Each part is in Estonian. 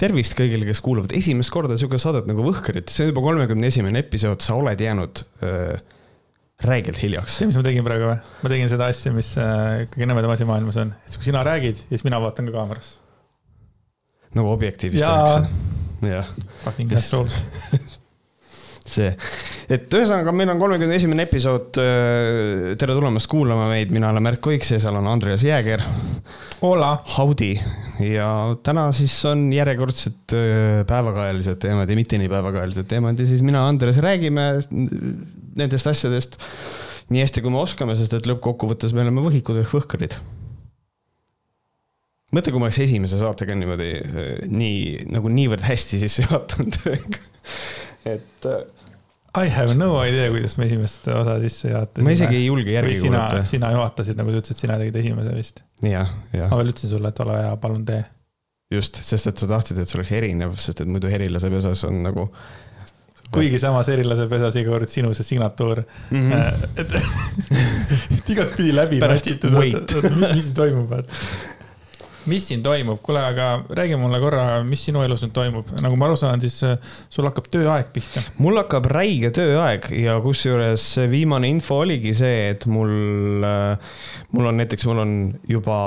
tervist kõigile, kes kuulavad esimest korda sihuke saadet nagu Võhkarid, see on juba kolmekümne esimene episood, sa oled jäänud öö, räigelt hiljaks. tead, mis ma tegin praegu või? ma tegin seda asja, mis äh, kõige nõmedam asi maailmas on, et kui sina räägid ja siis mina vaatan ka kaamerasse. nagu objektiivis tehakse. jah. Fucking assholes see, et ühesõnaga, meil on kolmekümne esimene episood. tere tulemast kuulama meid, mina olen Märt Koiks ja seal on Andreas Jääger. Hola. Howdy ja täna siis on järjekordsed päevakajalised teemad ja mitte nii päevakajalised teemad ja siis mina, Andres, räägime nendest asjadest nii hästi, kui me oskame, sest et lõppkokkuvõttes me oleme võhikud ehk võhkarid mõtle, kui ma oleks esimese saatega niimoodi nii nagu niivõrd hästi sisse juhatanud et I have no idea, kuidas me esimest osa sisse juhatasime. ma isegi ei julge järgi kuulata. sina juhatasid, nagu sa ütlesid, sina tegid esimese vist. jah, jah. ma veel ütlesin sulle, et ole hea, palun tee. just, sest et sa tahtsid, et see oleks erinev, sest et muidu Herilase pesas on nagu. kuigi samas Herilase pesas iga kord sinu see signatuur mm. -hmm. et, et igatpidi läbi nostitud, mis, mis toimub, vaata mis siin toimub, kuule, aga räägi mulle korra, mis sinu elus nüüd toimub, nagu ma aru saan, siis äh, sul hakkab tööaeg pihta. mul hakkab räige tööaeg ja kusjuures viimane info oligi see, et mul, äh, mul on näiteks, mul on juba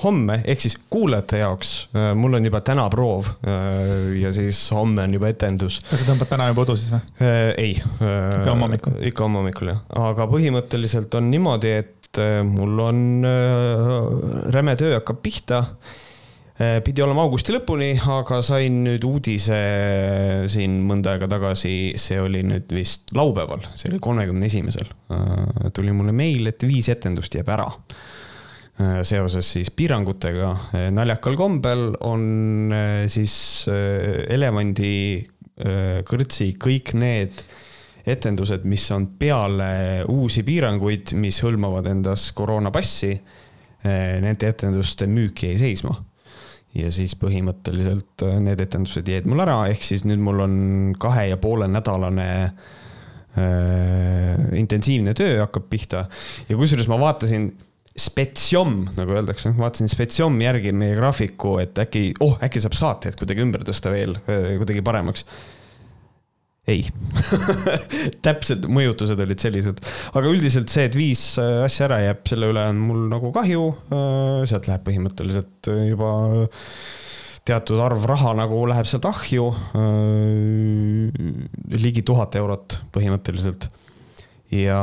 homme, ehk siis kuulajate jaoks, äh, mul on juba täna proov ja siis homme on juba etendus. kas sa tõmbad täna juba kodu siis või? ei. ikka homme hommikul? ikka homme hommikul jah, aga põhimõtteliselt on niimoodi, et et äh, mul on äh, räme töö hakkab pihta. Äh, pidi olema augusti lõpuni, aga sain nüüd uudise siin mõnda aega tagasi, see oli nüüd vist laupäeval, see oli kolmekümne esimesel. tuli mulle meil, et viis etendust jääb ära seoses siis piirangutega. naljakal kombel on siis Elevandi kõrtsi kõik need etendused, mis on peale uusi piiranguid, mis hõlmavad endas koroonapassi, eh, nende etenduste müük jäi seisma. ja siis põhimõtteliselt eh, need etendused jäid mul ära, ehk siis nüüd mul on kahe ja poole nädalane äh, intensiivne töö hakkab pihta ja kusjuures ma vaatasin spetsiom, nagu öeldakse, vaatasin spetsiom järgi meie graafiku, et äkki, oh, äkki saab saateid kuidagi ümber tõsta veel, kuidagi paremaks ei täpselt mõjutused olid sellised, aga üldiselt see, et viis äh, asja ära jääb, selle üle on mul nagu kahju. Äh, sealt läheb põhimõtteliselt äh, juba teatud arv raha nagu läheb sealt ahju. ligi tuhat eurot põhimõtteliselt. ja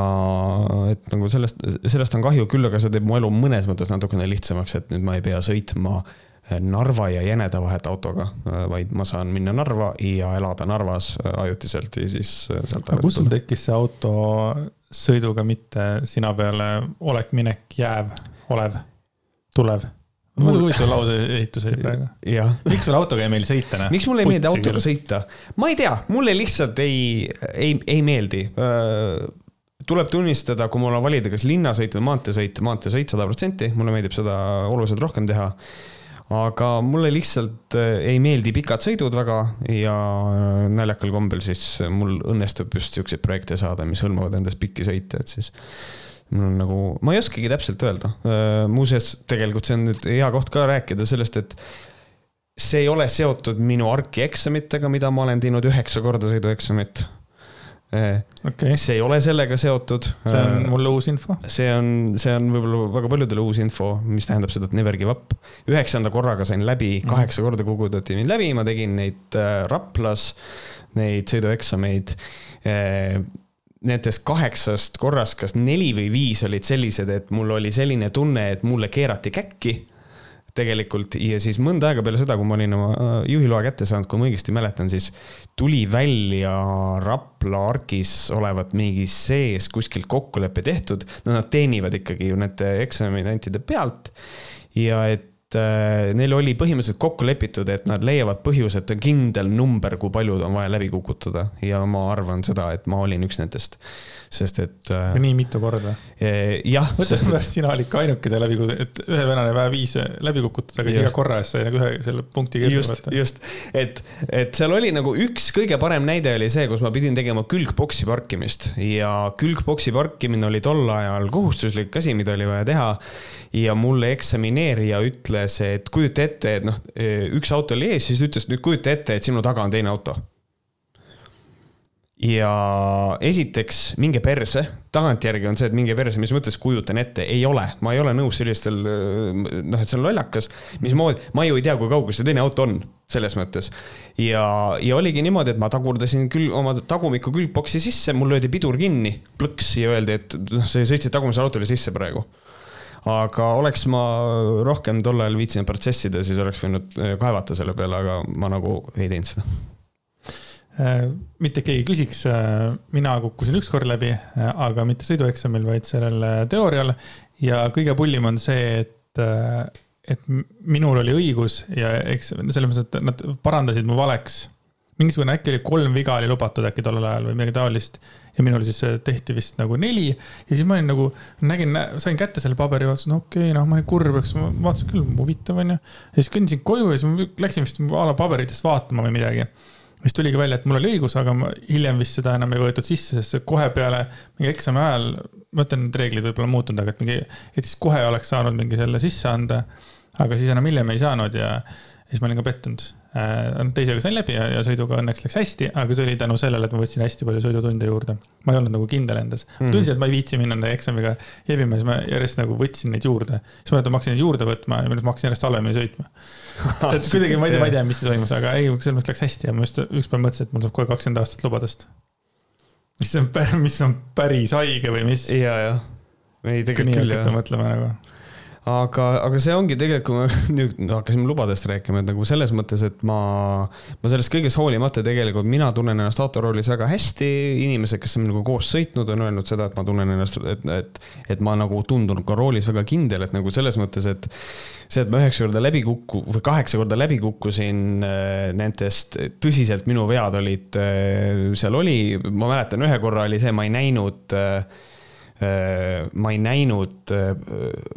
et nagu sellest, sellest on kahju küll, aga see teeb mu elu mõnes mõttes natukene lihtsamaks, et nüüd ma ei pea sõitma äh, Narva ja Jäneda vahet autoga, vaid ma saan minna Narva ja elada Narvas ajutiselt ja siis sealt. aga kust sul tekkis see auto sõiduga mitte sina peale olek, minek, jääv, olev, tulev? muidu huvitav lause ehitus oli praegu. miks sul autoga ei meeldi sõita, noh? miks mulle ei meeldi autoga küll. sõita? ma ei tea, mulle lihtsalt ei, ei, ei meeldi tuleb tunnistada, kui mul on valida, kas linnasõit või maanteesõit, maanteesõit sada protsenti, mulle meeldib seda oluliselt rohkem teha aga mulle lihtsalt äh, ei meeldi pikad sõidud väga ja äh, naljakal kombel siis mul õnnestub just siukseid projekte saada, mis hõlmavad endas pikki sõite, et siis mul on nagu, ma ei oskagi täpselt öelda. Äh, muuseas, tegelikult see on nüüd hea koht ka rääkida sellest, et see ei ole seotud minu arki eksamitega, mida ma olen teinud üheksa korda sõidueksamit okay.. see ei ole sellega seotud. see on mulle uus info. see on, see on võib-olla väga paljudele uus info, mis tähendab seda, et never give up. üheksanda korraga sain läbi, mhm. kaheksa korda kogutati mind läbi, ma tegin neid äh, Raplas, neid sõidueksameid äh, nendest kaheksast korrast, kas neli või viis olid sellised, et mul oli selline tunne, et mulle keerati käkki tegelikult ja siis mõnda aega peale seda, kui ma olin oma äh, juhiloa kätte saanud, kui ma õigesti mäletan, siis tuli välja Rapla arkis olevat mingi sees kuskilt kokkulepe tehtud. no nad teenivad ikkagi ju nende eksaminantide pealt. Ja et äh, neil oli põhimõtteliselt kokku lepitud, et nad leiavad põhjused, kindel number, kui palju on vaja läbi kukutada. Ja ma arvan seda, et ma olin üks nendest sest et. Äh, nii mitu korda? Jah. et sina olid ka ainuke, läbi, et ühe venelane vaja viis läbi kukutada, aga iga korra eest sai nagu ühe selle punkti kirja. just, just, et, et seal oli nagu üks kõige parem näide oli see, kus ma pidin tegema külgboksi parkimist ja külgboksi parkimine oli tol ajal kohustuslik asi, mida oli vaja teha. ja mulle eksamineerija ütles ütles, et kujuta ette, et noh, üks auto oli ees, siis ütles, nüüd kujuta ette, et sinu taga on teine auto ja esiteks, minge perse, tagantjärgi on see, et minge perse, mis mõttes kujutan ette, ei ole, ma ei ole nõus sellistel, noh, et see on lollakas. mismoodi, ma ju ei tea, kui kaugel see teine auto on, selles mõttes. ja, ja oligi niimoodi, et ma tagurdasin küll oma tagumiku külgboksi sisse, mul löödi pidur kinni, plõks ja öeldi, et noh, sa sõitsid tagumisele autole sisse praegu aga oleks ma rohkem tol ajal viitsinud protsessida, siis oleks võinud kaevata selle peale, aga ma nagu ei teinud seda Äh, mitte keegi küsiks, äh, mina kukkusin ükskord läbi, äh, aga mitte sõidueksamil, vaid sellel teoorial. ja kõige pullim on see, et, et minul oli õigus ja eks selles mõttes, et nad parandasid mu valeks. mingisugune äkki oli kolm viga oli lubatud äkki tollel ajal või midagi taolist. ja minul siis tehti vist nagu neli ja siis ma olin nagu, nägin, sain kätte selle paberi, vaatasin, okei okay,, noh, ma olin kurb, eks ma vaatasin küll, huvitav on ju. ja siis kõndisin koju ja siis ma läksin vist a la paberitest vaatama või midagi siis tuligi välja, et mul oli õigus, aga ma hiljem vist seda enam ei võetud sisse, sest kohe peale mingi eksami ajal, ma ütlen, need reeglid võib-olla muutunud, aga et mingi, et siis kohe oleks saanud mingi selle sisse anda. aga siis enam hiljem ei saanud ja, siis ma olin ka pettunud teisega sain läbi ja, ja sõiduga õnneks läks hästi, aga see oli tänu sellele, et ma võtsin hästi palju sõidutunde juurde. ma ei olnud nagu kindel endas mm. -hmm. tundsin, et ma ei viitsi minna nende eksamiga jebima, siis ma järjest nagu võtsin neid juurde. siis ma hakkasin neid juurde võtma ja ma hakkasin järjest halvemini sõitma. et kuidagi ma ei tea, ma ei tea, mis toimus, aga ei, selles mõttes läks hästi ja ma just ükspäev mõtlesin, et mul saab kohe kakskümmend aastat lubadust. mis on, mis on päris haige või mis? ja, jah. ei, tegelikult küll jah. mõtlema nagu aga, aga see ongi tegelikult, kui me nüüd hakkasime lubadest rääkima, et nagu selles mõttes, et ma, ma sellest kõigest hoolimata tegelikult mina tunnen ennast autoroolis väga hästi. inimesed, kes on nagu koos sõitnud, on öelnud seda, et ma tunnen ennast, et, et, et ma nagu tundun ka roolis väga kindel, et nagu selles mõttes, et see, et ma üheksa korda läbi kukku- või kaheksa korda läbi kukkusin, äh, nendest tõsiselt minu vead olid, äh, seal oli, ma mäletan, ühe korra oli see, ma ei näinud Äh, ma ei näinud, äh,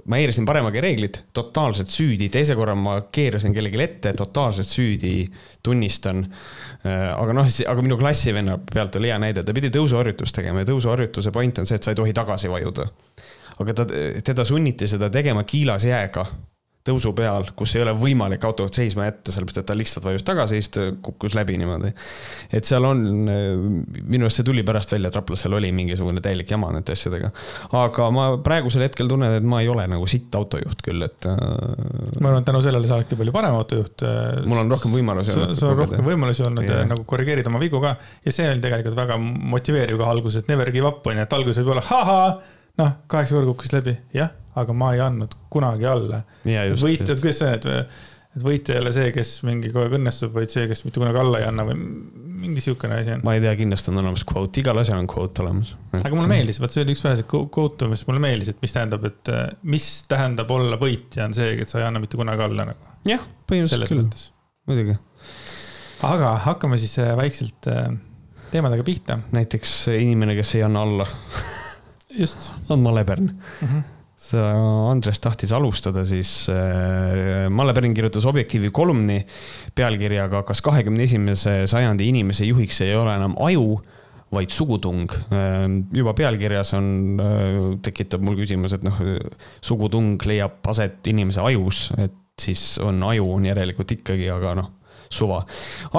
ma eirasin paremaga reeglid, totaalselt süüdi, teise korra ma keerasin kellelegi ette, totaalselt süüdi, tunnistan. Äh, aga noh, aga minu klassivenna pealt oli hea näide, ta pidi tõusuharjutust tegema ja tõusuharjutuse point on see, et sa ei tohi tagasi vajuda. aga ta, teda sunniti seda tegema kiilas jääga tõusu peal, kus ei ole võimalik autot seisma jätta, sellepärast et ta lihtsalt vajus tagasi siis ta kukkus läbi niimoodi. et seal on, minu arust see tuli pärast välja, et Raplasel oli mingisugune täielik jama nende asjadega. aga ma praegusel hetkel tunnen, et ma ei ole nagu sitt autojuht küll, et. Äh, ma arvan, et tänu sellele sa oledki palju parem autojuht. Äh, mul on rohkem võimalusi olnud. sul on rohkem võimalusi olnud ja nagu korrigeerida oma vigu ka ja see oli tegelikult väga motiveeriv ka alguses, et never give up on ju, et alguses võib olla ahaa, noh, kaheksa korda kukkus läbi, jah aga ma ei andnud kunagi alla. võitjad, kuidas see, et, et võitja ei ole see, kes mingi kogu aeg õnnestub, vaid see, kes mitte kunagi alla ei anna või mingi sihukene asi on. ma ei tea, kindlasti on olemas quote, igal asjal on quote olemas. aga mulle meeldis, vot see oli üks väheseid quote'e, mis mulle meeldis, et mis tähendab, et mis tähendab olla võitja, on see, et sa ei anna mitte kunagi alla nagu. jah, põhimõtteliselt küll, muidugi. aga hakkame siis äh, vaikselt äh, teemadega pihta. näiteks inimene, kes ei anna alla just. on Male Pärn mm. -hmm Andres tahtis alustada, siis äh, Malle Pärn kirjutas Objektiivi kolumni pealkirjaga Kas kahekümne esimese sajandi inimese juhiks ei ole enam aju, vaid sugutung. Äh, juba pealkirjas on, äh, tekitab mul küsimus, et noh, sugutung leiab aset inimese ajus, et siis on aju on järelikult ikkagi, aga noh, suva.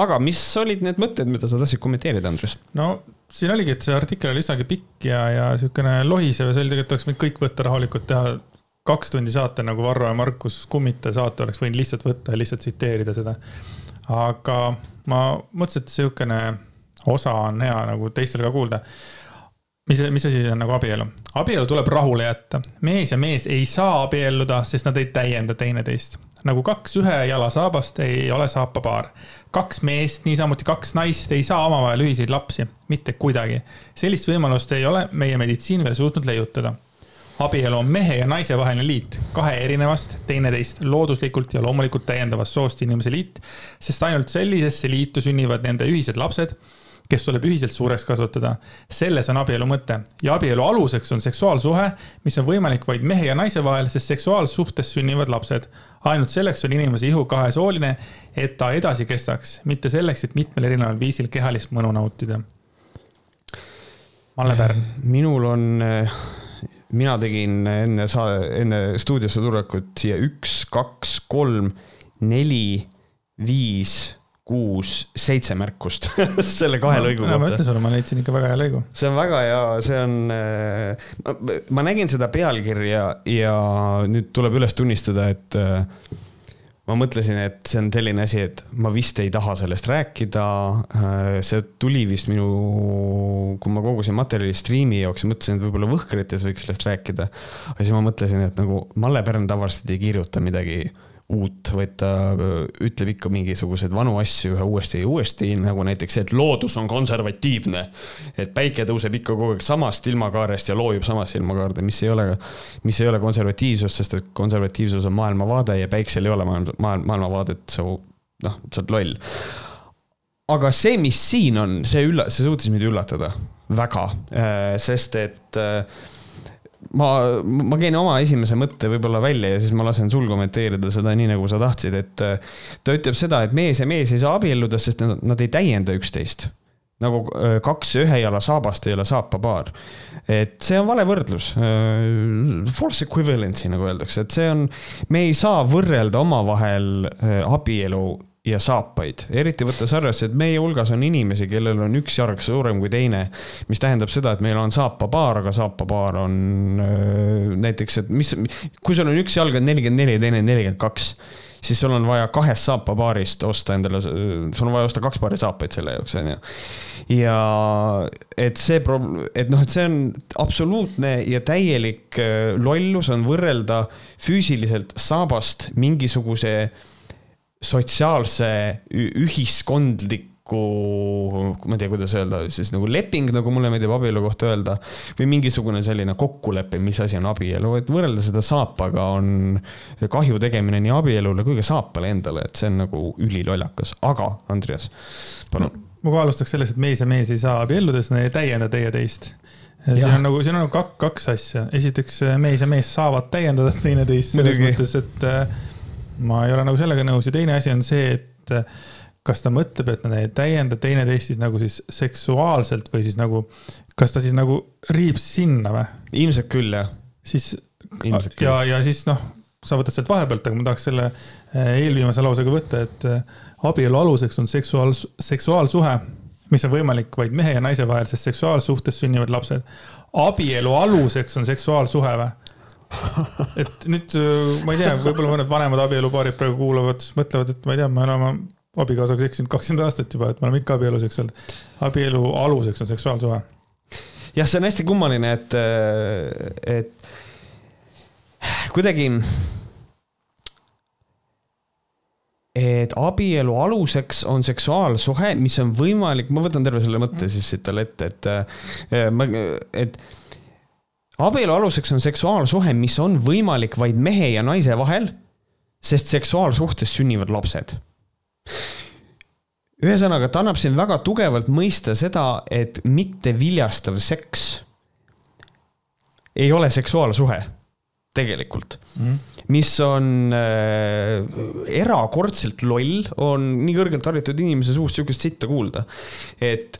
aga mis olid need mõtted, mida sa tahtsid kommenteerida, Andres? no siin oligi, et see artikkel oli üsnagi pikk ja, ja sihukene lohisev ja see oli tegelikult oleks võinud kõik võtta rahulikult teha kaks tundi saate nagu Varro ja Markus Kummita saate oleks võinud lihtsalt võtta ja lihtsalt tsiteerida seda. aga ma mõtlesin, et sihukene osa on hea nagu teistel ka kuulda. mis, mis asi see on nagu abielu? abielu tuleb rahule jätta. mees ja mees ei saa abielluda, sest nad ei täienda teineteist nagu kaks ühe jala saabast ei ole saapapaar. kaks meest, niisamuti kaks naist ei saa omavahel ühiseid lapsi, mitte kuidagi. sellist võimalust ei ole meie meditsiin veel suutnud leiutada. abielu on mehe ja naise vaheline liit, kahe erinevast, teineteist looduslikult ja loomulikult täiendavast soost inimese liit, sest ainult sellisesse liitu sünnivad nende ühised lapsed kes tuleb ühiselt suureks kasvatada. selles on abielu mõte ja abielu aluseks on seksuaalsuhe, mis on võimalik vaid mehe ja naise vahel, sest seksuaalsuhtes sünnivad lapsed. Ainult selleks on inimese ihu kahesooline, et ta edasi kestaks, mitte selleks, et mitmel erineval viisil kehalist mõnu nautida. Malle Pärn. minul on mina tegin enne saa-, enne stuudiosse tulekut siia üks, kaks, kolm, neli, viis kuus, seitse märkust selle kahe no, lõigu kohta. ma ütlen sulle, ma leidsin ikka väga hea lõigu. see on väga hea, see on, äh, ma nägin seda pealkirja ja nüüd tuleb üles tunnistada, et äh, ma mõtlesin, et see on selline asi, et ma vist ei taha sellest rääkida. Äh, see tuli vist minu, kui ma kogusin materjali striimi jaoks, mõtlesin, et võib-olla Võhkrites võiks sellest rääkida. aga siis ma mõtlesin, et nagu Malle Pärn tavaliselt ei kirjuta midagi uut, vaid ta ütleb ikka mingisuguseid vanu asju ühe uuesti ja uuesti, nagu näiteks see, et loodus on konservatiivne. et päike tõuseb ikka kogu aeg samast ilmakaarest ja loojub samasse ilmakaarde, mis ei ole, mis ei ole konservatiivsus, sest et konservatiivsus on maailmavaade ja päiksel ei ole maailma, maailma, maailmavaadet, sa noh, sa oled loll. aga see, mis siin on, see ülla-, see suutis mind üllatada väga, sest et äh, ma, ma käin oma esimese mõtte võib-olla välja ja siis ma lasen sul kommenteerida seda nii, nagu sa tahtsid, et äh, ta ütleb seda, et mees ja mees ei saa abielluda, sest nad, nad ei täienda üksteist. nagu äh, kaks ühe jala saabast ei ole saapapaar. et see on vale võrdlus. Äh, false equivalency, nagu öeldakse, et see on, me ei saa võrrelda omavahel abielu ja saapaid, eriti võttes arvesse, et meie hulgas on inimesi, kellel on üks jalg suurem kui teine. mis tähendab seda, et meil on saapapaar, aga saapapaar on äh, näiteks, et mis, kui sul on üks jalg on nelikümmend neli ja teine nelikümmend kaks siis sul on vaja kahest saapapaarist osta endale, sul on vaja osta kaks paari saapaid selle jaoks, onju. ja et see prob-, et noh, et see on absoluutne ja täielik äh, lollus on võrrelda füüsiliselt saabast mingisuguse sotsiaalse, ühiskondliku ma ei tea, kuidas öelda, siis nagu leping, nagu mulle meeldib abielu kohta öelda, või mingisugune selline kokkulepe, mis asi on abielu, et võrrelda seda saapaga on kahju tegemine nii abielule kui ka saapale endale, et see on nagu ülilollakas, aga Andreas, palun. No,. ma ka alustaks sellest, et mees ja mees ei saa abielludes, nad ei täienda teineteist siin on nagu, siin on nagu kaks, kaks asja, esiteks mees ja mees saavad täiendada teineteist selles mõttes, et ma ei ole nagu sellega nõus ja teine asi on see, et äh, kas ta mõtleb, et nad ei täienda teineteist siis nagu siis seksuaalselt või siis nagu, kas ta siis nagu riib sinna või? ilmselt küll, jah. siis Ilmselt küll. ja, ja siis noh, sa võtad sealt vahepealt, aga ma tahaks selle äh, eelviimase lausega võtta, et äh, abielu aluseks on seksuaal, seksuaalsuhe, mis on võimalik vaid mehe ja naise vahel, sest seksuaalsuhtes sünnivad lapsed. abielu aluseks on seksuaalsuhe või? et nüüd äh, ma ei tea, võib-olla mõned vanemad abielupaarid praegu kuulavad, mõtlevad, et ma ei tea, ma olen oma abikaasaga seksinud kakskümmend aastat juba, et me oleme ikka abielus, eks ole. abielu aluseks on seksuaalsuhe. jah, see on hästi kummaline, et, äh, et kuidagi. et abielu aluseks on seksuaalsuhe, mis on võimalik, ma võtan terve selle mõtte siis siit talle ette, et äh, ma, et abielu aluseks on seksuaalsuhe, mis on võimalik vaid mehe ja naise vahel, sest seksuaalsuhtes sünnivad lapsed. ühesõnaga, ta annab siin väga tugevalt mõista seda, et mitteviljastav seks ei ole seksuaalsuhe tegelikult mm. mis on äh, erakordselt loll, on nii kõrgelt haritud inimese suust sihukest sitta kuulda. et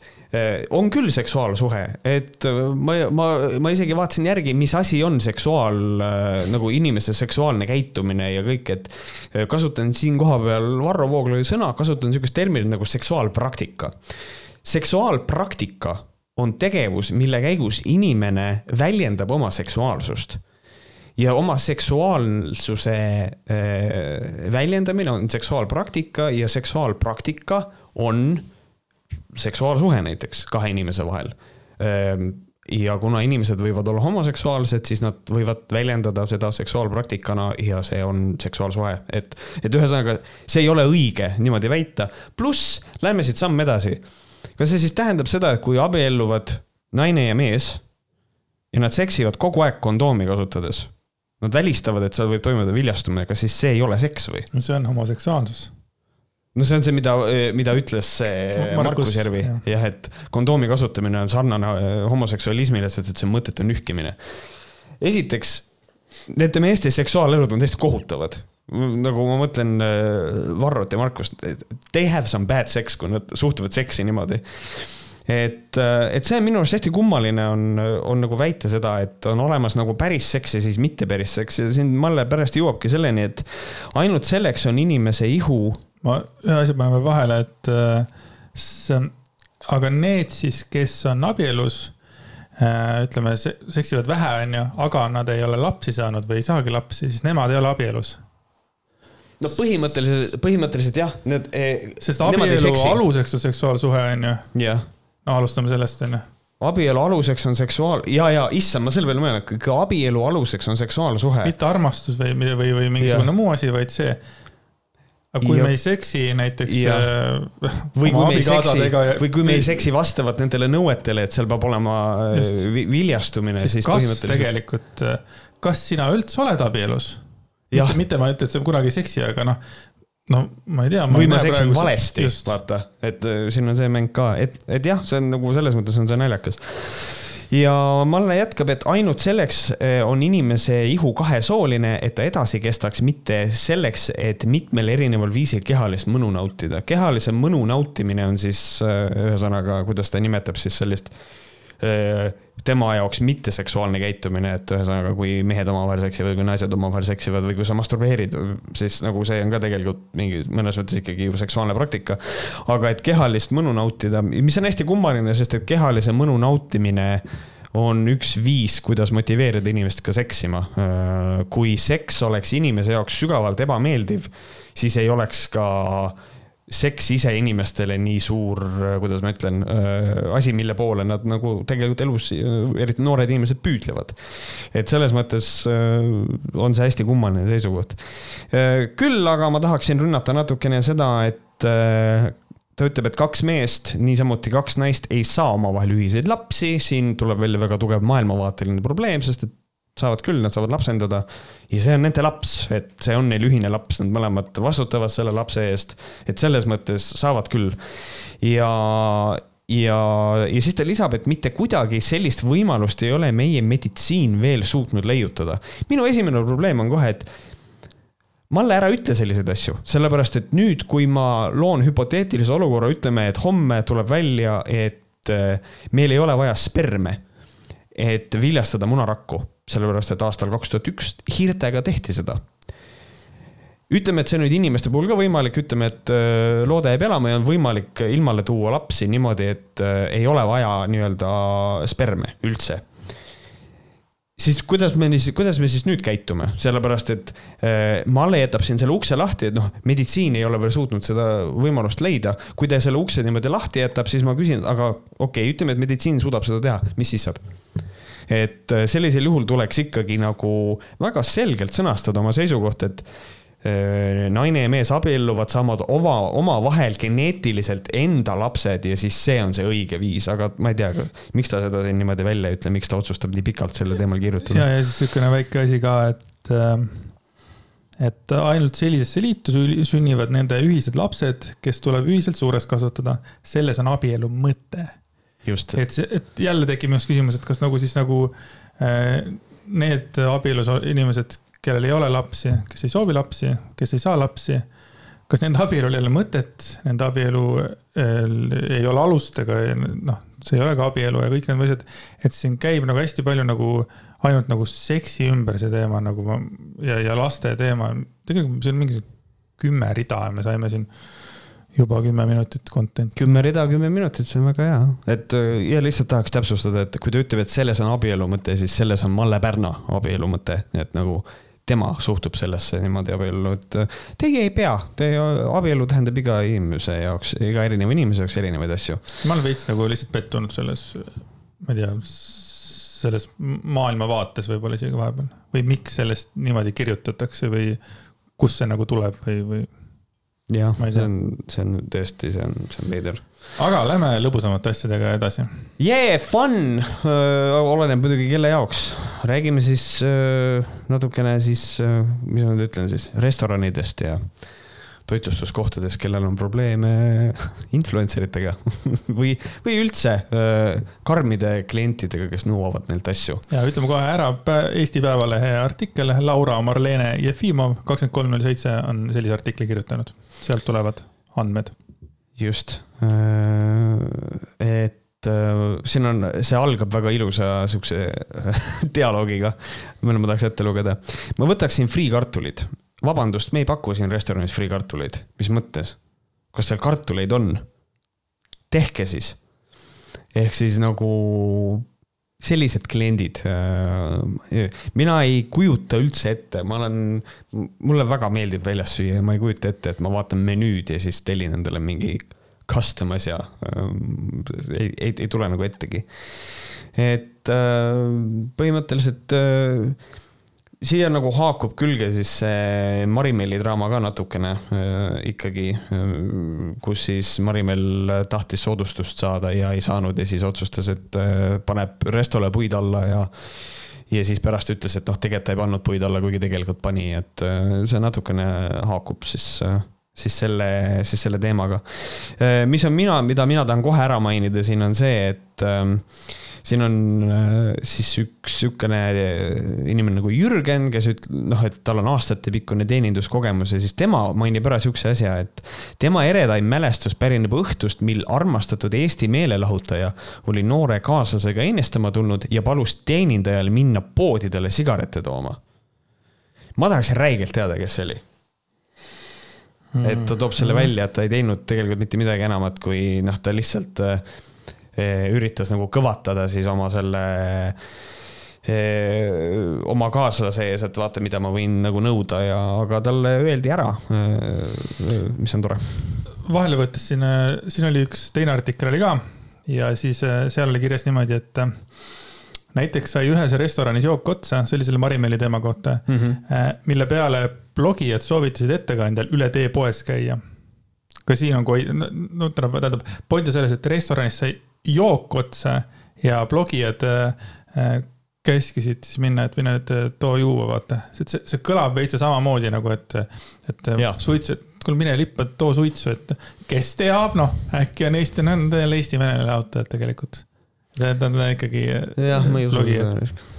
on küll seksuaalsuhe, et eh, ma, ma, ma isegi vaatasin järgi, mis asi on seksuaal, eh, nagu inimese seksuaalne käitumine ja kõik, et kasutan siin kohapeal Varro Vooglaiu sõna, kasutan sihukest terminit nagu seksuaalpraktika. seksuaalpraktika on tegevus, mille käigus inimene väljendab oma seksuaalsust ja oma seksuaalsuse väljendamine on seksuaalpraktika ja seksuaalpraktika on seksuaalsuhe näiteks kahe inimese vahel. Ehm, ja kuna inimesed võivad olla homoseksuaalsed, siis nad võivad väljendada seda seksuaalpraktikana ja see on seksuaalsuhe, et, et ühesõnaga, see ei ole õige niimoodi väita. pluss, lähme siit samm edasi. kas see siis tähendab seda, et kui abielluvad naine ja mees ja nad seksivad kogu aeg kondoomi kasutades, nad välistavad, et seal võib toimuda viljastumine, kas siis see ei ole seks või? see on homoseksuaalsus no see on see, mida, mida ütles see Markus, Markus Järvi jah ja,, et kondoomi kasutamine on sarnane äh, homoseksualismile, sest et see on mõttetu nühkimine. esiteks, nende meeste seksuaalelud on täiesti kohutavad nagu ma mõtlen äh, Varrot ja Markust, they have some bad sex, kui nad suhtuvad seksi niimoodi. et, et see on minu arust hästi kummaline on, on nagu väita seda, et on olemas nagu päris seks ja siis mitte päris seks ja siin Malle pärast jõuabki selleni, et ainult selleks on inimese ihu. Ma ühe asja panen veel vahele, et see, aga need siis, kes on abielus ütleme, seksivad vähe, onju, aga nad ei ole lapsi saanud või ei saagi lapsi, siis nemad ei ole abielus no põhimõtteliselt, põhimõtteliselt jah, need. Eh, sest abielu aluseks on seksuaalsuhe, on ju. jah. no alustame sellest, on ju. abielu aluseks on seksuaal- ja, ja issand, ma selle peale mõelnud, ikka abielu aluseks on seksuaalsuhe. mitte armastus või, või, või, või mingisugune ja. muu asi, vaid see aga kui ja. me ei seksi näiteks. Äh, või kui me ei seksi või kui me ei seksi vastavalt nendele nõuetele, et seal peab olema äh, Just. viljastumine, siis kas põhimõtteliselt. tegelikult, äh, kas sina üldse oled abielus? mitte, mitte ma ei ütle, et sa kunagi ei seksi, aga noh, no ma ei tea. või ma seksin valesti, vaata, et siin on see mäng ka, et, et jah, see on nagu selles mõttes on see naljakas ja Malle jätkab, et ainult selleks äh, on inimese ihu kahesooline, et ta edasi kestaks, mitte selleks, et mitmel erineval viisil kehalist mõnu nautida. kehalise mõnu nautimine on siis äh, ühesõnaga, kuidas ta nimetab siis sellist tema jaoks mitteseksuaalne käitumine, et ühesõnaga, kui mehed omavahel seksivad, kui naised omavahel seksivad või kui sa masturbeerid, siis nagu see on ka tegelikult mingi mõnes mõttes ikkagi ju seksuaalne praktika. aga et kehalist mõnu nautida, mis on hästi kummaline, sest et kehalise mõnu nautimine on üks viis, kuidas motiveerida inimest ka seksima. kui seks oleks inimese jaoks sügavalt ebameeldiv, siis ei oleks ka äh, seks ise inimestele nii suur, kuidas ma ütlen, äh, asi, mille poole nad nagu tegelikult elus, eriti noored inimesed püüdlevad. et selles mõttes äh, on see hästi kummaline seisukoht. Äh, küll aga ma tahaksin rünnata natukene seda, et ta ütleb, et kaks meest, niisamuti kaks naist ei saa omavahel ühiseid lapsi, siin tuleb välja väga tugev maailmavaateline probleem, sest et saavad küll, nad saavad lapsendada ja see on nende laps, et see on neil ühine laps, nad mõlemad vastutavad selle lapse eest. et selles mõttes saavad küll. ja, ja, ja siis ta lisab, et mitte kuidagi sellist võimalust ei ole meie meditsiin veel suutnud leiutada. minu esimene probleem on kohe, et Malle, ära ütle selliseid asju, sellepärast et nüüd, kui ma loon hüpoteetilise olukorra, ütleme, et homme tuleb välja, et eh, meil ei ole vaja sperme, et viljastada munarakku sellepärast et aastal kaks tuhat üks hiirtega tehti seda. ütleme, et see nüüd inimeste puhul ka võimalik, ütleme, et äh, loode jääb elama ja on võimalik ilmale tuua lapsi niimoodi, et äh, ei ole vaja nii-öelda sperme üldse siis kuidas me siis, kuidas me siis nüüd käitume, sellepärast et äh, Malle jätab siin selle ukse lahti, et noh, meditsiin ei ole veel suutnud seda võimalust leida. kui ta selle ukse niimoodi lahti jätab, siis ma küsin, aga okei okay,, ütleme, et meditsiin suudab seda teha, mis siis saab? Et äh, sellisel juhul tuleks ikkagi nagu väga selgelt sõnastada oma seisukoht, et äh, naine ja mees abielluvad, saavad oma, omavahel geneetiliselt enda lapsed ja siis see on see õige viis, aga ma ei tea, miks ta seda siin niimoodi välja ei ütle, miks ta otsustab nii pikalt selle teemal kirjutada. ja, ja siis niisugune väike asi ka, et, äh, et ainult sellisesse liitu sünnivad nende ühised lapsed, kes tuleb ühiselt suureks kasvatada. selles on abielu mõte et, et jälle tekib minust küsimus, et kas nagu siis nagu äh, need abielus inimesed, kellel ei ole lapsi, kes ei soovi lapsi, kes ei saa lapsi, kas nende abielul ei ole mõtet, nende abielu äh, ei ole alust ega noh, see ei ole ka abielu ja kõik need asjad, et siin käib nagu hästi palju nagu ainult nagu seksi ümber see teema nagu ja, ja laste teema. tegelikult see on mingi kümme rida ja me saime siin juba kümme minutit content'i. kümme rida, kümme minutit, see on väga hea. et äh, ja lihtsalt tahaks täpsustada, et kui ta ütleb, et selles on abielu mõte, siis selles on Malle Pärna abielu mõte, et nagu tema suhtub sellesse niimoodi abiellu, et äh, teie ei pea, teie abielu tähendab iga inimese jaoks, iga erineva inimese jaoks erinevaid asju. ma olen veits nagu lihtsalt pettunud selles, ma ei tea, selles maailmavaates võib-olla isegi vahepeal või miks sellest niimoodi kirjutatakse või kust see nagu tuleb või, või jah, see on, see on tõesti, see on, see on veider. aga lähme lõbusamate asjadega edasi. Yeah, fun, oleneb muidugi kelle jaoks. räägime siis natukene siis, mis ma nüüd ütlen siis, restoranidest ja toitlustuskohtades, kellel on probleeme influencer itega või, või üldse karmide klientidega, kes nõuavad neilt asju. ja ütleme kohe ära, Eesti Päevalehe artikkel, Laura Marlene Jefimov, kakskümmend kolm null seitse on sellise artikli kirjutanud, sealt tulevad andmed. just, et äh, siin on, see algab väga ilusa siukse dialoogiga, mille ma tahaks ette lugeda. ma võtaksin friikartulid. Vabandust, me ei paku siin restoranis friikartuleid. mis mõttes? kas seal kartuleid on? tehke siis. ehk siis nagu sellised kliendid. Äh, mina ei kujuta üldse ette, ma olen, mulle väga meeldib väljas süüa ja ma ei kujuta ette, et ma vaatan menüüd ja siis tellin endale mingi custom asja. ei, ei, ei tule nagu ettegi. et äh, põhimõtteliselt äh, siia nagu haakub külge siis see Marimelli draama ka natukene äh, ikkagi, äh, kus siis Marimell tahtis soodustust saada ja ei saanud ja siis otsustas, et äh, paneb restole puid alla ja ja siis pärast ütles, et noh, tegelikult ta ei pannud puid alla, kuigi tegelikult pani, et see natukene haakub siis siis selle, siis selle teemaga. mis on mina, mida mina tahan kohe ära mainida siin on see, et äh, siin on äh, siis üks sihukene äh, inimene nagu Jürgen, kes ütleb, noh, et tal on aastatepikkune teeninduskogemus ja siis tema mainib ära sihukese asja, et tema eredaim mälestus pärineb õhtust, mil armastatud Eesti meelelahutaja oli noore kaaslasega ennestama tulnud ja palus teenindajal minna poodidele sigarette tooma. ma tahaks räigelt teada, kes see oli et ta toob selle välja, et ta ei teinud tegelikult mitte midagi enamat, kui noh, ta lihtsalt äh, üritas nagu kõvatada siis oma selle eh, oma kaaslase ees, et vaata, mida ma võin nagu nõuda ja, aga talle öeldi ära, eh, mis on tore. vahele võttes siin, siin oli üks teine artikkel oli ka ja siis seal oli kirjas niimoodi, et näiteks sai ühes restoranis jook otsa, see oli selle Marimelli teema kohta mm, -hmm. mille peale blogijad soovitasid ettekandjal üle tee poes käia. ka siin on, no tähendab, point on selles, et restoranis sai jook otsa ja blogijad äh, käskisid siis minna, et mine nüüd too juua, vaata. see, see kõlab veitsa samamoodi nagu, et, et suitsu, et kuule mine lippa, too suitsu, et kes teab, noh, äkki on Eesti, ta on Eesti vene autajad tegelikult. ta on ikkagi. jah, ma ei usu seda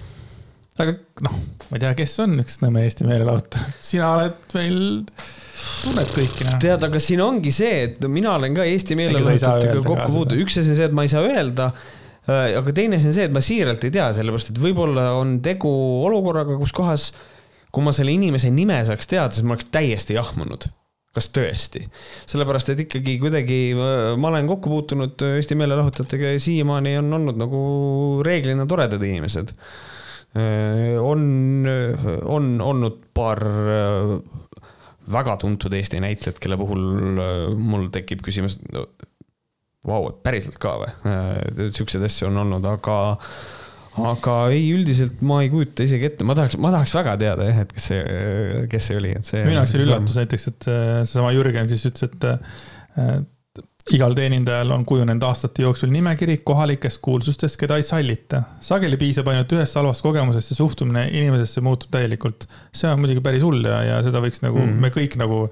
aga noh, ma ei tea, kes on üks Nõmme Eesti meelelautaja, sina oled meil tunned kõiki, noh. tead, aga siin ongi see, et no mina olen ka Eesti meelelahutajatega kokku puutunud, üks asi on see, et ma ei saa öelda äh, aga teine asi on see, et ma siiralt ei tea, sellepärast et võib-olla on tegu olukorraga, kus kohas, kui ma selle inimese nime saaks teada, siis ma oleks täiesti jahmunud. kas tõesti? sellepärast, et ikkagi kuidagi äh, ma olen kokku puutunud Eesti meelelahutajatega ja siiamaani on olnud nagu reeglina toredad inimesed. Äh, on, on olnud paar väga tuntud Eesti näitlejad, kelle puhul äh, mul tekib küsimus, vau, et päriselt ka või? Äh, siukseid asju on olnud, aga, aga ei, üldiselt ma ei kujuta isegi ette, ma tahaks, ma tahaks väga teada jah, et kes see, kes see oli, et see. minu jaoks oli üllatus näiteks, et äh, seesama Jürgen siis ütles, et igal teenindajal on kujunenud aastate jooksul nimekiri kohalikest kuulsustest, keda ei sallita. sageli piisab ainult ühest halvast kogemusest ja suhtumine inimesesse muutub täielikult. see on muidugi päris hull ja, ja seda võiks nagu mm. me kõik nagu,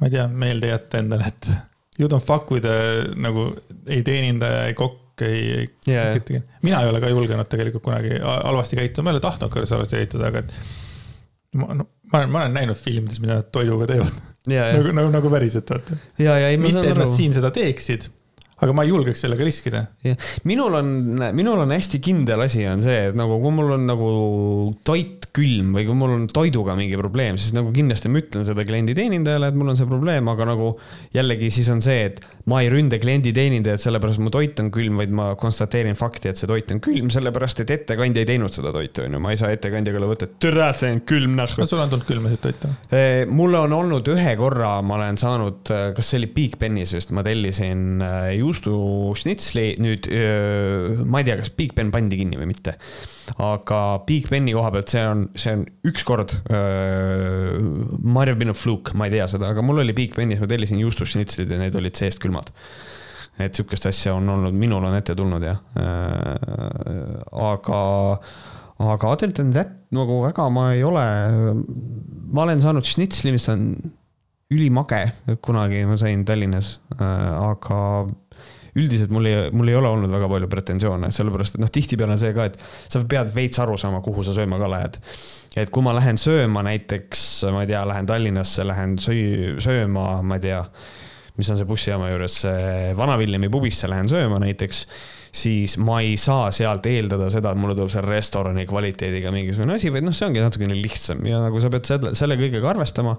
ma ei tea, meelde jätta endale, et you don't fuck with a, nagu ei teenindaja, ei kokk, ei yeah.. mina ei ole ka julgenud tegelikult kunagi halvasti käituda, ma ei ole tahtnud ka halvasti käituda, aga et ma, no, ma olen, ma olen näinud filmides, mida nad toiduga teevad. Nagu, nagu, nagu päriselt, vaata. mitte, et nad siin seda teeksid, aga ma ei julgeks sellega riskida. minul on, minul on hästi kindel asi on see, et nagu kui mul on nagu toit külm või kui mul on toiduga mingi probleem, siis nagu kindlasti ma ütlen seda klienditeenindajale, et mul on see probleem, aga nagu jällegi siis on see, et ma ei ründa klienditeenindajat sellepärast, et mu toit on külm, vaid ma konstateerin fakti, et see toit on külm, sellepärast et ettekandja ei teinud seda toitu, on ju, ma ei saa ettekandjaga võtta, et tere, see on külm nahku. no sul on tulnud külmasid toitu? Eh, mulle on olnud ühe korra, ma olen saanud, kas see oli Big Benis vist, ma tellisin eh, juustušnitsli, nüüd ma ei tea, kas Big Ben pandi kinni või mitte aga Big Beni koha pealt, see on, see on ükskord might have been a fluke, ma ei tea seda, aga mul oli Big Benis, ma tellisin juustušnitslid ja need olid seest külmad. et sihukest asja on olnud, minul on ette tulnud jah aga, aga other than that nagu väga ma ei ole, ma olen saanud šnitsli, mis on ülimage, kunagi ma sain Tallinnas aga üldiselt mul ei, mul ei ole olnud väga palju pretensioone, sellepärast et noh, tihtipeale on see ka, et sa pead veits aru saama, kuhu sa sööma ka lähed. et kui ma lähen sööma näiteks, ma ei tea, lähen Tallinnasse, lähen söö, sööma, ma ei tea, mis on see bussijaama juures, Vana-Villemi pubisse lähen sööma näiteks, siis ma ei saa sealt eeldada seda, et mulle tuleb seal restorani kvaliteediga mingisugune asi, vaid noh, see ongi natukene lihtsam ja nagu sa pead selle, selle kõigega arvestama.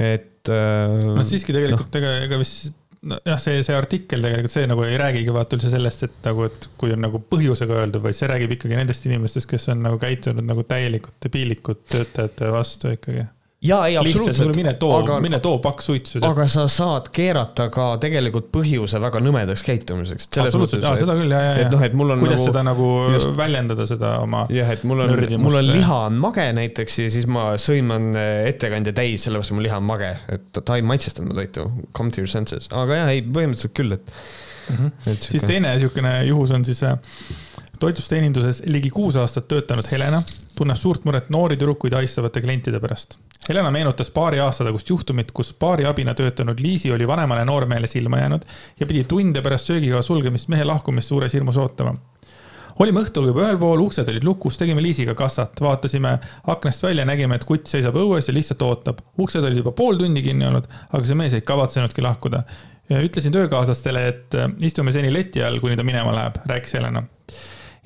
et. no siiski tegelikult no. ega, ega vist nojah, see, see artikkel tegelikult, see nagu ei räägigi vaata üldse sellest, et nagu, et kui on nagu põhjusega öeldud, vaid see räägib ikkagi nendest inimestest, kes on nagu käitunud nagu täielikult debiilikud töötajate vastu ikkagi ja ei, absoluutselt. mine too mine too pakk suitsu. aga sa saad keerata ka tegelikult põhjuse väga nõmedaks käitumiseks. absoluutselt, jaa, seda küll, ja, ja, ja. et noh, et mul on kuidas nagu, seda nagu just, väljendada, seda oma. jah, et mul on, mul on liha on mage näiteks ja siis ma sõiman eh, ettekandja täis, sellepärast et mu liha on mage, et ta ei maitsestanud mu toitu. Come to your senses, aga jah, ei, põhimõtteliselt küll, et mm. -hmm. et siis teine niisugune juhus on siis äh, toitlusteeninduses ligi kuus aastat töötanud Helena tunneb suurt muret noori tüdrukuid ahistavate klientide pärast. Helena meenutas paari aasta tagust juhtumit, kus baariabina töötanud Liisi oli vanemale noormehele silma jäänud ja pidi tunde pärast söögikoha sulgemist mehe lahkumist suures hirmus ootama olime õhtul juba ühel pool, uksed olid lukus, tegime Liisiga kassat, vaatasime aknast välja, nägime, et kutt seisab õues ja lihtsalt ootab. uksed olid juba pool tundi kinni olnud, aga see mees ei kavatsenudki lahkuda. ütlesin töökaaslastele, et istume seni leti all, kuni ta minema läheb, rääkis Helena.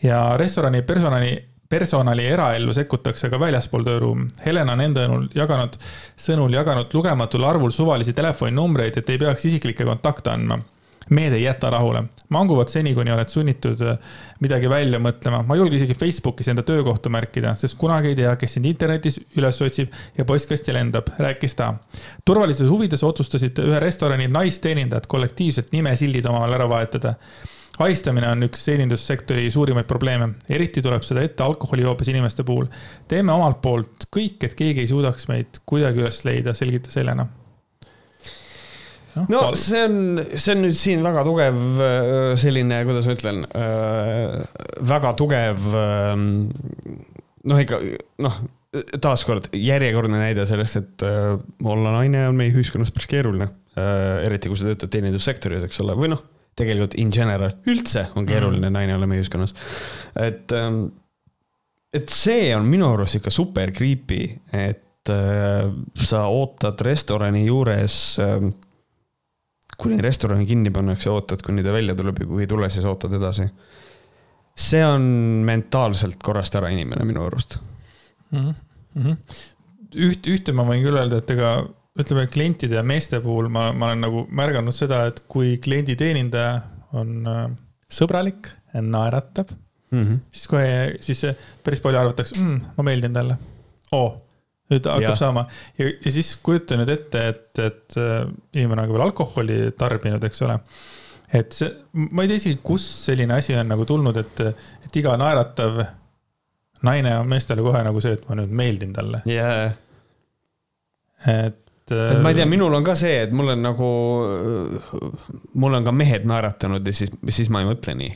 Ja restorani personali personali eraellu sekkutakse ka väljaspool tööruumi. Helena on enda sõnul jaganud, sõnul jaganud lugematul arvul suvalisi telefoninumbreid, et ei peaks isiklikke kontakte andma. meed ei jäta rahule, manguvad seni, kuni oled sunnitud äh, midagi välja mõtlema. ma ei julge isegi Facebookis enda töökohta märkida, sest kunagi ei tea, kes sind internetis üles otsib ja postkasti lendab, rääkis ta. turvalisuse huvides otsustasid ühe restorani naisteenindajad kollektiivselt nimesildid omavahel ära vahetada ahistamine on üks teenindussektori suurimaid probleeme, eriti tuleb seda ette alkoholijoobes inimeste puhul. teeme omalt poolt kõik, et keegi ei suudaks meid kuidagi üles leida, selgitas Helena no, no see on, see on nüüd siin väga tugev äh, selline, kuidas ma ütlen, äh, väga tugev ähm, noh, ikka noh, taaskord järjekordne näide sellest, et äh, olla naine on meie ühiskonnas päris keeruline. eriti kui sa töötad teenindussektoris, eks ole, või noh tegelikult in general üldse on keeruline mm. naine olema ühiskonnas. et, ähm, et see on minu arust ikka super creepy, et äh, sa ootad restorani juures äh, kuni restorani kinni pannakse, ootad, kuni ta välja tuleb ja kui ei tule, siis ootad edasi. see on mentaalselt korrast ära inimene minu arust mm. -hmm. üht, ühte ma võin küll öelda, et ega ütleme klientide ja meeste puhul ma, ma olen nagu märganud seda, et kui klienditeenindaja on äh, sõbralik ja naeratab mm, -hmm. siis kohe, siis päris palju arvatakse mm,, ma meeldin talle. oo, nüüd hakkab ja. saama ja, ja siis kujuta nüüd ette, et, et äh, inimene on ka veel alkoholi tarbinud, eks ole. et see, ma ei tea isegi, kust selline asi on nagu tulnud, et, et iga naeratav naine on meestele kohe nagu see, et ma nüüd meeldin talle yeah.. et et ma ei tea, minul on ka see, et mul on nagu, mul on ka mehed naeratanud ja siis, siis ma ei mõtle nii.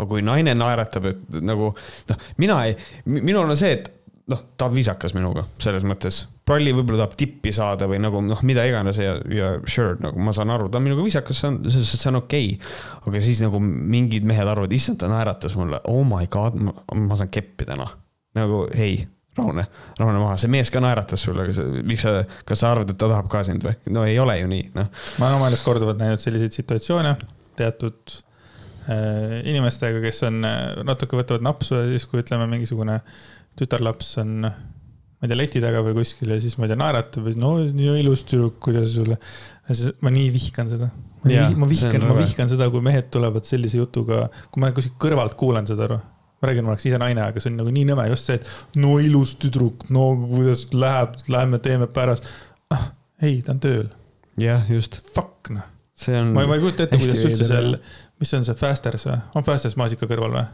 aga kui naine naeratab, et nagu noh, mina ei, minul on see, et noh, ta on viisakas minuga selles mõttes. prolli võib-olla tahab tippi saada või nagu noh, mida iganes ja, ja sure, nagu ma saan aru, ta on minuga viisakas, see on, see on okei okay.. aga siis nagu mingid mehed arvavad, issand, ta naeratas mulle, oh my god, ma saan keppi täna. nagu ei rahune, rahune maha, see mees ka naeratas sulle, aga sa, miks sa, kas sa arvad, et ta tahab ka sind või? no ei ole ju nii, noh. ma olen oma elus korduvalt näinud selliseid situatsioone teatud äh, inimestega, kes on äh, natuke võtavad napsu ja siis, kui ütleme, mingisugune tütarlaps on, ma ei tea, leti taga või kuskil ja siis ma ei tea, naeratab ja no nii ilus tüdruk, kuidas sulle. ma nii vihkan seda. ma, ja, ma vihkan, ma vihkan seda, kui mehed tulevad sellise jutuga, kui ma kuskilt kõrvalt kuulan seda aru ma räägin, ma oleks ise naine, aga see on nagu nii nõme just see, et no ilus tüdruk, no kuidas läheb, lähme teeme pärast ah,. ei, ta on tööl. jah, just. Fuck noh. ma, ma ei kujuta ette, kuidas üldse seal, mis on see Fasters või, on Fasters maasika kõrval või?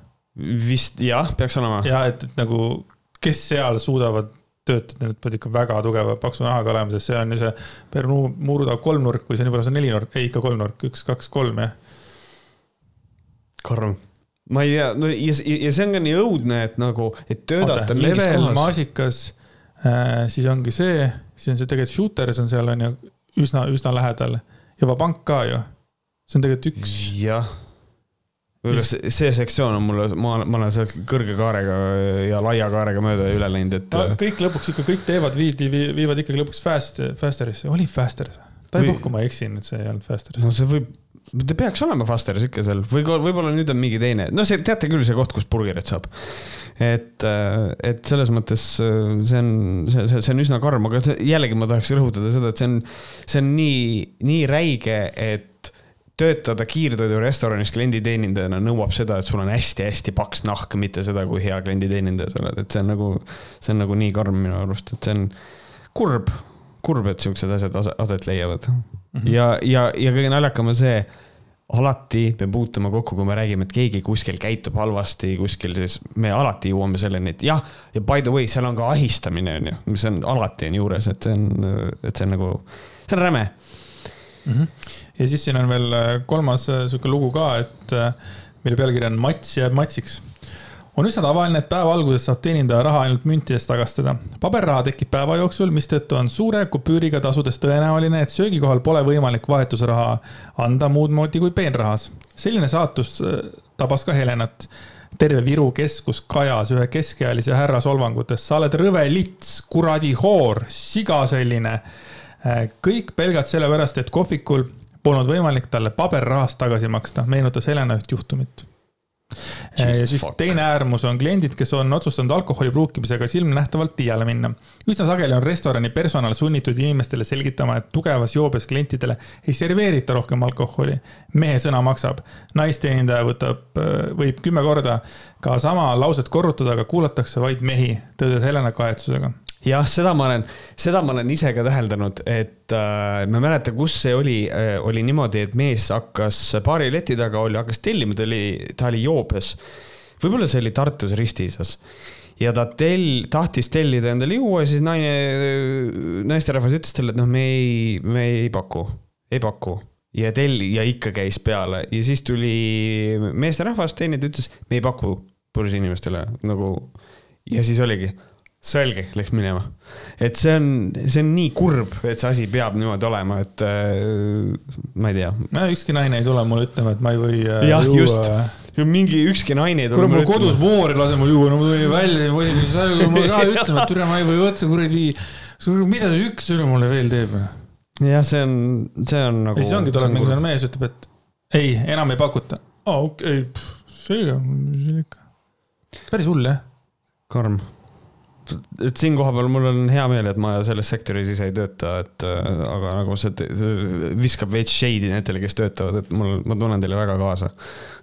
vist jah, peaks olema. ja et, et nagu, kes seal suudavad töötada, need peavad ikka väga tugeva paksu nahaga olema, sest see on ju see Bermuda kolmnurk või see on juba, see on nelinurk, ei ikka kolmnurk, üks, kaks, kolm jah. karm ma ei tea, no ja, ja see on ka nii õudne, et nagu, et töötada Oota, mingis level, kohas. maasikas äh,, siis ongi see, siis on see tegelikult Shooters on seal on ju üsna, üsna lähedal. juba pank ka ju. see on tegelikult üks. jah. see, see sektsioon on mulle, ma, ma olen sealt kõrge kaarega ja laia kaarega mööda üle läinud, et no,. kõik lõpuks ikka, kõik teevad, viidi, viivad ikkagi lõpuks fast, faster'isse, oli faster'is? ta ei puhku, ma eksin, et see ei olnud faster'is. no see võib ta peaks olema Fasteris ikka seal. Või võib-olla nüüd on mingi teine, no see, teate küll, see koht, kus burgerit saab. et, äh, et selles mõttes äh, see on, see, see, see on üsna karm, aga see, jällegi ma tahaks rõhutada seda, et see on, see on nii, nii räige, et töötada kiirtoidurestoranis klienditeenindajana nõuab seda, et sul on hästi-hästi paks nahk, mitte seda, kui hea klienditeenindaja sa oled, et see on nagu, see on nagu nii karm minu arust, et see on kurb, kurb, et siuksed asjad aset leiavad mm. -hmm. ja, ja, ja kõige naljakam on see, alati me puutume kokku, kui me räägime, et keegi kuskil käitub halvasti kuskil, siis me alati jõuame selleni, et jah, ja by the way, seal on ka ahistamine, on ju, mis on alati on juures, et see on, et see on nagu, see on räme mm. -hmm. ja siis siin on veel äh, kolmas äh, sihuke lugu ka, et äh, mille pealkiri on Mats jääb matsiks. On üsna tavaline, et päeva alguses saab teenindaja raha ainult müntides tagastada. paberraha tekib päeva jooksul, mistõttu on suure kupüüriga tasudes tõenäoline, et söögikohal pole võimalik vahetusraha anda muud moodi kui peenrahas. selline saatus tabas ka Helenat terve Viru keskus kajas ühe keskealise härra solvangutes. sa oled rõve lits, kuradi hoor, siga selline Äh, kõik pelgalt sellepärast, et kohvikul polnud võimalik talle paberrahast tagasi maksta, meenutas Helena üht juhtumit. Äh, ja siis fuck. teine äärmus on kliendid, kes on otsustanud alkoholi pruukimisega silmnähtavalt liiale minna. üsna sageli on restorani personal sunnitud inimestele selgitama, et tugevas joobes klientidele ei serveerita rohkem alkoholi. mehe sõna maksab. naisteenindaja võtab, äh, võib kümme korda ka sama lauset korrutada, aga kuulatakse vaid mehi, tõdes Helena kahetsusega jah, seda ma olen, seda ma olen ise ka täheldanud, et äh, ma ei mäleta, kus see oli äh,, oli niimoodi, et mees hakkas baari leti taga oli, hakkas tellima, ta oli, ta oli joobes. võib-olla see oli Tartus Ristisas ja ta tell-, tahtis tellida endale juua, siis naine, naisterahvas ütles talle, et noh, me ei, me ei paku, ei paku. Ja tell- ja ikka käis peale. Ja siis tuli meesterahvas, teenindaja ütles, me ei paku purjus inimestele nagu ja siis oligi selge, läks minema. et see on, see on nii kurb, et see asi peab niimoodi olema, et äh, ma ei tea. no ükski naine ei tule mulle ütlema, et ma ei või äh,. jah, just mingi ükski naine ei tule. kuule, mul kodus moor ei lase mul juua, no ma tulin välja, ma võin mulle ka ütlema, et türa, ma ei või võtta kuradi, mida see üks türa mulle veel teeb? jah, see on, see on nagu. siis ongi, tuleb mingisugune mees, ütleb, et ei, enam ei pakuta. aa, okei okay., selge, ikka. päris hull jah. karm et siin kohapeal mul on hea meel, et ma selles sektoris ise ei tööta, et äh, aga nagu see viskab veits shade'i nendele, kes töötavad, et mul, ma tunnen teile väga kaasa.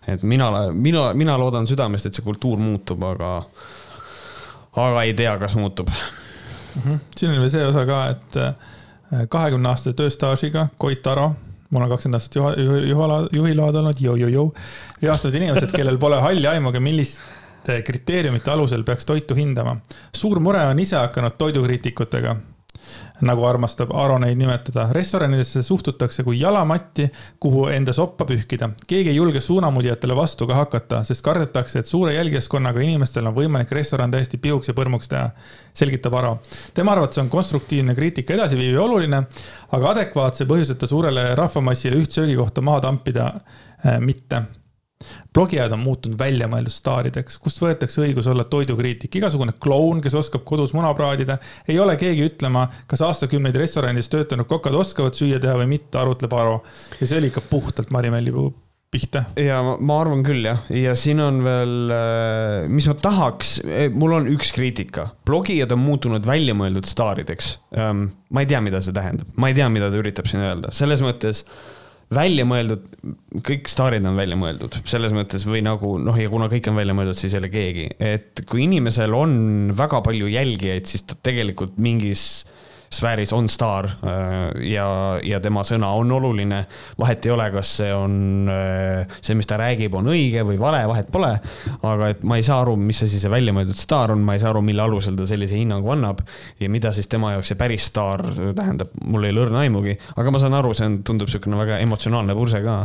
et mina, mina, mina loodan südamest, et see kultuur muutub, aga, aga ei tea, kas muutub mm. -hmm. siin on veel see osa ka, et äh, kahekümne aastase tööstaažiga Koit Aro mul on kakskümmend aastat juha, juhiload olnud, jõu-jõu-jõu. reastavad inimesed, kellel pole halli aimugi, millist kriteeriumite alusel peaks toitu hindama. suur mure on ise hakanud toidukriitikutega, nagu armastab Aro neid nimetada. restoranidesse suhtutakse kui jalamatti, kuhu enda soppa pühkida. keegi ei julge suunamudjatele vastu ka hakata, sest kardetakse, et suure jälgijaskonnaga inimestel on võimalik restoran täiesti pihuks ja põrmuks teha, selgitab Aro. tema arvates on konstruktiivne kriitika edasiviiv ja oluline, aga adekvaatse põhjuseta suurele rahvamassile üht söögikohta maha tampida äh, mitte blogijad on muutunud väljamõeldud staarideks, kust võetakse õigus olla toidukriitik, igasugune kloun, kes oskab kodus muna praadida. ei ole keegi ütlema, kas aastakümneid restoranides töötanud kokad oskavad süüa teha või mitte, arutleb Aro. ja see oli ikka puhtalt Mari-Melli pihta. ja ma, arvan küll jah, ja siin on veel, äh, mis ma tahaks, eh, mul on üks kriitika, blogijad on muutunud väljamõeldud staarideks. Ähm, ma ei tea, mida see tähendab, ma ei tea, mida ta üritab siin öelda, selles mõttes välja mõeldud, kõik staarid on välja mõeldud, selles mõttes või nagu noh, ja kuna kõik on välja mõeldud, siis ei ole keegi, et kui inimesel on väga palju jälgijaid, siis ta tegelikult mingis sfääris on staar äh, ja, ja tema sõna on oluline. vahet ei ole, kas see on, äh, see, mis ta räägib, on õige või vale, vahet pole. aga et ma ei saa aru, mis asi see väljamõeldud staar on, ma ei saa aru, mille alusel ta sellise hinnangu annab. ja mida siis tema jaoks see päris staar tähendab, mul ei ole õrna aimugi, aga ma saan aru, see on, tundub niisugune väga emotsionaalne purse ka.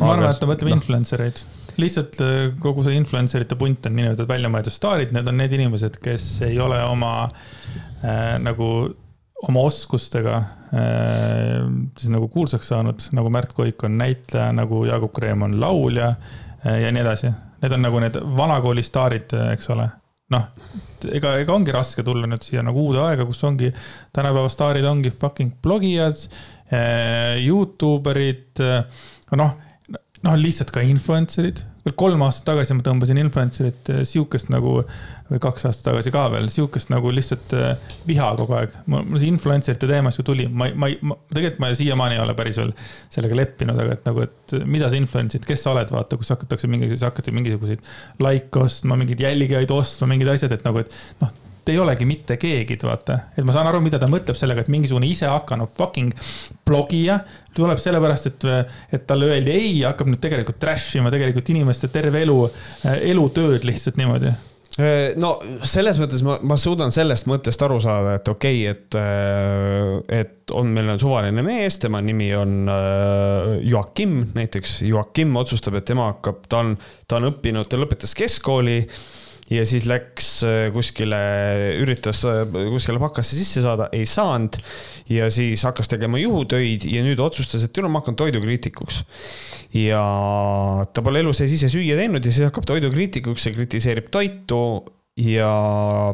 ma arvan, et ta mõtleb no. influencer eid lihtsalt äh, kogu see influencer ite punt on niinimetatud väljamõeldud staarid, need on need inimesed, kes ei ole oma äh, nagu oma oskustega äh, siis nagu kuulsaks saanud, nagu Märt Koik on näitleja, nagu Jaagup Kreem on laulja äh, ja nii edasi. Need on nagu need vanakooli staarid, eks ole. noh, ega, ega ongi raske tulla nüüd siia nagu uude aega, kus ongi tänapäeva staarid ongi fucking blogijad, äh, Youtube erid, noh noh, lihtsalt ka influencer'id. veel kolm aastat tagasi ma tõmbasin influencer'it äh, sihukest nagu, või kaks aastat tagasi ka veel, sihukest nagu lihtsalt äh, viha kogu aeg. mul see influencer'ite teema siis tuli, ma, ma, ma, tegelikult ma siiamaani ei ole päris veel sellega leppinud, aga et nagu, et mida sa influence'id, kes sa oled, vaata, kus hakatakse mingisuguseid, hakati mingisuguseid like ostma, mingeid jälgijaid ostma, mingid asjad, et nagu, et noh ei olegi mitte keegi, vaata. et ma saan aru, mida ta mõtleb sellega, et mingisugune isehakanud fucking blogija tuleb sellepärast, et, et talle öeldi ei, hakkab nüüd tegelikult trash ima tegelikult inimeste terve elu, elutööd lihtsalt niimoodi äh, no selles mõttes ma, ma suudan sellest mõttest aru saada, et okei okay,, et, äh, et on, meil on suvaline mees, tema nimi on äh, Joakim näiteks. Joakim otsustab, et tema hakkab, ta on, ta on õppinud, ta lõpetas keskkooli ja siis läks äh, kuskile, üritas äh, kuskile pakasse sisse saada, ei saanud. ja siis hakkas tegema juhutöid ja nüüd otsustas, et küll ma hakkan toidukriitikuks. ja ta pole elu sees ise süüa teinud ja siis hakkab toidukriitikuks ja kritiseerib toitu ja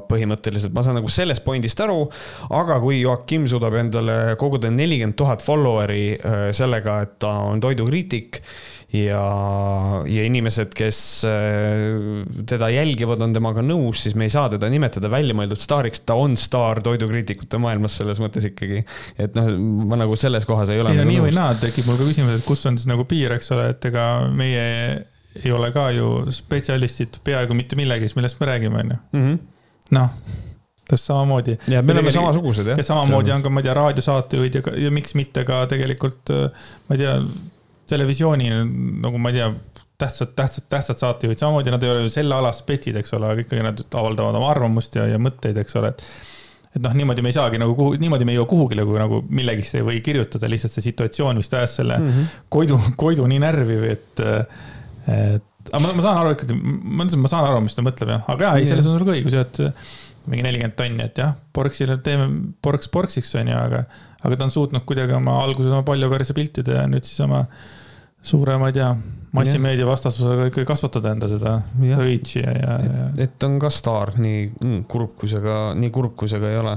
põhimõtteliselt ma saan nagu sellest pointist aru, aga kui Joakim suudab endale koguda nelikümmend tuhat follower'i äh, sellega, et ta on toidukriitik ja, ja inimesed, kes äh, teda jälgivad, on temaga nõus, siis me ei saa teda nimetada väljamõeldud staariks, ta on staar toidukriitikute maailmas selles mõttes ikkagi. et noh, ma nagu selles kohas ei ole. ei no nagu nii nõus. või naa, tekib mul ka küsimus, et kus on siis nagu piir, eks ole, et ega meie ei ole ka ju spetsialistid peaaegu mitte millegi, millest me räägime, on ju. Mhm. noh täpselt samamoodi. ja me oleme samasugused jah. ja samamoodi on ka, ma ei tea, raadiosaatejuhid ja, ja miks mitte ka tegelikult, ma ei tea televisiooni nagu ma ei tea, tähtsad, tähtsad, tähtsad saatejuhid, samamoodi nad ei ole ju selle ala spetsid, eks ole, aga ikkagi nad avaldavad oma arvamust ja, ja mõtteid, eks ole, et. et noh, niimoodi me ei saagi nagu kuhu, niimoodi me ei jõua kuhugile, kui nagu millegist ei või kirjutada, lihtsalt see situatsioon, mis ta ajas selle mm -hmm. Koidu, Koidu nii närvi et, et aga ma, ma saan aru ikkagi, ma ma saan aru, mis ta mõtleb jah, aga jaa, ei, selles on sul ka õigus jah, et mingi nelikümmend tonni, et jah, porksile teeme porks porksiks, on ju, aga, aga ta on suutnud kuidagi oma alguses oma paljuperse piltide ja nüüd siis oma suure, ma ei tea, massimeedia vastasusega ikkagi kasvatada enda seda reach'i ja, ja, ja. et on ka staar, nii mm, kurb, kui see ka, nii kurb, kui see ka ei ole.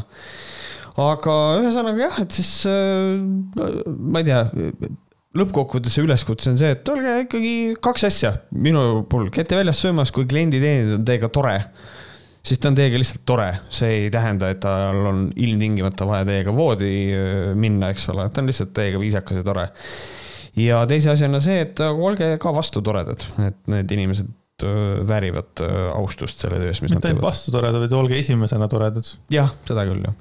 aga ühesõnaga jah, et siis äh, ma ei tea lõppkokkuvõttes see üleskutse on see, et olge ikkagi kaks asja minu puhul, käite väljas söömas, kui klienditeenindaja on teiega tore, siis ta on teiega lihtsalt tore, see ei tähenda, et tal on ilmtingimata vaja teiega voodi äh, minna, eks ole, ta on lihtsalt teiega viisakas ja tore ja teise asjana see, et olge ka vastu toredad, et need inimesed väärivad austust selle töös, mis mitte nad teevad. vastu toredad, vaid olge esimesena toredad. jah, seda küll, jah.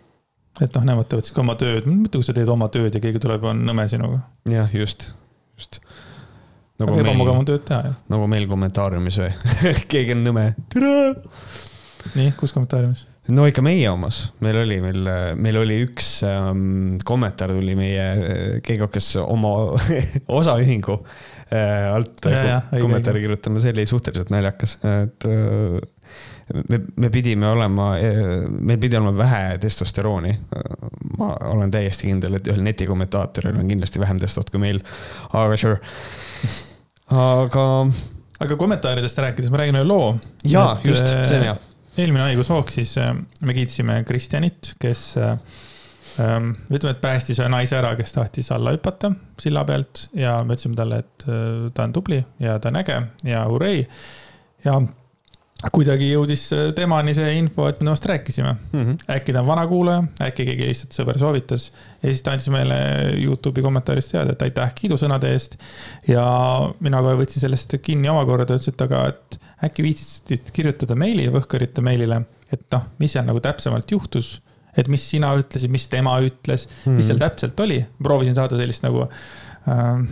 et noh, nemad teevad siis ka oma tööd, mõtle, kui sa teed oma tööd ja keegi tuleb ja on nõme sinuga. jah, just, just. Nagu ebamugav on tööd teha, jah. nagu meil kommentaariumis või keegi on nõme, tere. Nii, kus kommentaariumis? no ikka meie omas, meil oli, meil, meil oli üks ähm, kommentaar tuli meie äh, Keigokes oma osaühingu äh, alt ja, ja, kommentaari kirjutama, see oli suhteliselt naljakas, et äh, me, me pidime olema, äh, meil pidi olema vähe testosterooni. ma olen täiesti kindel, et ühel netikommentaatoril on kindlasti vähem testot kui meil, aga sure, aga. aga kommentaaridest rääkides, ma räägin ühe loo. jaa, just, see on hea eelmine haigushoog, siis äh, me kiitsime Kristjanit, kes äh, ähm, ütleme, et päästis ühe naise ära, kes tahtis alla hüpata silla pealt ja me ütlesime talle, et äh, ta on tubli ja ta on äge ja hurrei. ja kuidagi jõudis temani see info, et me temast rääkisime mm. -hmm. äkki ta on vana kuulaja, äkki keegi lihtsalt sõber soovitas. ja siis ta andis meile Youtube'i kommentaaris teada, et aitäh kiidusõnade eest. ja mina kohe võtsin sellest kinni omakorda, ütlesin, et aga, et äkki viitsid kirjutada meili Võhkarite meilile, et noh, mis seal nagu täpsemalt juhtus. et mis sina ütlesid, mis tema ütles mm, -hmm. mis seal mhm. täpselt oli, proovisin saada sellist nagu äh,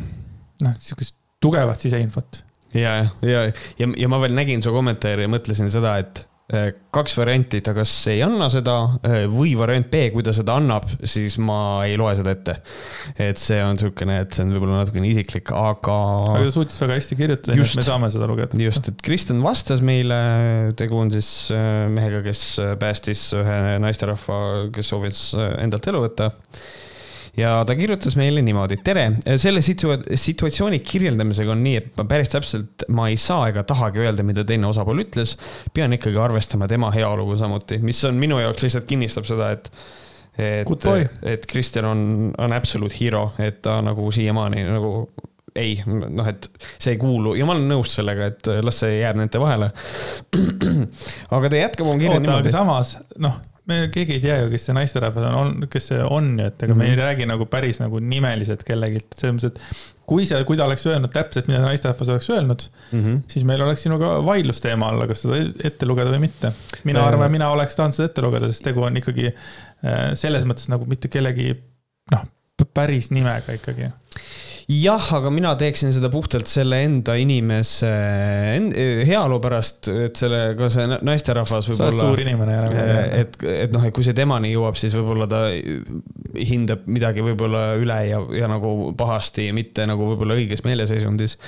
noh, sihukest tugevat siseinfot ja, ja, ja, ja ma veel nägin su kommentaari ja mõtlesin seda, et äh, kaks varianti, ta kas ei anna seda äh, või variant B, kui ta seda annab, siis ma ei loe seda ette. et see on niisugune, et see on võib-olla natukene isiklik, aga. aga ta suutis väga hästi kirjutada, nii et me saame seda lugeda. just, et Kristjan vastas meile, tegu on siis äh, mehega, kes päästis ühe naisterahva, kes soovis endalt elu võtta ja ta kirjutas meile niimoodi, tere, selle situa-, situatsiooni kirjeldamisega on nii, et ma päris täpselt, ma ei saa ega tahagi öelda, mida teine osapool ütles. pean ikkagi arvestama tema heaoluga samuti, mis on minu jaoks lihtsalt kinnistab seda, et et, et Kristjan on, on absolute hero, et ta nagu siiamaani nagu ei, noh, et see ei kuulu ja ma olen nõus sellega, et las see jääb nende vahele. aga ta jätkab oma kirja niimoodi. samas, noh me keegi ei tea ju, kes see naisterahvas on, on, kes see on ju, et ega mm -hmm. me ei mhm. räägi nagu päris nagu nimeliselt kellegilt, selles mõttes, et kui see, kui ta oleks öelnud täpselt, mida naisterahvas oleks öelnud mm, -hmm. siis meil oleks sinuga vaidlusteema alla, kas seda ette lugeda või mitte. mina äh... arvan, mina oleks tahtnud seda ette lugeda, sest tegu on ikkagi äh, selles mõttes nagu mitte kellegi noh, päris nimega ikkagi jah, aga mina teeksin seda puhtalt selle enda inimese heaolu pärast, et selle, ka see naisterahvas võib-olla. sa oled suur inimene jälle. et, et noh, et kui see temani jõuab, siis võib-olla ta hindab midagi võib-olla üle ja, ja nagu pahasti, mitte nagu võib-olla õiges meeleseisundis.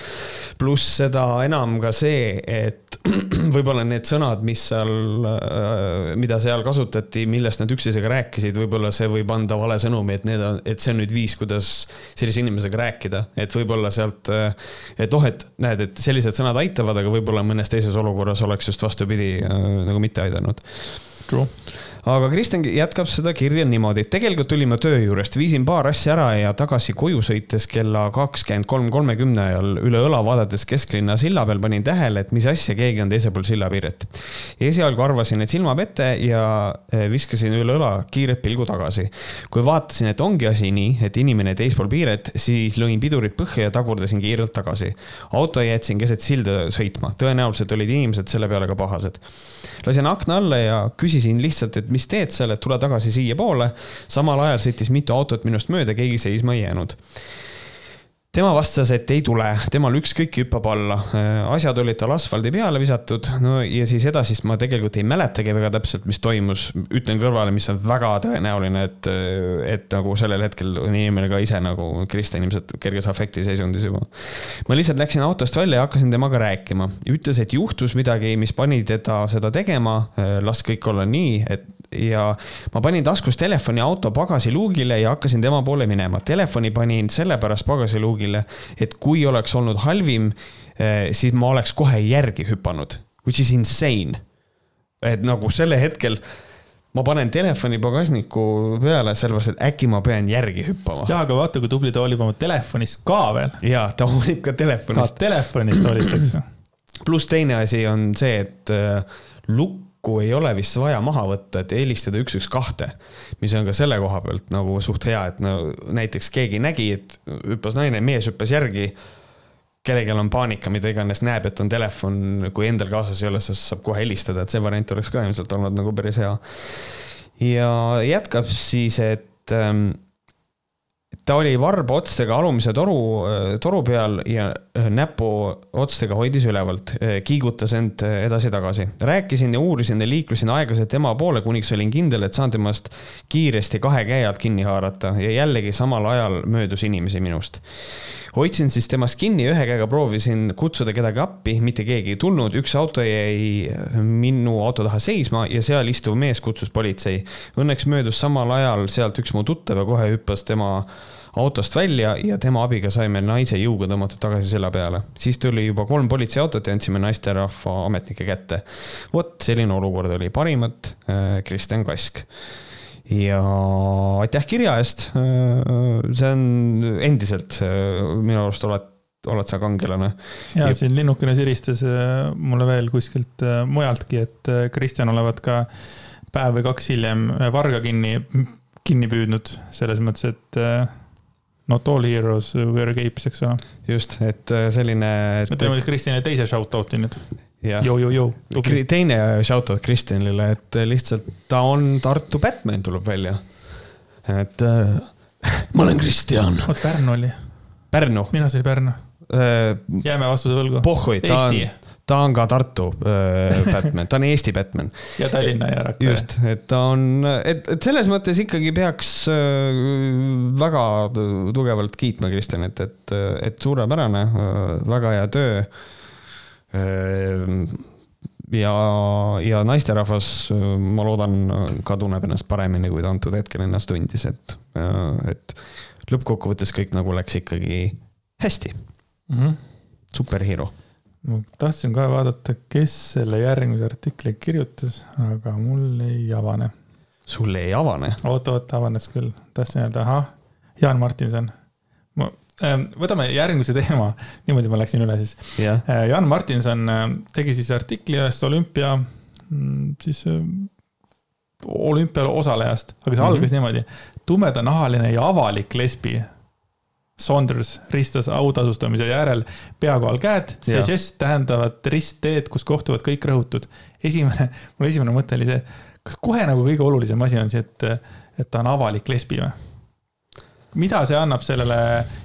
pluss seda enam ka see, et võib-olla need sõnad, mis seal, mida seal kasutati, millest nad üksteisega rääkisid, võib-olla see võib anda vale sõnumi, et need on, et see on nüüd viis, kuidas sellise inimesega rääkida et võib-olla sealt, et oh, et näed, et sellised sõnad aitavad, aga võib-olla mõnes teises olukorras oleks just vastupidi nagu mitte aidanud. True aga Kristjan jätkab seda kirja niimoodi, et tegelikult tulin ma töö juurest, viisin paar asja ära ja tagasi koju sõites kella kakskümmend kolm kolmekümne ajal üle õla vaadates kesklinna silla peal panin tähele, et mis asja, keegi on teisel pool sillapiiret. esialgu arvasin, et silmab ette ja eh, viskasin üle õla kiiret pilgu tagasi. kui vaatasin, et ongi asi nii, et inimene teispool piiret, siis lõin pidurid põhja ja tagurdasin kiirelt tagasi. auto jätsin keset silda sõitma, tõenäoliselt olid inimesed selle peale ka pahased. lasin akna alla ja küsisin lihtsalt, et mis mis teed seal, et tule tagasi siiapoole. samal ajal sõitis mitu autot minust mööda, keegi seisma ei jäänud tema vastas, et ei tule, temal ükskõik hüppab alla. asjad olid tal asfaldi peale visatud, no ja siis edasist ma tegelikult ei mäletagi väga täpselt, mis toimus. ütlen kõrvale, mis on väga tõenäoline, et, et nagu sellel hetkel on inimene ka ise nagu Kristjan ilmselt kerges afektiseisundis juba. ma lihtsalt läksin autost välja ja hakkasin temaga rääkima. ütles, et juhtus midagi, mis pani teda seda tegema. las kõik olla nii, et ja ma panin taskus telefoni auto pagasiluugile ja hakkasin tema poole minema. Telefoni panin sellepärast pagasiluugile, et kui oleks olnud halvim, eh, siis ma oleks kohe järgi hüpanud, which is insane. et nagu selle hetkel ma panen telefoni pagasniku peale, sellepärast et äkki ma pean järgi hüppama. jaa, aga vaata, kui tubli ta hoolib oma telefonist ka veel. jaa, ta hoolib ka telefonist. telefonist hoolitakse. pluss teine asi on see, et uh, lukk nuppu ei ole vist vaja maha võtta, et helistada üks, üks, kahte. mis on ka selle koha pealt nagu suht hea, et no näiteks keegi nägi, et hüppas naine, mees hüppas järgi. kellelgi on paanika, mida iganes näeb, et on telefon, kui endal kaasas ei ole, siis saab kohe helistada, et see variant oleks ka ilmselt olnud nagu päris hea. ja jätkab siis, et ähm, ta oli varba otstega alumise toru, toru peal ja äh, näpuotstega hoidis ülevalt, äh, kiigutas end äh, edasi-tagasi. rääkisin ja uurisin ja liiklusin aeglaselt tema poole, kuniks olin kindel, et saan temast kiiresti kahe käe alt kinni haarata ja jällegi samal ajal möödus inimesi minust. hoidsin siis temast kinni, ühe käega proovisin kutsuda kedagi appi, mitte keegi ei tulnud, üks auto jäi minu auto taha seisma ja seal istuv mees kutsus politsei. Õnneks möödus samal ajal sealt üks mu tuttav ja kohe hüppas tema autost välja ja tema abiga saime naise jõuga tõmmatud tagasi selja peale. siis tuli juba kolm politseiautot ja andsime naisterahva ametnike kätte. vot selline olukord oli, parimat, äh, Kristjan Kask ja aitäh kirja eest. Äh, see on endiselt äh, minu arust oled, oled sa kangelane. ja siin linnukene siristas mulle veel kuskilt mujaltki, et Kristjan olevat ka päev või kaks hiljem varga kinni, kinni püüdnud selles mõttes, et Not all heroes wear capes, eks ole. just, et äh, selline et.... me teeme Kristjanile teise shout-out'i nüüd. Teine shout-out Kristjanile, et lihtsalt ta on Tartu Batman tuleb välja. et äh, ma olen Kristjan. oot, Pärnu oli. Pärnu. minu arust oli Pärnu äh,. jääme vastuse võlgu. pohhui, ta on ta on ka Tartu äh, Batman, ta on Eesti Batman. ja Tallinna ja Rakvere. just, et ta on, et, et selles mõttes ikkagi peaks äh, väga tugevalt kiitma Kristjanit, et, et suurepärane, äh, väga hea töö. ja, ja naisterahvas, ma loodan, ka tunneb ennast paremini, kui ta antud hetkel ennast tundis, et, et lõppkokkuvõttes kõik nagu läks ikkagi hästi mm. -hmm. superhero ma tahtsin kohe vaadata, kes selle järgmise artikli kirjutas, aga mul ei avane. sul ei avane? oota, oota, avanes küll, tahtsin öelda, ahah, Jaan Martinson. ma, ähm, võtame järgmise teema, niimoodi ma läksin üle siis jah, Äh, Jan Martinson äh, tegi siis artikli ühest olümpia mm, siis äh, olümpial osalejast, aga see Mhm. algas niimoodi. tumedanahaline ja avalik lesbi. Saunders ristas autasustamise järel pea kohal käed, see žest tähendavad ristteed, kus kohtuvad kõik rõhutud. esimene, mul esimene mõte oli see, kas kohe nagu kõige olulisem asi on see, et, et ta on avalik lesbi või? mida see annab sellele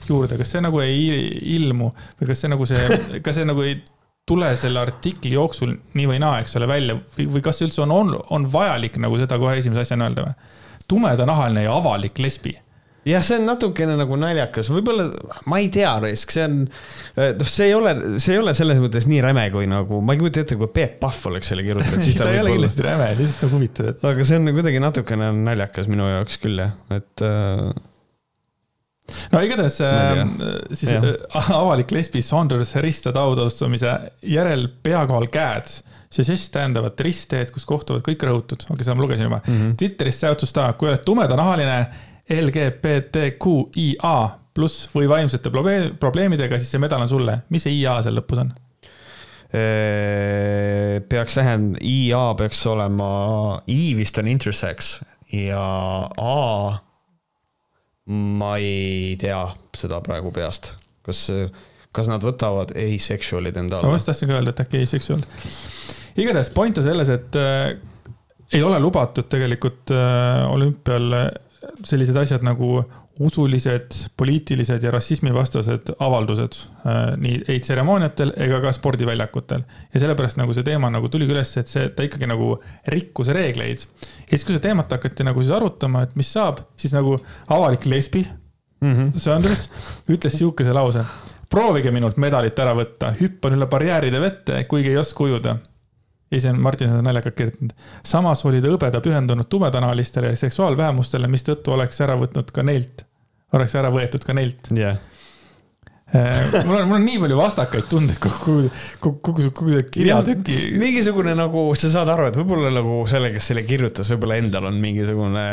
juurde, kas see nagu ei ilmu või kas see nagu see, kas see nagu ei tule selle artikli jooksul nii või naa, eks ole, välja või, või kas üldse on, on, on vajalik nagu seda kohe esimese asjana öelda või? tumedanahaline ja avalik lesbi. jah, see on natukene nagu naljakas, võib-olla ma ei tea, risk, see on, noh, see ei ole, see ei ole selles mõttes nii räme kui nagu, ma ei kujuta ette, kui Peep Pahv oleks selle kirjutanud, siis ta ei ole kindlasti räme, lihtsalt nagu huvitav, et aga see on kuidagi natukene naljakas minu jaoks küll jah, et äh, no igatahes ei äh, siis äh, avalik lesbi Saunders ristab autasustamise järel pea kohal käed. see žest tähendavad ristteed, kus kohtuvad kõik rõhutud, okei okay,, seda ma lugesin juba mm. -hmm. Twitteris säutus ta, kui oled tumedanahaline LGBTQIA pluss või vaimsete proble- probleemidega, siis see medal on sulle. mis see IA seal lõpus on? peaks tähendama, IA peaks olema, I vist on intersex ja A ma ei tea seda praegu peast, kas, kas nad võtavad asexual'id enda ma alla? just tahtsin ka öelda, et äkki ei seksuaal. igatahes point on selles, et äh, ei ole lubatud tegelikult äh, olümpial sellised asjad nagu usulised, poliitilised ja rassismivastased avaldused äh, nii ei tseremooniatel ega ka spordiväljakutel. ja sellepärast nagu see teema nagu tuligi üles, et see, ta ikkagi nagu rikkus reegleid. ja siis, kui seda teemat hakati nagu siis arutama, et mis saab, siis nagu avalik lesbi Mhm. Sanders ütles sihukese lause. proovige minult medalit ära võtta, hüppan üle barjääride vette, kuigi ei oska ujuda. Siis on Martin seda naljakalt kirjutanud. samas oli ta hõbeda pühendunud tumedanahalistele ja seksuaalvähemustele, mistõttu oleks ära võtnud ka neilt, oleks ära võetud ka neilt. jah, mul on, mul on nii palju vastakaid tundeid kogu, kogu, kogu, kogu kirjatüki. mingisugune nagu, sa saad aru, et võib-olla nagu selle, kes selle kirjutas, võib-olla endal on mingisugune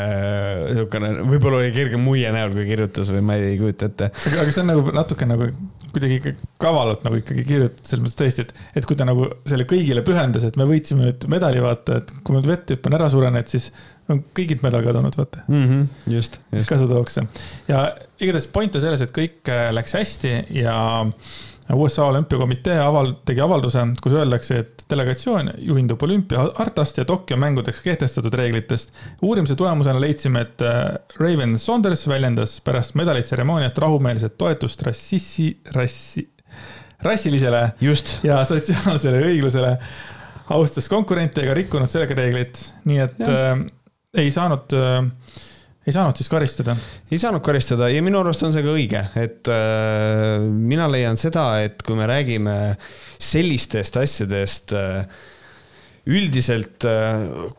niisugune, võib-olla oli kerge muie näol, kui kirjutas või ma ei kujuta ette. aga, see on nagu natuke nagu kuidagi kavalalt nagu ikkagi kirjutatud, selles mõttes tõesti, et, et kui ta nagu selle kõigile pühendas, et me võitsime nüüd medali, vaata, et kui ma nüüd vette hüppan ära suren, et siis on kõigilt medal kadunud, vaata. Mhm, just, mis just. kasu tooks see. ja igatahes point on selles, et kõik äh, läks hästi ja USA olümpiakomitee aval-, tegi avalduse, kus öeldakse, et delegatsioon juhindub olümpiahartast ja Tokyo mängudeks kehtestatud reeglitest. uurimise tulemusena leidsime, et äh, Raven Saunders väljendas pärast medalitseremooniat rahumeelset toetust rassissi, rassi, rassilisele just, ja sotsiaalsele õiglusele, austas konkurente ega rikkunud sellega reegleid, nii et äh, ei saanud äh,, ei saanud siis karistada. ei saanud karistada ja minu arust on see ka õige, et äh, mina leian seda, et kui me räägime sellistest asjadest äh, üldiselt,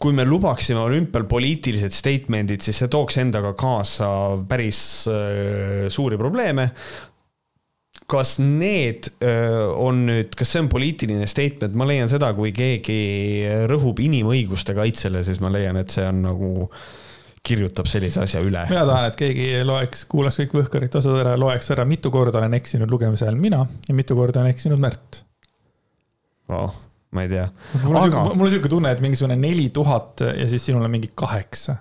kui me lubaksime olümpial poliitilised statement'id, siis see tooks endaga kaasa päris äh, suuri probleeme. kas need öö, on nüüd, kas see on poliitiline statement, ma leian seda, kui keegi rõhub inimõiguste kaitsele, siis ma leian, et see on nagu, kirjutab sellise asja üle. mina tahan, et keegi loeks, kuulaks kõik Võhkarite osad ära, loeks ära, mitu korda olen eksinud lugemise ajal mina ja mitu korda on eksinud Märt. oh,. ma ei tea. mul on Aga- siuke tunne, et mingisugune neli tuhat ja siis sinul on mingi kaheksa.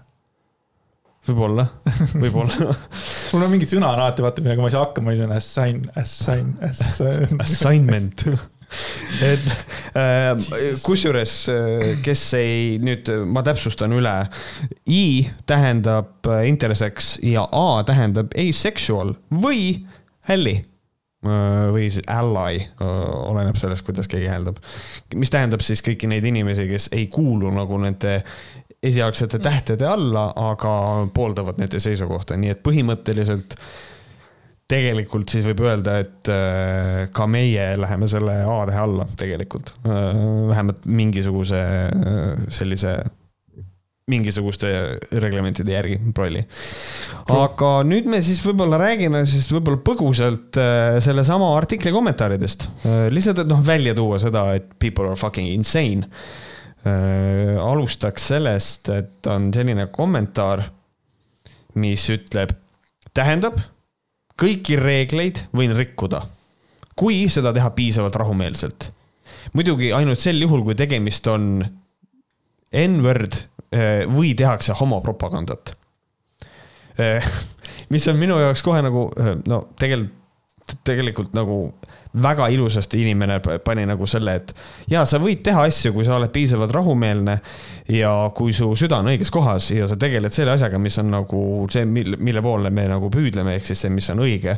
võib-olla, võib-olla. mul on mingid sõna on alati vaata, millega ma ei saa hakkama, siis on assign, assign, assign. Assignment. et äh, kusjuures, kes ei, nüüd ma täpsustan üle. I tähendab äh, intersex ja A tähendab asexual või ally või siis ally, oleneb sellest, kuidas keegi hääldab. mis tähendab siis kõiki neid inimesi, kes ei kuulu nagu nende esialgsete tähtede alla, aga pooldavad nende seisukohta, nii et põhimõtteliselt tegelikult siis võib öelda, et äh, ka meie läheme selle A-tähe alla tegelikult. vähemalt mingisuguse äh, sellise, mingisuguste reglementide järgi, prolli. aga nüüd me siis võib-olla räägime siis võib-olla põgusalt äh, sellesama artikli kommentaaridest. lihtsalt, et noh, välja tuua seda, et people are fucking insane. alustaks sellest, et on selline kommentaar, mis ütleb, tähendab kõiki reegleid võin rikkuda, kui seda teha piisavalt rahumeelselt. muidugi ainult sel juhul, kui tegemist on N-word eh, või tehakse homopropagandat. Eh, mis on minu jaoks kohe nagu eh, no tegelikult, tegelikult nagu väga ilusasti inimene pani nagu selle, et ja sa võid teha asju, kui sa oled piisavalt rahumeelne ja kui su süda on õiges kohas ja sa tegeled selle asjaga, mis on nagu see, mille, mille poole me nagu püüdleme, ehk siis see, mis on õige.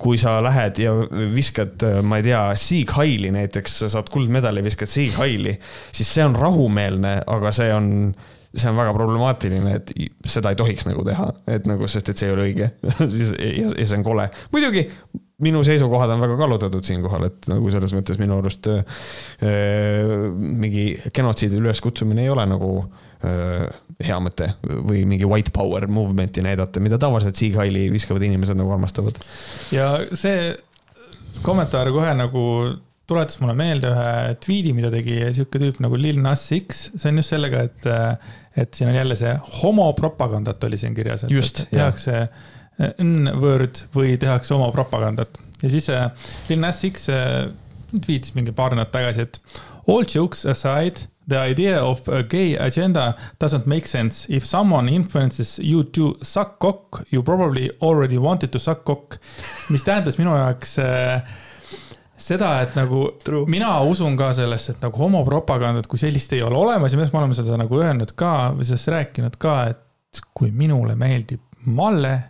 kui sa lähed ja viskad, ma ei tea, Sieg Heili näiteks, sa saad kuldmedali, viskad Sieg Heili, siis see on rahumeelne, aga see on see on väga problemaatiline, et seda ei tohiks nagu teha, et nagu, sest et see ei ole õige ja, ja see on kole. muidugi minu seisukohad on väga kallutatud siinkohal, et nagu selles mõttes minu arust äh, mingi genotsiidi üleskutsumine ei ole nagu äh, hea mõte või mingi white power movement'i näidata, mida tavaliselt Sieg Heili viskavad inimesed nagu armastavad. ja see kommentaar kohe nagu tuletas mulle meelde ühe tweet'i, mida tegi sihuke tüüp nagu Lil Nas X, see on just sellega, et, et siin on jälle see homopropagandat oli siin kirjas, et, just, et tehakse ja N-word või tehakse oma propagandat. ja siis äh, Lil Nas X äh, tweetis mingi paar nädalat tagasi, et all jokes aside, the idea of a gay agenda doesn't make sense. If someone influences you to suck cock, you probably already wanted to suck cock. mis tähendas minu jaoks äh, seda, et nagu True. mina usun ka sellesse, et nagu homopropagandat kui sellist ei ole olemas ja me oleme seda nagu öelnud ka või sellest rääkinud ka, et kui minule meeldib Malle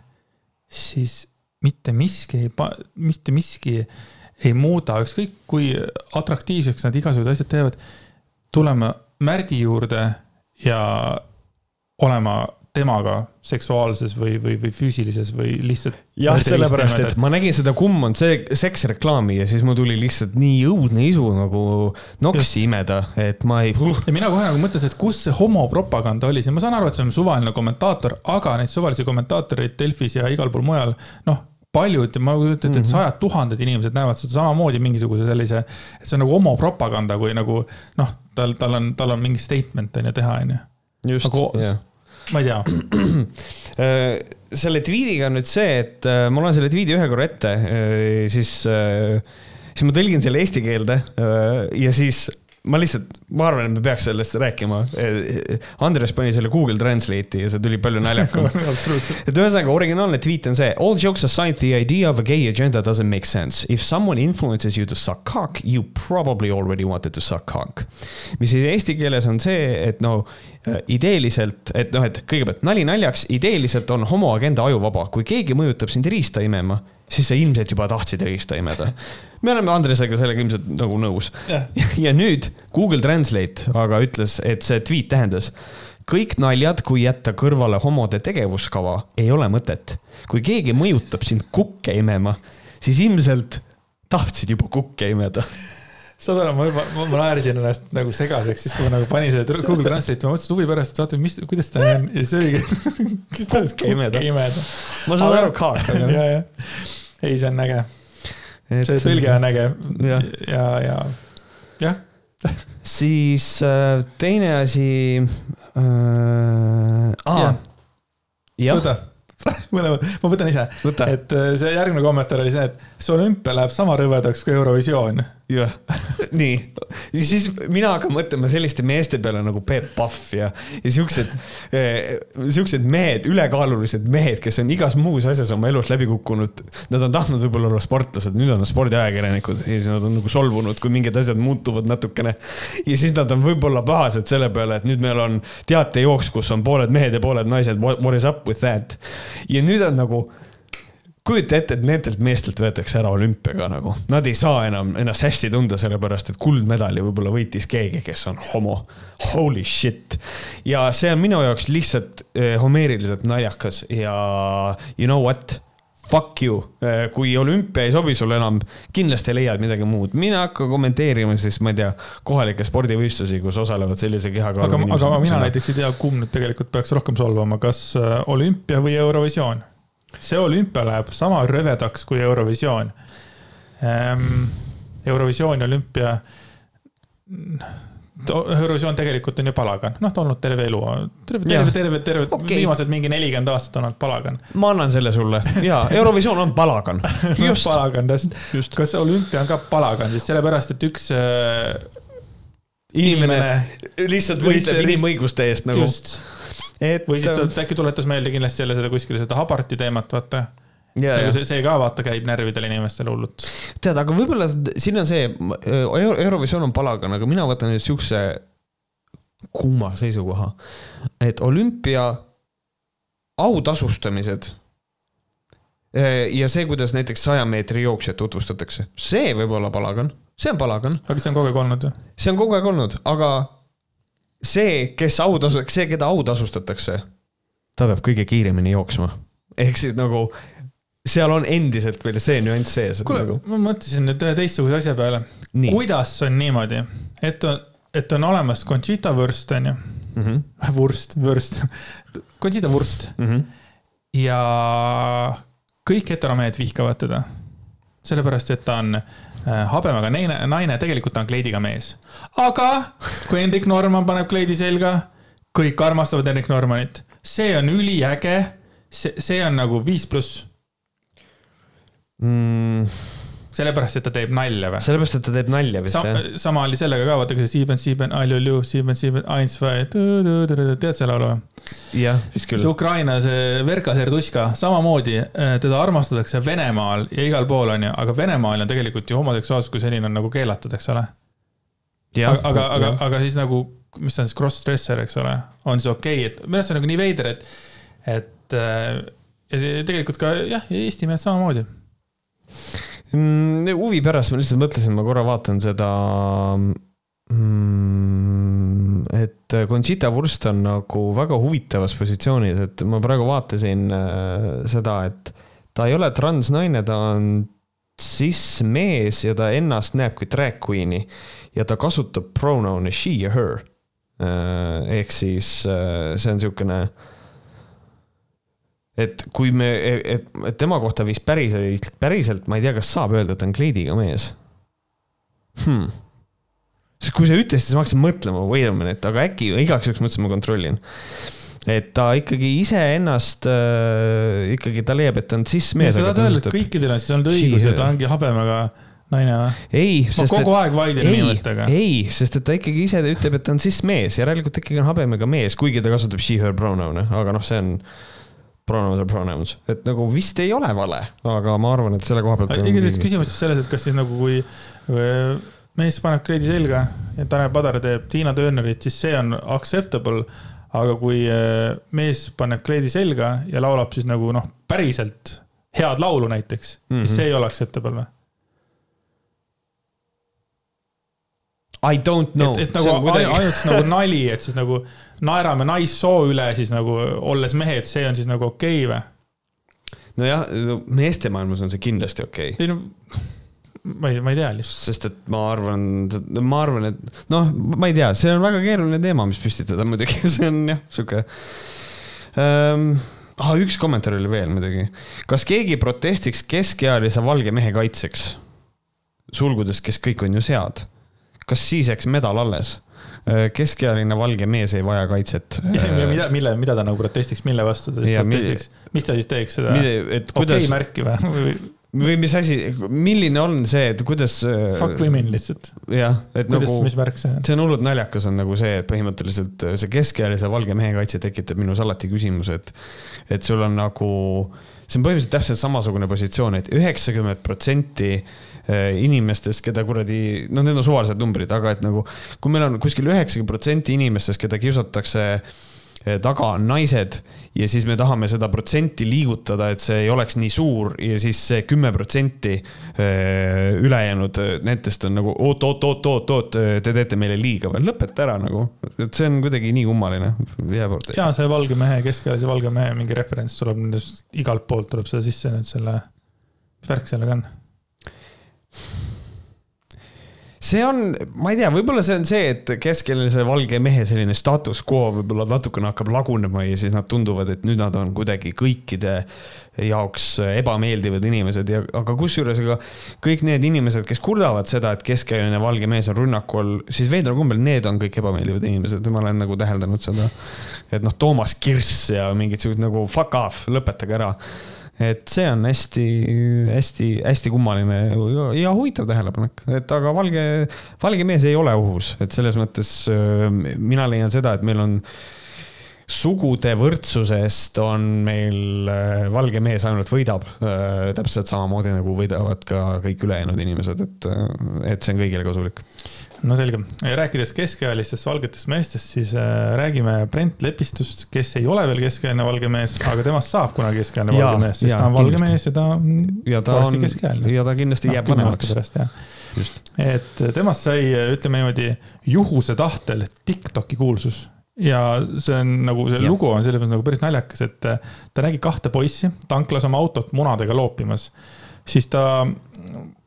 siis mitte miski ei, mitte miski ei muuda, ükskõik kui atraktiivseks nad igasugused asjad teevad. tulema Märdi juurde ja olema temaga seksuaalses või, või, või füüsilises või lihtsalt. jah, sellepärast, et ma nägin seda Kumm on see seksreklaami ja siis mul tuli lihtsalt nii õudne isu nagu noksi imeda, et ma ei. ja mina kohe nagu mõtlesin, et kus see homopropaganda oli, ma saan aru, et see on suvaline kommentaator, aga neid suvalisi kommentaatoreid Delfis ja igal pool mujal, noh paljud, ma kujutan ette, et mhm. sajad tuhanded inimesed näevad seda samamoodi mingisuguse sellise, et see on nagu homopropaganda, kui nagu noh, tal, tal on, tal on mingi statement on ju teha, on ju. just nagu,, jah ma ei tea äh, selle tweet'iga on nüüd see, et äh, ma loen selle tweet'i ühe korra ette, äh, siis, siis ma tõlgin selle eesti keelde ja siis ma lihtsalt, ma arvan, et me peaks sellest rääkima. Andres pani selle Google Translate'i ja see tuli palju naljakam et ühesõnaga, originaalne tweet on see. All jokes aside, the idea of a gay agenda doesn't make sense. If someone influences you to suck cock, you probably already wanted to suck cock. mis eesti keeles on see, et no ideeliselt, et noh, et kõigepealt nali naljaks, ideeliselt on homoagenda ajuvaba, kui keegi mõjutab sind riista imema siis sa ilmselt juba tahtsid riista imeda. me oleme Andresega sellega ilmselt nagu nõus yeah.. ja nüüd Google Translate aga ütles, et see tweet tähendas kõik naljad, kui jätta kõrvale homode tegevuskava, ei ole mõtet. kui keegi mõjutab sind kukke imema, siis ilmselt tahtsid juba kukke imeda saad aru, ma juba, ma naersin ennast nagu segaseks, siis kui ma nagu panin selle Google Translate'i, ma mõtlesin huvi pärast, et vaata, mis, kuidas ta on ja siis oligi. kes tahaks imeda? ma saan aru ka. ja, ja ei, see on äge. see tõlge on äge ja, ja, ja jah siis äh, teine asi äh,. võta mõlemad, ma võtan ise. et äh, see järgmine kommentaar oli see, et see olümpia läheb sama rõvedaks kui Eurovisioon jah, nii, siis mina hakkan mõtlema selliste meeste peale nagu Peep Pahv ja, ja siuksed eh,, siuksed mehed, ülekaalulised mehed, kes on igas muus asjas oma elus läbi kukkunud. Nad on tahtnud võib-olla olla sportlased, nüüd on nad spordiajakirjanikud ja siis nad on nagu solvunud, kui mingid asjad muutuvad natukene. ja siis nad on võib-olla pahased selle peale, et nüüd meil on teatejooks, kus on pooled mehed ja pooled naised, what is up with that? ja nüüd on nagu kujuta ette, et nendelt meestelt võetakse ära olümpiaga nagu, nad ei saa enam ennast hästi tunda, sellepärast et kuldmedali võib-olla võitis keegi, kes on homo. Holy shit. ja see on minu jaoks lihtsalt eh, homeeriliselt naljakas ja you know what? Fuck you, eh, kui olümpia ei sobi sulle enam, kindlasti leiad midagi muud, mine hakka kommenteerima siis, ma ei tea, kohalikke spordivõistlusi, kus osalevad sellise kehakaaluga inimesed. aga mina näiteks ei tea, kumb nüüd tegelikult peaks rohkem solvama, kas eh, olümpia või Eurovisioon see olümpia läheb sama rõvedaks kui Eurovisioon ehm,. Eurovisioon ja olümpia Eurovisioon tegelikult on ju palagan, noh, ta olnud terve elu, terve, terve, terve, terve okay. viimased mingi nelikümmend aastat on olnud palagan. ma annan selle sulle ja Eurovisioon on palagan. just palagan, täpselt. kas olümpia on ka palagan, siis sellepärast, et üks äh, inimene, inimene lihtsalt võitleb inimõiguste eest nagu. just. Et. või siis ta äkki tuletas meelde kindlasti jälle seda kuskil seda Habarti teemat, vaata Ja, nagu see, see ka vaata käib närvidele inimestele hullult. tead, aga võib-olla siin on see Euro, Eurovisioon on palagan, aga mina võtan nüüd siukse kuuma seisukoha, et olümpia autasustamised eh, ja see, kuidas näiteks saja meetri jooksjat tutvustatakse, see võib olla palagan, see on palagan. aga see on kogu aeg olnud ju? see on kogu aeg olnud, aga see, kes autasu, see, keda autasustatakse, ta peab kõige kiiremini jooksma. ehk siis nagu seal on endiselt veel see nüanss sees. kuule nagu..., ma mõtlesin nüüd ühe teistsuguse asja peale. kuidas on niimoodi, et on, et on olemas Conchita vürst, on ju mm. -hmm. Vurst, vürst, Conchita vurst mm. -hmm. ja kõik heteromehed vihkavad teda. sellepärast, et ta on habemega naine, naine, tegelikult ta on kleidiga mees. aga kui Hendrik Norman paneb kleidi selga, kõik armastavad Hendrik Normanit. see on üliäge. see, see on nagu viis pluss mm.? Sellepärast, et ta teeb nalja või? sellepärast, et ta teeb nalja vist Sa, jah. sama oli sellega ka, vaata, see Sieben, Sieben, Alju, Sieben, Sieben, Eins, tead selle laulu või? jah, vist küll. see Ukraina, see Verka Serduška, samamoodi äh, teda armastatakse Venemaal ja igal pool on ju, aga Venemaal on tegelikult ju homoseksuaalsus kui selline on nagu keelatud, eks ole. aga, aga, aga, aga siis nagu, mis ta on siis cross-dresser, eks ole, on siis okei okay,, et minu arust see on nagu nii veider, et, et äh, ja tegelikult ka jah, Eesti mehed samamoodi. Huvi pärast ma lihtsalt mõtlesin, ma korra vaatan seda mm,. et Conchita Wurst on nagu väga huvitavas positsioonis, et ma praegu vaatasin äh, seda, et ta ei ole transnaine, ta on cis-mees ja ta ennast näeb kui drag queen'i ja ta kasutab pronoun'e she ja her. Äh, ehk siis äh, see on niisugune äh, et kui me, et, et tema kohta vist päriselt, päriselt ma ei tea, kas saab öelda, et ta on kleidiga mees hmm.. sest kui sa ütlesid, siis ma hakkasin mõtlema, wait a minute, aga äkki igaks juhuks mõtlesin, ma kontrollin. et ta ikkagi iseennast äh,, ikkagi ta leiab, et ta on cis-mees. sa tahad öelda, et kõikidel on siis olnud õigus, et ta ongi habemega naine või? ei, sest kogu aeg vaidlen inimestega. ei, sest et ta ikkagi ise ütleb, et ta on cis-mees, järelikult ikkagi on habemega mees, kuigi ta kasutab she-her pronoun'e, aga noh, see on pronouns are pronouns, et nagu vist ei ole vale, aga ma arvan, et selle koha pealt. igatahes küsimus siis selles, et kas siis nagu kui mees paneb kleidi selga ja Tanel Padar teeb Tiina Turnerit, siis see on acceptable. aga kui äh, mees paneb kleidi selga ja laulab siis nagu noh, päriselt head laulu näiteks mm, -hmm. siis mhm. see ei ole acceptable või? I don't know. et, et nagu kuidagi... ainult nagu nali, et siis nagu naerame naissoo üle siis nagu olles mehed, see on siis nagu okei okay, või? nojah, meeste maailmas on see kindlasti okei okay.. ei no, ma ei, ma ei tea lihtsalt. sest et ma arvan, ma arvan, et noh, ma ei tea, see on väga keeruline teema, mis püstitada muidugi, see on jah, sihuke ähm, ah, üks kommentaar oli veel muidugi. kas keegi protestiks keskealise valge mehe kaitseks? sulgudes, kes kõik on ju sead kas siis jääks medal alles? Äh, keskealine valge mees ei vaja kaitset. mida, mille, mida ta nagu protestiks, mille vastu ta siis ja, protestiks, mis ta siis teeks seda okei kuidas... okay märki või? või mis asi, milline on see, et kuidas. Äh, Fuck women lihtsalt. jah, et kuidas, nagu. see on? see on hullult naljakas on nagu see, et põhimõtteliselt see keskealise valge mehe kaitse tekitab minus alati küsimuse, et, et sul on nagu, see on põhimõtteliselt täpselt samasugune positsioon et, et üheksakümmend protsenti Äh, inimestest, keda kuradi, noh, need on suvalised numbrid, aga et nagu kui meil on kuskil üheksakümmend protsenti inimestest, keda kiusatakse äh, taga on naised ja siis me tahame seda protsenti liigutada, et see ei oleks nii suur ja siis see kümme protsenti äh, ülejäänud nendest on nagu oot, oot, oot, oot, oot, te teete meile liiga või lõpeta ära nagu, et see on kuidagi nii kummaline. ja see valge mehe, keskealise valge mehe mingi referents tuleb nendest, igalt poolt tuleb seda sisse nüüd selle, mis värk sellega on? See on, ma ei tea, võib-olla see on see, et keskel see valge mehe selline status quo võib-olla natukene hakkab lagunema ja siis nad tunduvad, et nüüd nad on kuidagi kõikide jaoks ebameeldivad inimesed ja, aga kusjuures ega kõik need inimesed, kes kurdavad seda, et keskealine valge mees on rünnaku all, siis veidral kombel need on kõik ebameeldivad inimesed, ma olen nagu täheldanud seda. et noh, Toomas Kirss ja mingid siuksed nagu fuck off, lõpetage ära et see on hästi-hästi-hästi kummaline ja huvitav tähelepanek, et aga valge, valge mees ei ole ohus, et selles mõttes mina leian seda, et meil on sugude võrdsusest on meil valge mees ainult võidab, täpselt samamoodi nagu võidavad ka kõik ülejäänud inimesed, et, et see on kõigile kasulik no selge, rääkides keskealistest valgetest meestest, siis äh, räägime Brent Lepistust, kes ei ole veel keskealine valge mees, aga temast saab kunagi keskealine valge mees, sest ja, ta on valge kindlasti. mees ja ta on ja ta on keskealine. ja ta kindlasti no, jääb vanemaks. et temast sai, ütleme niimoodi, juhuse tahtel Tiktoki kuulsus ja see on nagu, see ja. lugu on selles mõttes nagu päris naljakas, et äh, ta nägi kahte poissi tanklas oma autot munadega loopimas. siis ta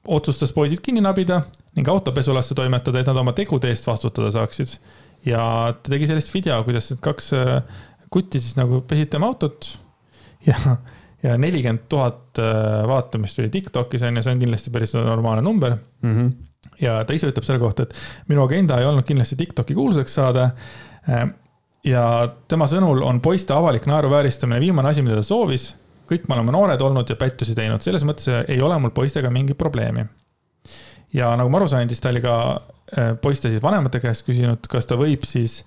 otsustas poisid kinni nabida ning autopesulasse toimetada, et nad oma tegude eest vastutada saaksid. ja ta tegi sellist video, kuidas need kaks äh, kutti siis nagu pesid tema autot ja, ja nelikümmend tuhat äh, vaatamist tuli Tiktokis on ju, see on kindlasti päris normaalne number mm. -hmm. ja ta ise ütleb selle kohta, et minu agenda ei olnud kindlasti Tiktoki kuulsaks saada. Äh, ja tema sõnul on poiste avalik naeruvääristamine viimane asi, mida ta soovis. kõik me oleme noored olnud ja pättusi teinud, selles mõttes ei ole mul poistega mingit probleemi ja nagu ma aru sain, siis ta oli ka äh, poiste siis vanemate käest küsinud, kas ta võib siis,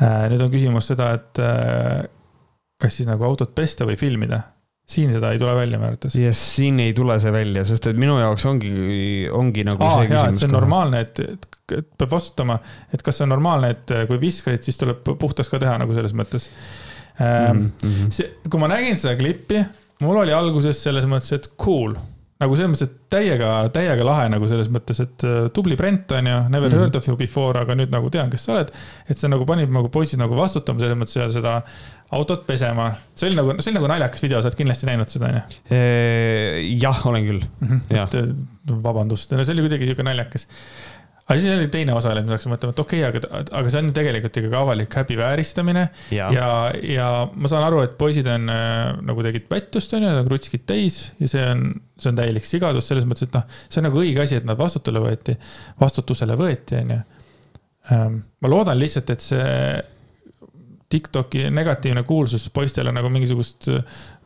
äh, nüüd on küsimus seda, et äh, kas siis nagu autot pesta või filmida siin seda ei tule välja minu arvates. jah, siin ei tule see välja, sest et minu jaoks ongi, ongi nagu Aa, see jaa, küsimus. see on normaalne, et, et, et peab vastutama, et kas see on normaalne, et kui viskasid, siis tuleb puhtaks ka teha nagu selles mõttes mm. -hmm. see, kui ma nägin seda klippi, mul oli alguses selles mõttes, et cool nagu selles mõttes, et täiega, täiega lahe nagu selles mõttes, et uh, tubli Brent on ju, never mm -hmm. heard of you before, aga nüüd nagu tean, kes sa oled. et see nagu panib nagu poisid nagu vastutama selles mõttes ja seda autot pesema. see oli nagu, see oli nagu naljakas video, sa oled kindlasti näinud seda, on ju? jah, olen küll mm. -hmm. vabandust, no see oli kuidagi sihuke naljakas aga siis oli teine osalemine, ma hakkasin mõtlema, et okei okay,, aga, aga see on tegelikult ikkagi avalik häbivääristamine. ja, ja, ja ma saan aru, et poisid on äh, nagu tegid pättust, on ju, nad krutskid täis ja see on, see on täielik sigadus selles mõttes, et noh, see on nagu õige asi, et nad vastutusele võeti, vastutusele võeti, on ju. Ähm, ma loodan lihtsalt, et see Tiktoki negatiivne kuulsus poistele nagu mingisugust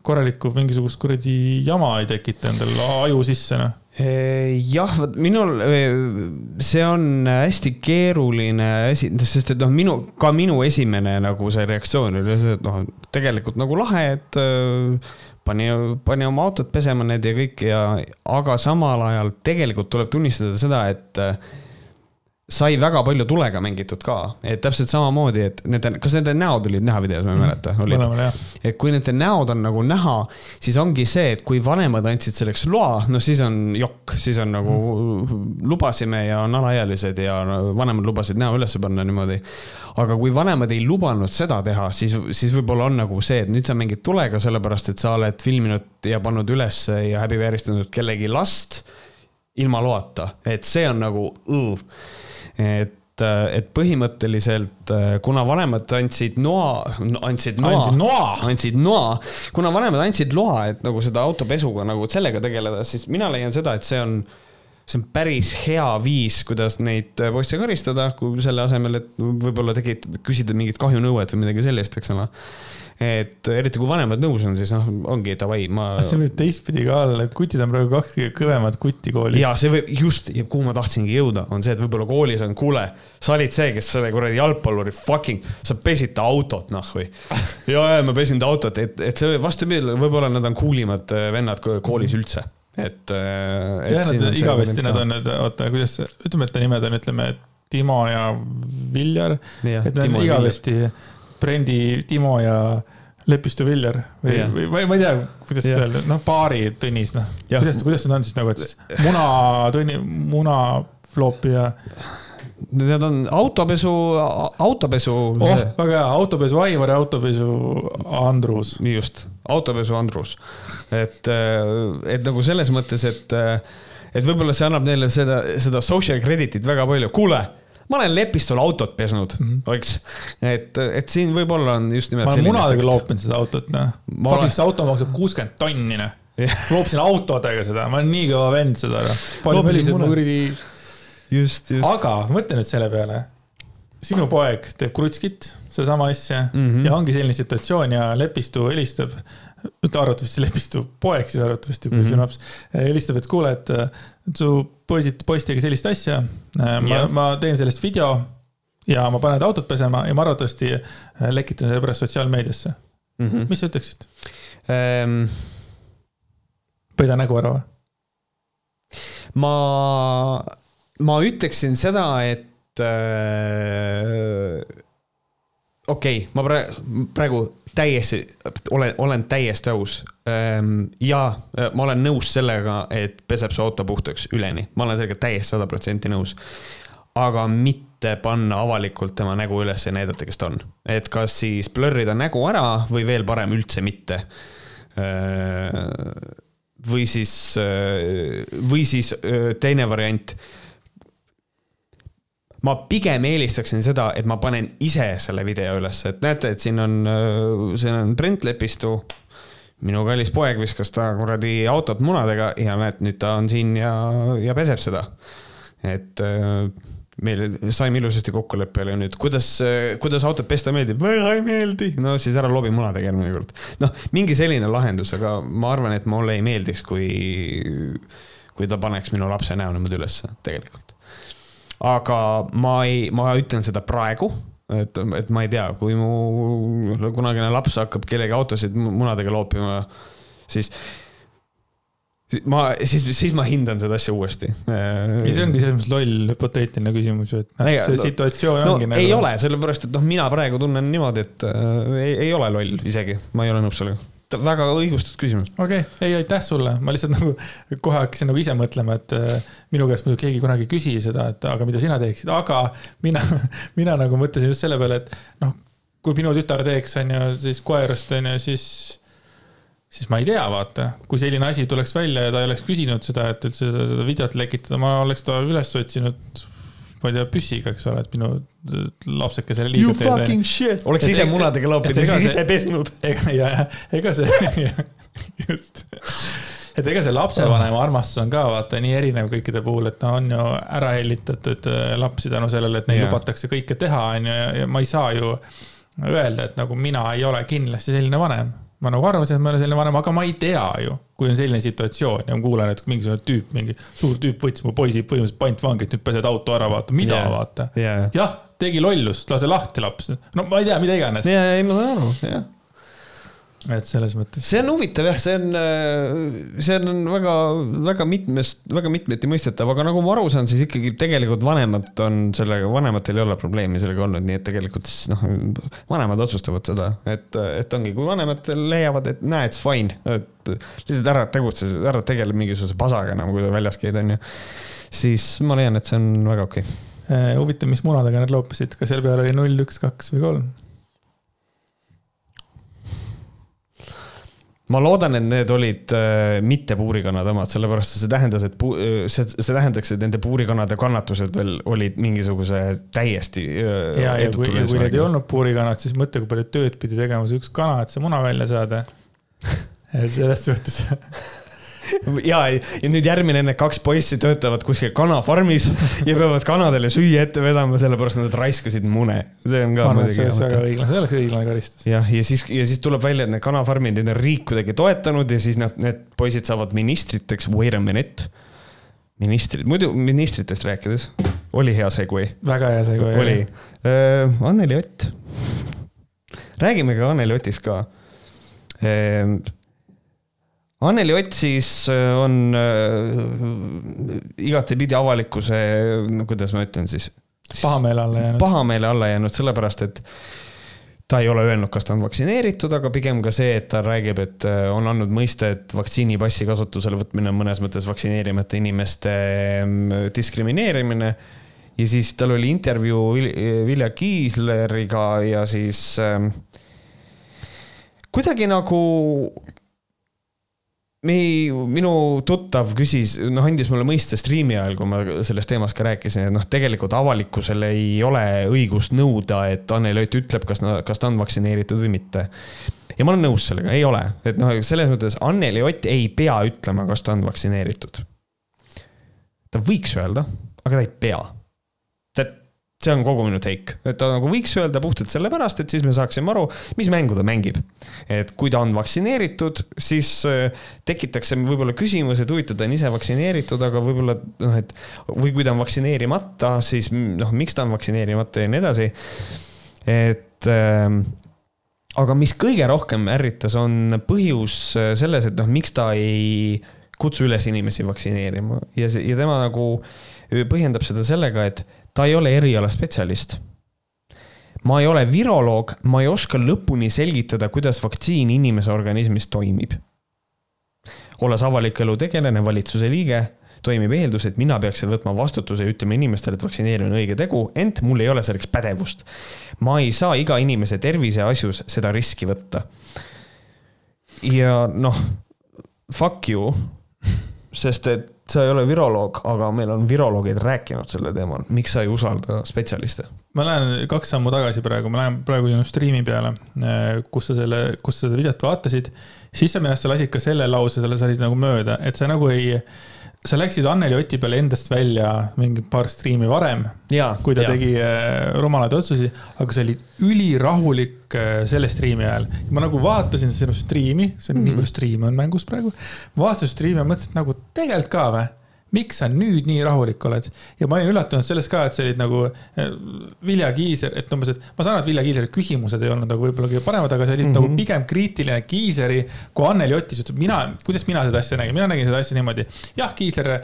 korralikku mingisugust kuradi jama ei tekita endale aju sisse, noh jah, vot minul, see on hästi keeruline asi, sest et noh, minu, ka minu esimene nagu see reaktsioon oli see, et noh, tegelikult nagu lahe, et pani, pani oma autot pesema need ja kõik ja, aga samal ajal tegelikult tuleb tunnistada seda, et sai väga palju tulega mängitud ka, et täpselt samamoodi, et nende, kas nende näod olid näha videos, ma ei mäleta, olid. et kui nende näod on nagu näha, siis ongi see, et kui vanemad andsid selleks loa, no siis on jokk, siis on nagu lubasime ja on alaealised ja vanemad lubasid näo üles panna niimoodi. aga kui vanemad ei lubanud seda teha, siis, siis võib-olla on nagu see, et nüüd sa mängid tulega, sellepärast et sa oled filminud ja pannud ülesse ja häbivääristanud kellegi last ilma loata, et see on nagu õõ et et põhimõtteliselt, kuna vanemad andsid noa, andsid noa, andsid noa, andsid noa, kuna vanemad andsid loa, et nagu seda autopesuga nagu sellega tegeleda, siis mina leian seda, et see on, see on päris hea viis, kuidas neid poisse karistada, kui selle asemel, et võib-olla tegid, küsida mingit kahjunõuet või midagi sellist, eks ole et eriti kui vanemad nõus on, siis noh, ongi davai, ma. see võib teistpidi ka olla, et kutid on praegu kaks kõige kõvemat kutti koolis. ja see võib just, kuhu ma tahtsingi jõuda, on see, et võib-olla koolis on, kuule, sa olid see, kes selle kuradi jalgpalluri fucking, sa pesid ta autot, noh või. ja, ja ma pesin ta autot, et, et see vastupidi, võib-olla nad on cool imad vennad koolis üldse et, et. jah, nad igavesti, nad on need, oota, kuidas, ütleme, et ta nimed on, ütleme, Timo ja Viljar. et nad on igavesti Brendi, Timo ja Lepistu Viljar või yeah., või, ma ei tea, kuidas seda öelda, noh, paari Tõnis, noh. kuidas, kuidas need on siis nagu, et muna, Tõni, muna, Flop ja. Need on autopesu, autopesu. oh, väga hea, autopesu Aivar ja autopesu Andrus. just, autopesu Andrus. et, et nagu selles mõttes, et et võib-olla see annab neile seda, seda social credit'it väga palju, kuule ma olen Lepistul autot pesnud mm, -hmm. eks. et, et siin võib-olla on just nimelt. ma olen munadega loopinud seda autot, noh. Fucking see auto maksab kuuskümmend tonni, noh. loopsin autodega seda, ma olen nii kõva vend seda, noh. just, just. aga mõtle nüüd selle peale. sinu poeg teeb krutskit, sedasama asja mm -hmm. ja ongi selline situatsioon ja Lepistu helistab mitte arvatavasti Lepistu poeg siis arvatavasti, kui mm -hmm. sinu laps helistab, et kuule, et su poisid, poiss tegi sellist asja. ma, ma teen sellest video ja ma panen ta autot pesema ja ma arvatavasti lekitan selle pärast sotsiaalmeediasse mm. -hmm. mis sa ütleksid ähm...? pöida nägu ära või? ma, ma ütleksin seda, et äh, okei okay,, ma praegu, praegu täiesti, olen, olen täiesti aus. Ehm, ja äh, ma olen nõus sellega, et peseb su auto puhtaks üleni, ma olen sellega täiesti sada protsenti nõus. aga mitte panna avalikult tema nägu üles ja näidata, kes ta on. et kas siis blurrida nägu ära või veel parem üldse mitte. Ehm, või siis, äh, või siis äh, teine variant ma pigem eelistaksin seda, et ma panen ise selle video üles, et näete, et siin on, siin on Brent Lepistu. minu kallis poeg viskas ta kuradi autot munadega ja näed, nüüd ta on siin ja, ja peseb seda. et meil saime ilusasti kokkuleppele nüüd, kuidas, kuidas autot pesta meeldib, väga ei meeldi, no siis ära loobi munadega järgmine kord. noh, mingi selline lahendus, aga ma arvan, et mulle ei meeldiks, kui, kui ta paneks minu lapse näo niimoodi ülesse tegelikult aga ma ei, ma ütlen seda praegu et, et ma ei tea, kui mu kunagine laps hakkab kellegi autosid munadega loopima, siis ma, siis, siis ma hindan seda asja uuesti. ja see ongi selles mõttes loll hüpoteetiline küsimus ju, et noh, see situatsioon no, ongi nagu. ei ole, sellepärast et noh, mina praegu tunnen niimoodi, et äh, ei, ei ole loll isegi, ma ei ole nõus sellega väga õigustatud küsimus. okei okay., ei aitäh sulle, ma lihtsalt nagu kohe hakkasin nagu ise mõtlema, et äh, minu käest muidu keegi kunagi ei küsi seda, et aga mida sina teeksid, aga mina, mina nagu mõtlesin just selle peale, et noh, kui minu tütar teeks, on ju, siis koerast, on ju, siis siis ma ei tea, vaata, kui selline asi tuleks välja ja ta ei oleks küsinud seda, et üldse seda, seda videot lekitada, ma oleks ta üles otsinud ma ei tea, püssiga, eks ole, et minu lapsekesele liiga teed. You fucking shit. oleks ise munadega loopinud siis ise pesnud. ega, ja, ja, ega see, just. et ega see lapsevanema armastus on ka vaata nii erinev kõikide puhul, et noh, on ju ära hellitatud äh, lapsi tänu sellele, et neil yeah. lubatakse kõike teha, on ju, ja ma ei saa ju öelda, et nagu mina ei ole kindlasti selline vanem ma nagu arvasin, et ma olen selline vanem, aga ma ei tea ju, kui on selline situatsioon ja ma kuulen, et mingisugune tüüp, mingi suur tüüp võttis mu poisi põhimõtteliselt pantvangi, et nüüd pesed auto ära, vaata, mida yeah. vaata yeah.. jah, tegi lollust, lase lahti laps. no ma ei tea, mida iganes. ja, ei ma saan aru, jah et selles mõttes. see on huvitav jah, see on, see on väga, väga mitmest, väga mitmeti mõistetav, aga nagu ma aru saan, siis ikkagi tegelikult vanemad on sellega, vanematel ei ole probleemi sellega olnud, nii et tegelikult siis noh, vanemad otsustavad seda, et, et ongi, kui vanemad leiavad, et näe, it's fine, et lihtsalt ära tegutse, ära tegele mingisuguse pasaga enam, kui sa väljas käid, onju. siis ma leian, et see on väga okei okay. Eh, huvitav, mis munadega nad loopisid, kas seal peal oli null, üks, kaks või kolm? Ma loodan, et need olid äh, mitte puurikannade omad, sellepärast et see tähendas, et puu, äh, see, see tähendaks, et nende puurikannade kannatused veel olid mingisuguse täiesti äh,. ja, ja kui, ja kui need ei olnud puurikannad, siis mõtle, kui palju tööd pidi tegema see üks kana, et see muna välja saada selles suhtes ja, ja nüüd järgmine, need kaks poissi töötavad kuskil kanafarmis ja peavad kanadele süüa ette vedama, sellepärast nad raiskasid mune. see on ka. et see oleks väga õiglane, see oleks õiglane karistus. jah, ja siis, ja siis tuleb välja, et need kanafarmid, neid on riik kuidagi toetanud ja siis nad, need poisid saavad ministriteks, wait a minute. ministrid, muidu ministritest rääkides, oli hea segway. väga hea segway. oli äh,, Anneli Ott. räägime ka Anneli Otist ka äh, Anneli Ott siis äh, on äh, igatepidi avalikkuse, kuidas ma ütlen siis. pahameele alla jäänud. pahameele alla jäänud, sellepärast et ta ei ole öelnud, kas ta on vaktsineeritud, aga pigem ka see, et ta räägib, et äh, on andnud mõista, et vaktsiinipassi kasutusele võtmine on mõnes mõttes vaktsineerimata inimeste mm, diskrimineerimine. ja siis tal oli intervjuu Vilja Kiisleriga ja siis äh, kuidagi nagu me, minu tuttav küsis, noh, andis mulle mõista striimi ajal, kui ma sellest teemast ka rääkisin, et noh, tegelikult avalikkusel ei ole õigust nõuda, et Anneli Ott ütleb, kas, kas ta on vaktsineeritud või mitte. ja ma olen nõus sellega, ei ole, et noh, selles mõttes Anneli Ott ei pea ütlema, kas ta on vaktsineeritud. ta võiks öelda, aga ta ei pea see on kogu minu take, et ta nagu võiks öelda puhtalt sellepärast, et siis me saaksime aru, mis mängu ta mängib. et kui ta on vaktsineeritud, siis äh, tekitakse võib-olla küsimus, et huvitav, ta on ise vaktsineeritud, aga võib-olla noh, et või kui ta on vaktsineerimata, siis noh, miks ta on vaktsineerimata ja nii edasi. et äh, aga mis kõige rohkem ärritas, on põhjus äh, selles, et noh, miks ta ei kutsu üles inimesi vaktsineerima ja see, ja tema nagu põhjendab seda sellega, et ta ei ole erialaspetsialist. ma ei ole viroloog, ma ei oska lõpuni selgitada, kuidas vaktsiin inimese organismis toimib. olles avaliku elu tegelane, valitsuse liige, toimib eeldus, et mina peaksin võtma vastutuse ja ütlema inimestele, et vaktsineerimine on õige tegu, ent mul ei ole selleks pädevust. ma ei saa iga inimese tervise asjus seda riski võtta. ja noh, fuck you, sest et sa ei ole viroloog, aga meil on viroloogid rääkinud sellel teemal, miks sa ei usalda spetsialiste? ma lähen kaks sammu tagasi praegu, ma lähen praegu sinu striimi peale, eh, kus sa selle, kus sa seda videot vaatasid. siis sa minu arust sa lasid ka selle lause, selle sa olid nagu mööda, et sa nagu ei sa läksid Anneli Oti peale endast välja mingi paar striimi varem, kui ta ja. tegi äh, rumalaid otsusi, aga see oli ülirahulik äh, selle striimi ajal. ma nagu vaatasin sinu striimi, see on mm -hmm. nii palju striime on mängus praegu, vaatasin striimi ja mõtlesin, nagu tegelikult ka või miks sa nüüd nii rahulik oled? ja ma olin üllatunud sellest ka, et sa olid nagu eh, Vilja Kiisler, et umbes, et ma saan aru, et Vilja Kiisleri küsimused ei olnud nagu võib-olla kõige paremad, aga sa olid mm -hmm. nagu mhm. pigem kriitiline Kiisleri kui Anneli Otis ütleb, mina, kuidas mina seda asja nägin, mina nägin seda asja niimoodi. jah, Kiisler äh,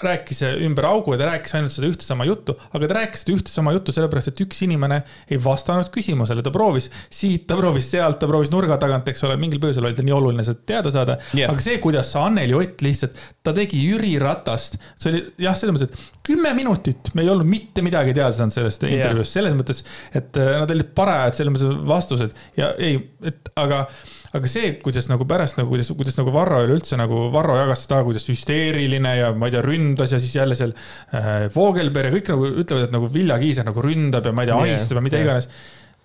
rääkis ümber augu ja ta rääkis ainult seda ühte sama juttu, aga ta rääkis seda ühte sama juttu sellepärast, et üks inimene ei vastanud küsimusele, ta proovis siit, ta proovis sealt, ta proovis nurga tagant, eks ole, mingil põhjusel oli tal nii oluline seda teada saada yeah.. aga see, kuidas sa Anneli Ott lihtsalt, ta tegi Jüri ratast. see oli jah, selles mõttes, et kümme minutit me ei olnud mitte midagi teada saanud sellest yeah. intervjuust, selles mõttes, et äh, nad olid parajad selles mõttes vastused ja ei, et aga aga see, kuidas nagu pärast nagu, kuidas, kuidas nagu Varro üleüldse nagu, Varro jagas seda, kuidas hüsteeriline ja ma ei tea, ründas ja siis jälle seal äh, Vogelberg ja kõik nagu ütlevad, et nagu Vilja Kiisler nagu ründab ja ma ei tea ahistab ja mida yeah. iganes.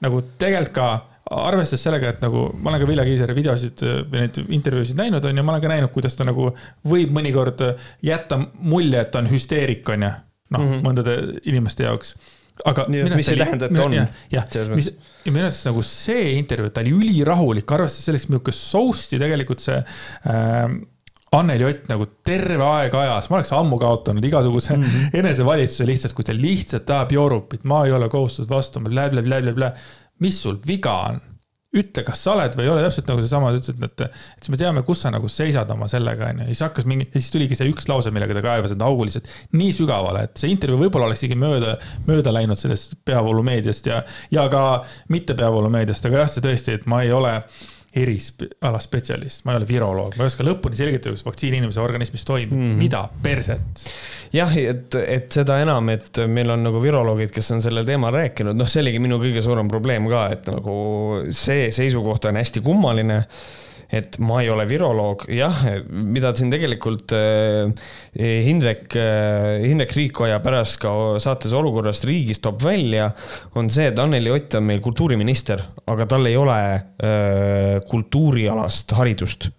nagu tegelikult ka arvestades sellega, et nagu ma olen ka Vilja Kiisleri videosid või neid intervjuusid näinud, on ju, ma olen ka näinud, kuidas ta nagu võib mõnikord jätta mulje, et ta on hüsteerik, on ju. noh mm -hmm., mõndade inimeste jaoks. aga. mis ei tähenda, et on. jah, mis, ja minu arvates nagu see intervjuu, ta oli ülirahulik, arvestades selleks, milline soust'i tegelikult see äh, Anneli Ott nagu terve aeg ajas, ma oleks ammu kaotanud igasuguse mm -hmm. enesevalitsuse lihtsalt, kui ta lihtsalt tahab joorupit, ma ei ole kohustatud vastama, blä-blä-blä-blä-blä mis sul viga on? ütle, kas sa oled või ei ole, täpselt nagu seesama, sa ütlesid, et, et siis me teame, kus sa nagu seisad oma sellega, on ju. ja siis hakkas mingi, ja siis tuligi see üks lause, millega ta kaevas enda augu lihtsalt nii sügavale, et see intervjuu võib-olla oleks isegi mööda, mööda läinud sellest peavoolumeediast ja, ja ka mitte peavoolumeediast, aga jah, see tõesti, et ma ei ole eriala spetsialist, ma ei ole viroloog, ma ei oska lõpuni selgitada, kuidas vaktsiin inimese organismis toimib mm, -hmm. mida perset. jah, et, et seda enam, et meil on nagu viroloogid, kes on sellel teemal rääkinud, noh, see oligi minu kõige suurem probleem ka, et nagu see seisukoht on hästi kummaline et ma ei ole viroloog, jah, mida siin tegelikult äh, Hindrek, äh, Hindrek Riikoja pärast ka saates Olukorrast riigis toob välja, on see, et Anneli Ott on meil kultuuriminister, aga tal ei ole äh, kultuurialast haridust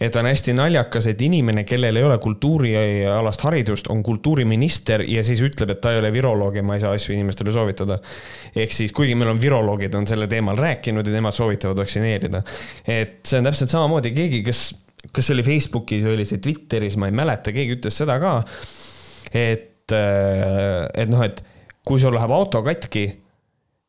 et on hästi naljakas, et inimene, kellel ei ole kultuurialast haridust, on kultuuriminister ja siis ütleb, et ta ei ole viroloog ja ma ei saa asju inimestele soovitada. ehk siis, kuigi meil on viroloogid, on sellel teemal rääkinud ja nemad soovitavad vaktsineerida. et see on täpselt samamoodi keegi, kes, kas see oli Facebookis või oli see Twitteris, ma ei mäleta, keegi ütles seda ka. et, et noh, et kui sul läheb auto katki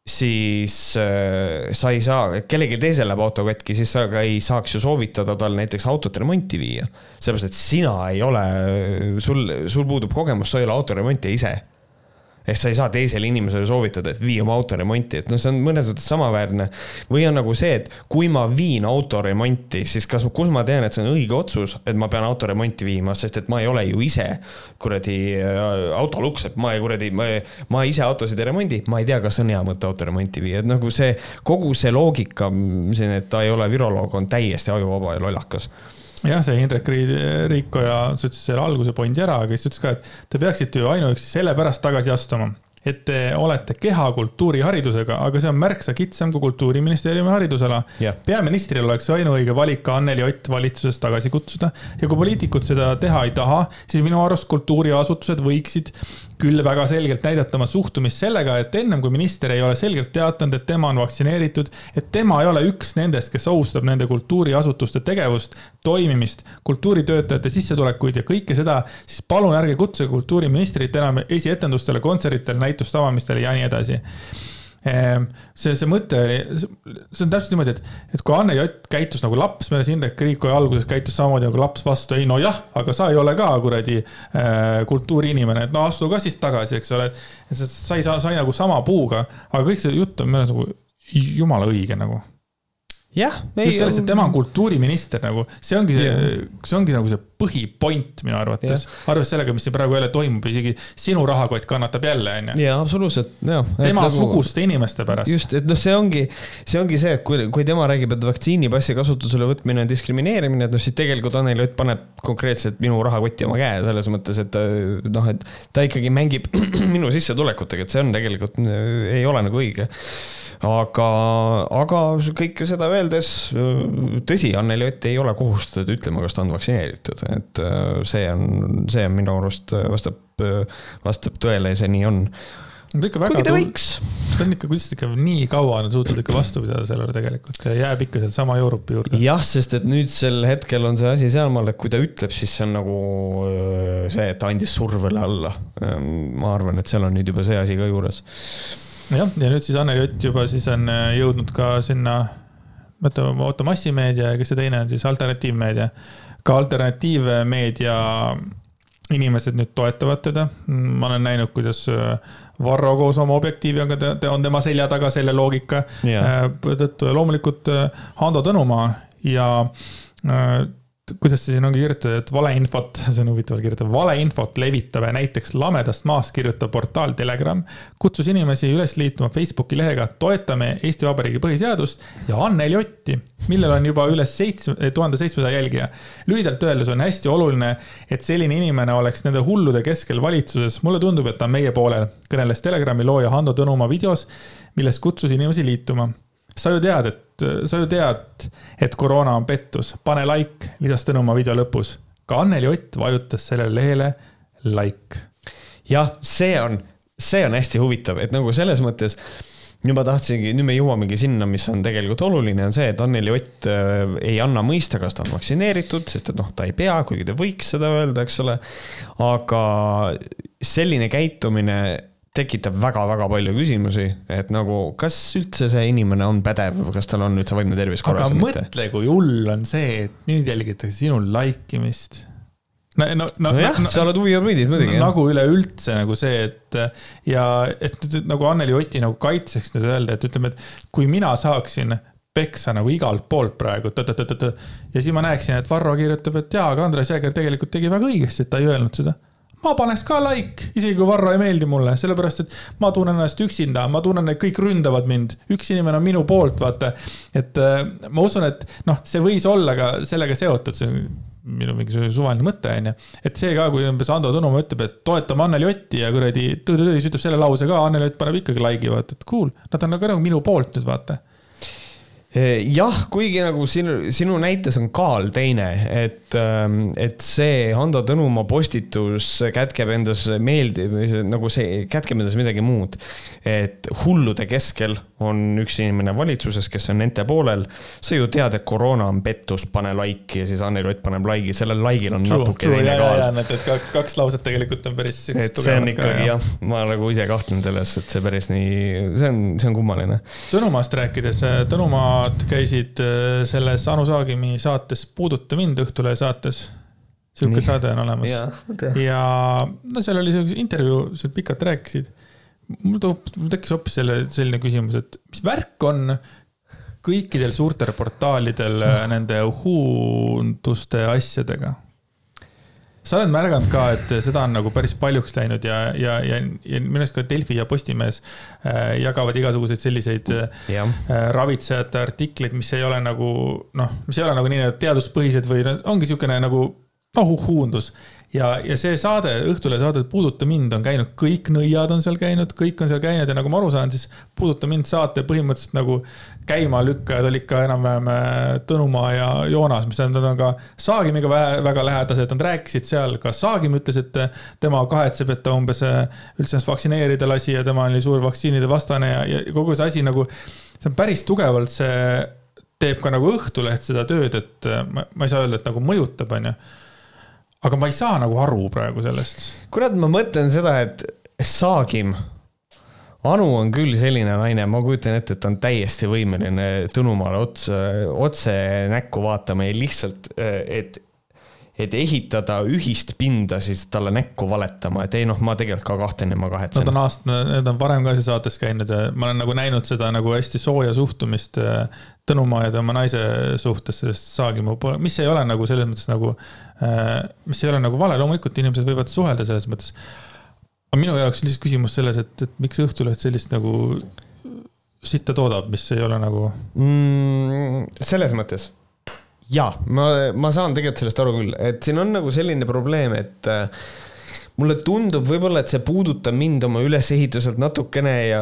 siis äh, sa ei saa, kellelgi teisel läheb auto katki, siis sa ka ei saaks ju soovitada tal näiteks autot remonti viia. sellepärast, et sina ei ole, sul, sul puudub kogemus, sa ei ole autoremontija ise ehk sa ei saa teisele inimesele soovitada, et vii oma auto remonti, et noh, see on mõnes mõttes samaväärne. või on nagu see, et kui ma viin auto remonti, siis kas, kus ma tean, et see on õige otsus, et ma pean auto remonti viima, sest et ma ei ole ju ise kuradi äh, autoluks, et ma ei kuradi, ma, ma ise autosid ei remondi, ma ei tea, kas on hea mõte auto remonti viia, et nagu see kogu see loogika siin, et ta ei ole viroloog, on täiesti ajuvaba ja lollakas jah, see Indrek Riikoja, sa ütlesid selle alguse pointi ära, aga siis ütles ka, et te peaksite ju ainuüksi sellepärast tagasi astuma et te olete kehakultuuri haridusega, aga see on märksa kitsam kui kultuuriministeeriumi haridusala. Yeah.. peaministril oleks ainuõige valik Anneli Ott valitsusest tagasi kutsuda. Ja kui poliitikud seda teha ei taha, siis minu arust kultuuriasutused võiksid küll väga selgelt näidata oma suhtumist sellega, et ennem kui minister ei ole selgelt teatanud, et tema on vaktsineeritud, et tema ei ole üks nendest, kes ohustab nende kultuuriasutuste tegevust, toimimist, kultuuritöötajate sissetulekuid ja kõike seda, siis palun ärge kutsuge kultuuriministrit enam esietendustele, kontsertidele, näituste avamistele ja nii edasi see, see mõte oli, see on täpselt niimoodi, et, et kui Anneli Ott käitus nagu laps, meeles Indrek Riiko alguses käitus samamoodi nagu laps vastu, ei nojah, aga sa ei ole ka kuradi äh, kultuuriinimene, et no astu ka siis tagasi, eks ole. sa ei saa, sai nagu sama puuga, aga kõik see jutt on meeles nagu jumala õige nagu jah. just selles, et tema on kultuuriminister nagu, see ongi see, see ongi nagu see põhipoint minu arvates. arvestades sellega, mis siin praegu jälle toimub, isegi sinu rahakott kannatab jälle, onju. jaa, absoluutselt, jah. temasuguste nagu, inimeste pärast. just, et noh, see ongi, see ongi see, et kui, kui tema räägib, et vaktsiinipassi kasutusele võtmine on diskrimineerimine, et noh, siis tegelikult Anneli Ott paneb konkreetselt minu rahakotti oma käe selles mõttes, et noh, et ta ikkagi mängib minu sissetulekutega, et see on tegelikult, ei ole nagu õige aga, aga kõike seda öeldes, tõsi, Anneli Ott ei ole kohustatud ütlema, kas ta on vaktsineeritud, et äh, see on, see on minu arust vastab, vastab tõele ja see nii on kuigi ta võiks. ta on ikka, kuidas ikka nii kaua on suutnud ikka vastu pidada sellele tegelikult ja jääb ikka sealsama Joorupi juurde. jah, sest et nüüd sel hetkel on see asi sealmaal, et kui ta ütleb, siis see on nagu see, et ta andis survele alla. ma arvan, et seal on nüüd juba see asi ka juures jah, ja nüüd siis Anneli Ott juba siis on äh, jõudnud ka sinna, oota, oota, massimeedia ja kes see teine on siis, alternatiivmeedia. Ka alternatiivmeedia inimesed nüüd toetavad teda. ma olen näinud, kuidas äh, Varro koos oma objektiiviga on tema selja taga selle loogika yeah. Äh, tõttu ja loomulikult Hando Tõnumaa ja kuidas see siin ongi kirjutatud, et valeinfot, see on huvitavalt kirjutatud, valeinfot levitab ja näiteks lamedast maast kirjutav portaal Telegram kutsus inimesi üles liituma Facebooki lehega Toetame Eesti Vabariigi põhiseadust ja Anneli Otti, millel on juba üle seitsme, tuhande seitsmesaja jälgija. lühidalt öeldes on hästi oluline, et selline inimene oleks nende hullude keskel valitsuses. mulle tundub, et ta on meie poolel, kõneles Telegrami looja Hando Tõnumaa videos, milles kutsus inimesi liituma. Sa ju tead, et sa ju tead, et koroona on pettus, pane like, lisas Tõnumaa video lõpus. ka Anneli Ott vajutas sellele lehele like. jah, see on, see on hästi huvitav, et nagu selles mõttes nüüd ma tahtsingi, nüüd me jõuamegi sinna, mis on tegelikult oluline, on see, et Anneli Ott äh, ei anna mõista, kas ta on vaktsineeritud, sest et noh, ta ei pea, kuigi ta võiks seda öelda, eks ole. aga selline käitumine tekitab väga-väga palju küsimusi, et nagu, kas üldse see inimene on pädev, kas tal on üldse vaimne tervis korras või mitte. mõtle, kui hull on see, et nüüd jälgitakse sinu like imist. no, no, no, nojah no,, sa oled huviorbiidis muidugi no,. nagu üleüldse nagu see, et ja et nagu Anneli Oti nagu kaitseks nüüd öelda, et ütleme, et kui mina saaksin peksa nagu igalt poolt praegu, ja siis ma näeksin, et Varro kirjutab, et jaa, aga Andres Jääger tegelikult tegi väga õigesti, et ta ei öelnud seda ma paneks ka like, isegi kui Varro ei meeldi mulle, sellepärast et ma tunnen ennast üksinda, ma tunnen, et kõik ründavad mind. üks inimene on minu poolt, vaata. et äh, ma usun, et noh, see võis olla ka sellega seotud, see on minu mingisugune suvaline mõte, onju. et see ka, kui umbes Ando Tõnumaa ütleb, et toetame Anneli Otti ja kuradi, siis ütleb selle lause ka, Anneli Ott paneb ikkagi like'i, vaata, et cool. Nad on nagu, minu poolt nüüd, vaata jah, kuigi nagu sinu, sinu näites on kaal teine, et, ähm, et see Hando Tõnumaa postitus kätkeb endas meeldi-, nagu see kätkeb endas midagi muud. et hullude keskel on üks inimene valitsuses, kes on nende poolel. sa ju tead, et koroona on pettus, pane like'i ja siis Anneli Ott paneb like'i, sellel like'il on true, natuke true, teine kaal. et, et kaks lauset tegelikult on päris. et see on ikkagi ka, jah, ma nagu ise kahtlen selles, et see päris nii, see on, see on kummaline. Tõnumaast rääkides, Tõnumaad käisid äh, selles Anu Saagimi saates Puuduta mind Õhtulehe saates sihuke saade on olemas. ja, ja no seal oli siukene intervjuu, seal pikalt rääkisid mul toob, mul tekkis hoopis selle, selline küsimus, et mis värk on kõikidel suurtel portaalidel mm. nende uhuunduste asjadega? Sa oled märganud ka, et seda on nagu päris paljuks läinud ja, ja, ja, ja minu arust ka Delfi ja Postimees äh, jagavad igasuguseid selliseid äh, ravitsejate artikleid, mis ei ole nagu noh, mis ei ole nagu nii-öelda teaduspõhised või no, ongi niisugune nagu tohuhuundus. Ja, ja see saade, Õhtulehe saade Puuduta mind on käinud, kõik nõiad on seal käinud, kõik on seal käinud ja nagu ma aru saan, siis Puuduta mind saate põhimõtteliselt nagu käimalükkajad olid ka enam-vähem äh, Tõnumaa ja Joonas, mis tähendab, nad on ka Saagimiga väga lähedased, nad rääkisid seal, ka Saagim ütles, et äh, tema kahetseb, et ta umbes äh, üldse ennast vaktsineerida lasi ja tema oli suur vaktsiinide vastane ja, ja kogu see asi nagu, see on päris tugevalt see teeb ka nagu Õhtuleht seda tööd, et ma, ma ei saa öelda, et nagu mõjutab, onju aga ma ei saa nagu aru praegu sellest. kurat, ma mõtlen seda, et Saagim, Anu on küll selline naine, ma kujutan ette, et ta on täiesti võimeline Tõnumaale otse, otse näkku vaatama ja lihtsalt, et et ehitada ühist pinda, siis talle näkku valetama, et ei noh, ma tegelikult ka kahtlen ja ma kahetsen. Nad on aasta, need on varem ka siin saates käinud ja ma olen nagu näinud seda nagu hästi sooja suhtumist Tõnumaa ja tema naise suhtes, sellest Saagimaa poole, mis ei ole nagu selles mõttes nagu, äh, mis ei ole nagu vale, loomulikult inimesed võivad suhelda selles mõttes. Aga minu jaoks on lihtsalt küsimus selles, et, et miks Õhtuleht sellist nagu sitta toodab, mis ei ole nagu mm,. selles mõttes jaa, ma, ma saan tegelikult sellest aru küll, et siin on nagu selline probleem, et äh, mulle tundub võib-olla, et see puudutab mind oma ülesehituselt natukene ja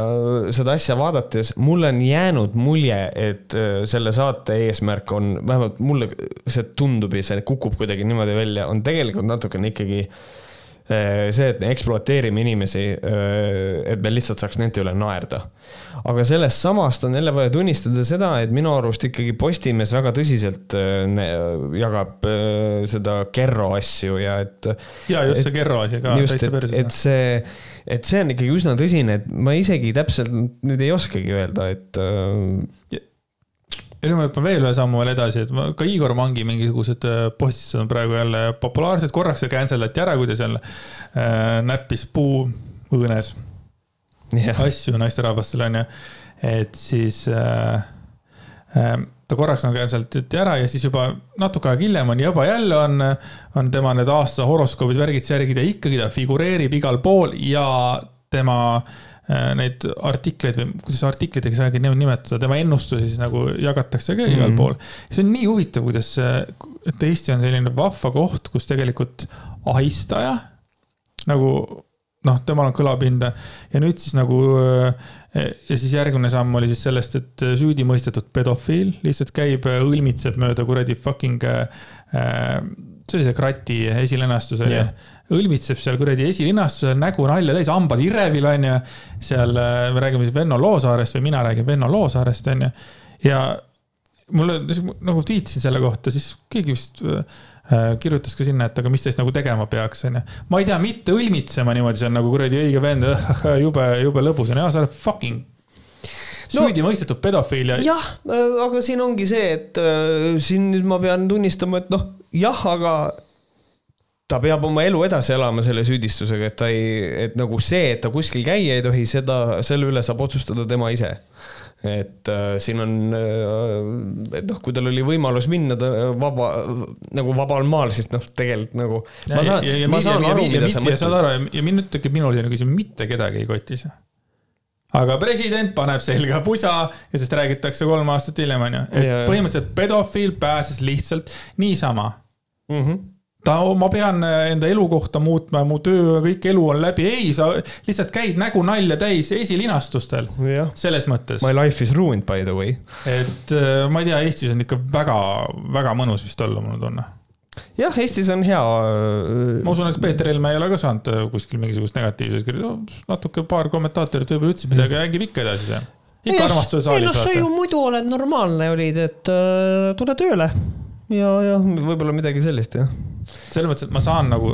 seda asja vaadates, mulle on jäänud mulje, et äh, selle saate eesmärk on, vähemalt mulle see tundub ja see kukub kuidagi niimoodi välja, on tegelikult natukene ikkagi äh, see, et me ekspluateerime inimesi, äh, et me lihtsalt saaks nende üle naerda aga sellest samast on jälle vaja tunnistada seda, et minu arust ikkagi Postimees väga tõsiselt äh, jagab äh, seda Kerro asju ja et. ja just see Kerro asi ka. just, et, et see, et see on ikkagi üsna tõsine, et ma isegi täpselt nüüd ei oskagi öelda, et äh, ja nüüd ma hüppan veel ühe sammu veel edasi, et ma, ka Igor Mangi mingisugused postistused on praegu jälle populaarsed, korraks see cancel ati ära, kui ta seal äh, näppis puu õõnes yeah. asju naisterahvastele, onju. et siis äh, äh, ta korraks nagu sealt jäeti ära ja siis juba natuke aega hiljem on juba jälle on, on tema need aasta horoskoobid, värgid, särgid ja ikkagi ta figureerib igal pool ja tema äh, neid artikleid või kuidas artiklitega saagi nimetada, tema ennustusi siis nagu jagatakse ka igal mm -hmm. pool. see on nii huvitav, kuidas, et Eesti on selline vahva koht, kus tegelikult ahistaja nagu noh, temal on kõlapinda ja nüüd siis nagu äh, ja siis järgmine samm oli siis sellest, et süüdimõistetud pedofiil lihtsalt käib, õlmitseb mööda kuradi fucking äh, sellise krati esilinastusel yeah. Õlmitseb seal kuradi esilinastusel, nägu nalja täis, hambad irevil onju. seal äh, me räägime siis Venno Loosaarest või mina räägin Venno Loosaarest onju ja mulle nagu tweetisin selle kohta, siis keegi vist Äh, kirjutas ka sinna, et aga mis siis nagu tegema peaks, onju. ma ei tea, mitte õlmitsema niimoodi, see on nagu kuradi õige vend, jube, jube lõbus on, jaa, sa oled fucking no, mõistetud pedofiil ja. jah, äh, aga siin ongi see, et siin nüüd ma pean tunnistama, et noh, jah, aga ta peab oma elu edasi elama selle süüdistusega, et ta ei, et nagu see, et ta kuskil käia ei tohi, seda, selle üle saab otsustada tema ise et äh, siin on äh,, et noh, kui tal oli võimalus minna ta vaba, nagu vabal maal, siis noh, tegelikult nagu. ma saan, ma saan ja, aru, mida sa mõtled. ja mind tekib minul selline küsimus, mitte kedagi ei kotis. aga president paneb selga pusa ja sellest räägitakse kolm aastat hiljem, onju. et põhimõtteliselt pedofiil pääses lihtsalt niisama mm. -hmm ta, ma pean äh, enda elukohta muutma, mu töö, kõik elu on läbi, ei, sa lihtsalt käid nägu nalja täis esilinastustel. selles mõttes. My life is ruined by the way. et äh, ma ei tea, Eestis on ikka väga, väga mõnus vist olla, mul on tunne jah, Eestis on hea. Äh, ma usun, et Peeter Helme ei ole ka saanud kuskil mingisugust negatiivset kirja no,, natuke paar kommentaatorit võib-olla ütlesid midagi, äkki ikka edasi see. ikka armastuse saalis. ei noh, sa ju muidu oled normaalne olid, et äh, tule tööle ja, ja võib-olla midagi sellist jah selles mõttes, et ma saan nagu,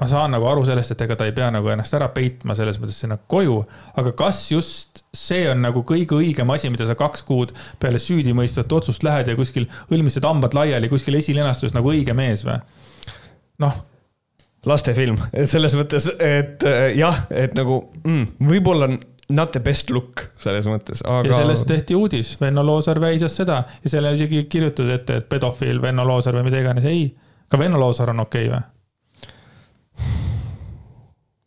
ma saan nagu aru sellest, et ega ta ei pea nagu ennast ära peitma selles mõttes sinna koju. aga kas just see on nagu kõige õigem asi, mida sa kaks kuud peale süüdimõistvat otsust lähed ja kuskil õlmised hambad laiali kuskil esilinastus nagu õige mees või? noh lastefilm, selles mõttes, et jah, et nagu mm, võib-olla not the best look selles mõttes, aga. ja sellest tehti uudis, Venno Loosaar väisas seda ja selle isegi kirjutati ette, et pedofiil Venno Loosaar või mida iganes, ei ka Venno Loosaar on okei okay, või?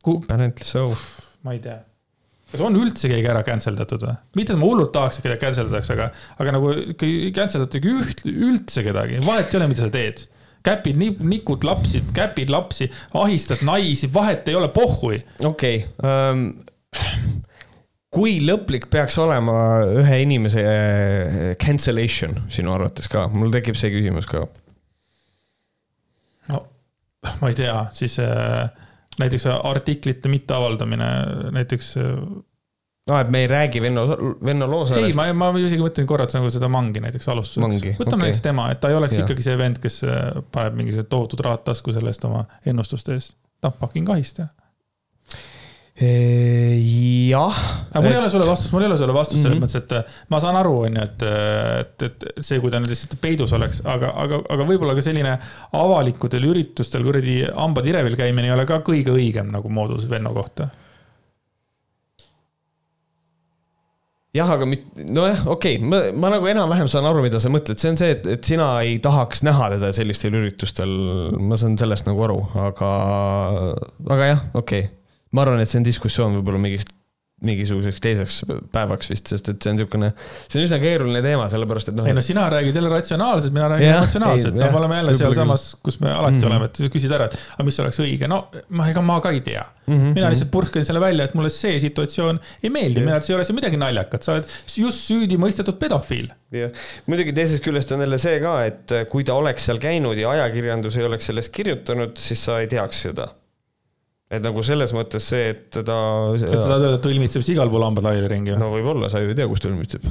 Apparently so. ma ei tea kas on üldse keegi ära cancel datud või? mitte, et ma hullult tahaks, et kedagi cancel datakse, aga, aga nagu cancel datakse üht, üldse kedagi, vahet ei ole, mida sa teed. käpid, nikud lapsi, käpid lapsi, ahistad naisi, vahet ei ole, pohhui. okei okay, um kui lõplik peaks olema ühe inimese äh, cancellation sinu arvates ka, mul tekib see küsimus ka. no ma ei tea, siis äh, näiteks artiklite mitteavaldamine, näiteks. aa, et me ei räägi Venno, Venno Loosaarest. ei, ma, ma isegi mõtlen korraks nagu seda Mangi näiteks alustuseks. võtame okay. näiteks tema, et ta ei oleks ja. ikkagi see vend, kes paneb mingisugused tohutud rahad tasku selle eest oma ennustuste eest. noh, fucking ahistaja jah. Aga mul et... ei ole sulle vastust, mul ei ole sulle vastust selles mm -hmm. mõttes, et äh, ma saan aru, on ju, et, et, et see, kui ta nüüd lihtsalt peidus oleks, aga, aga, aga võib-olla ka selline avalikudel üritustel kuradi hambad irevil käimine ei ole ka kõige õigem nagu moodus Venno kohta jah, aga mit-, nojah, okei okay., ma, ma nagu enam-vähem saan aru, mida sa mõtled, see on see, et, et sina ei tahaks näha teda sellistel üritustel. ma saan sellest nagu aru, aga, aga jah, okei okay ma arvan, et see on diskussioon võib-olla mingist mingisuguseks teiseks päevaks vist, sest et see on niisugune, see on üsna keeruline teema, sellepärast et noh. ei no sina räägid jälle ratsionaalselt, mina räägin emotsionaalselt, no me oleme jälle sealsamas, kus me alati mm -hmm. oleme, et küsid ära, et aga mis oleks õige, no ma, ega ma ka ei tea mm. -hmm. mina lihtsalt purskan selle välja, et mulle see situatsioon ei meeldi, minu arvates ei ole see midagi naljakat, sa oled just süüdi mõistetud pedofiil. jah, muidugi teisest küljest on jälle see ka, et kui ta oleks seal käinud ja ajakirjandus ei oleks sellest kirjutanud, siis sa ei teaks seda et nagu selles mõttes see, et teda. kas sa tahad öelda, et ta õlmitseb siis igal pool hambad laiali ringi või? no võib-olla, sa ju ei tea, kus ta õlmitseb.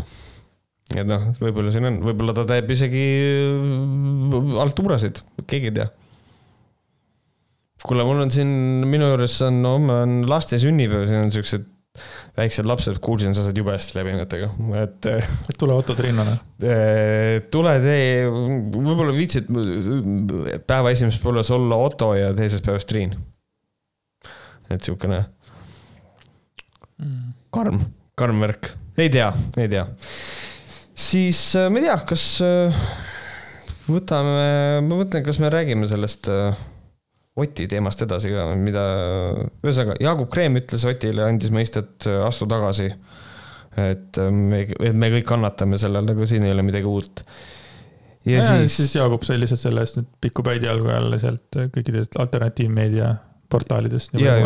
et noh, võib-olla siin on, võib-olla ta teeb isegi äh, altuurasid, keegi ei tea. kuule, mul on siin, minu juures on, homme on laste sünnipäev, siin on siuksed väiksed lapsed, kuulsin, sa saad jube hästi läbi nendega, et. tule Otto Trinnale. Äh, tule tee, võib-olla viitsid päeva esimeses pooles olla Otto ja teises päevas Triin et siukene mm. karm, karm värk, ei tea, ei tea. siis äh, ma ei tea, kas äh, võtame, ma mõtlen, kas me räägime sellest äh, Oti teemast edasi ka, mida, ühesõnaga Jaagup Kreem ütles Otile, andis mõista, et astu tagasi. et me, et me kõik kannatame sellel, nagu siin ei ole midagi uut. ja, ja siis, siis Jaagup sai lihtsalt selle eest nüüd pikku päid jalgu jälle sealt kõikidest alternatiivmeedia portaalidest. ja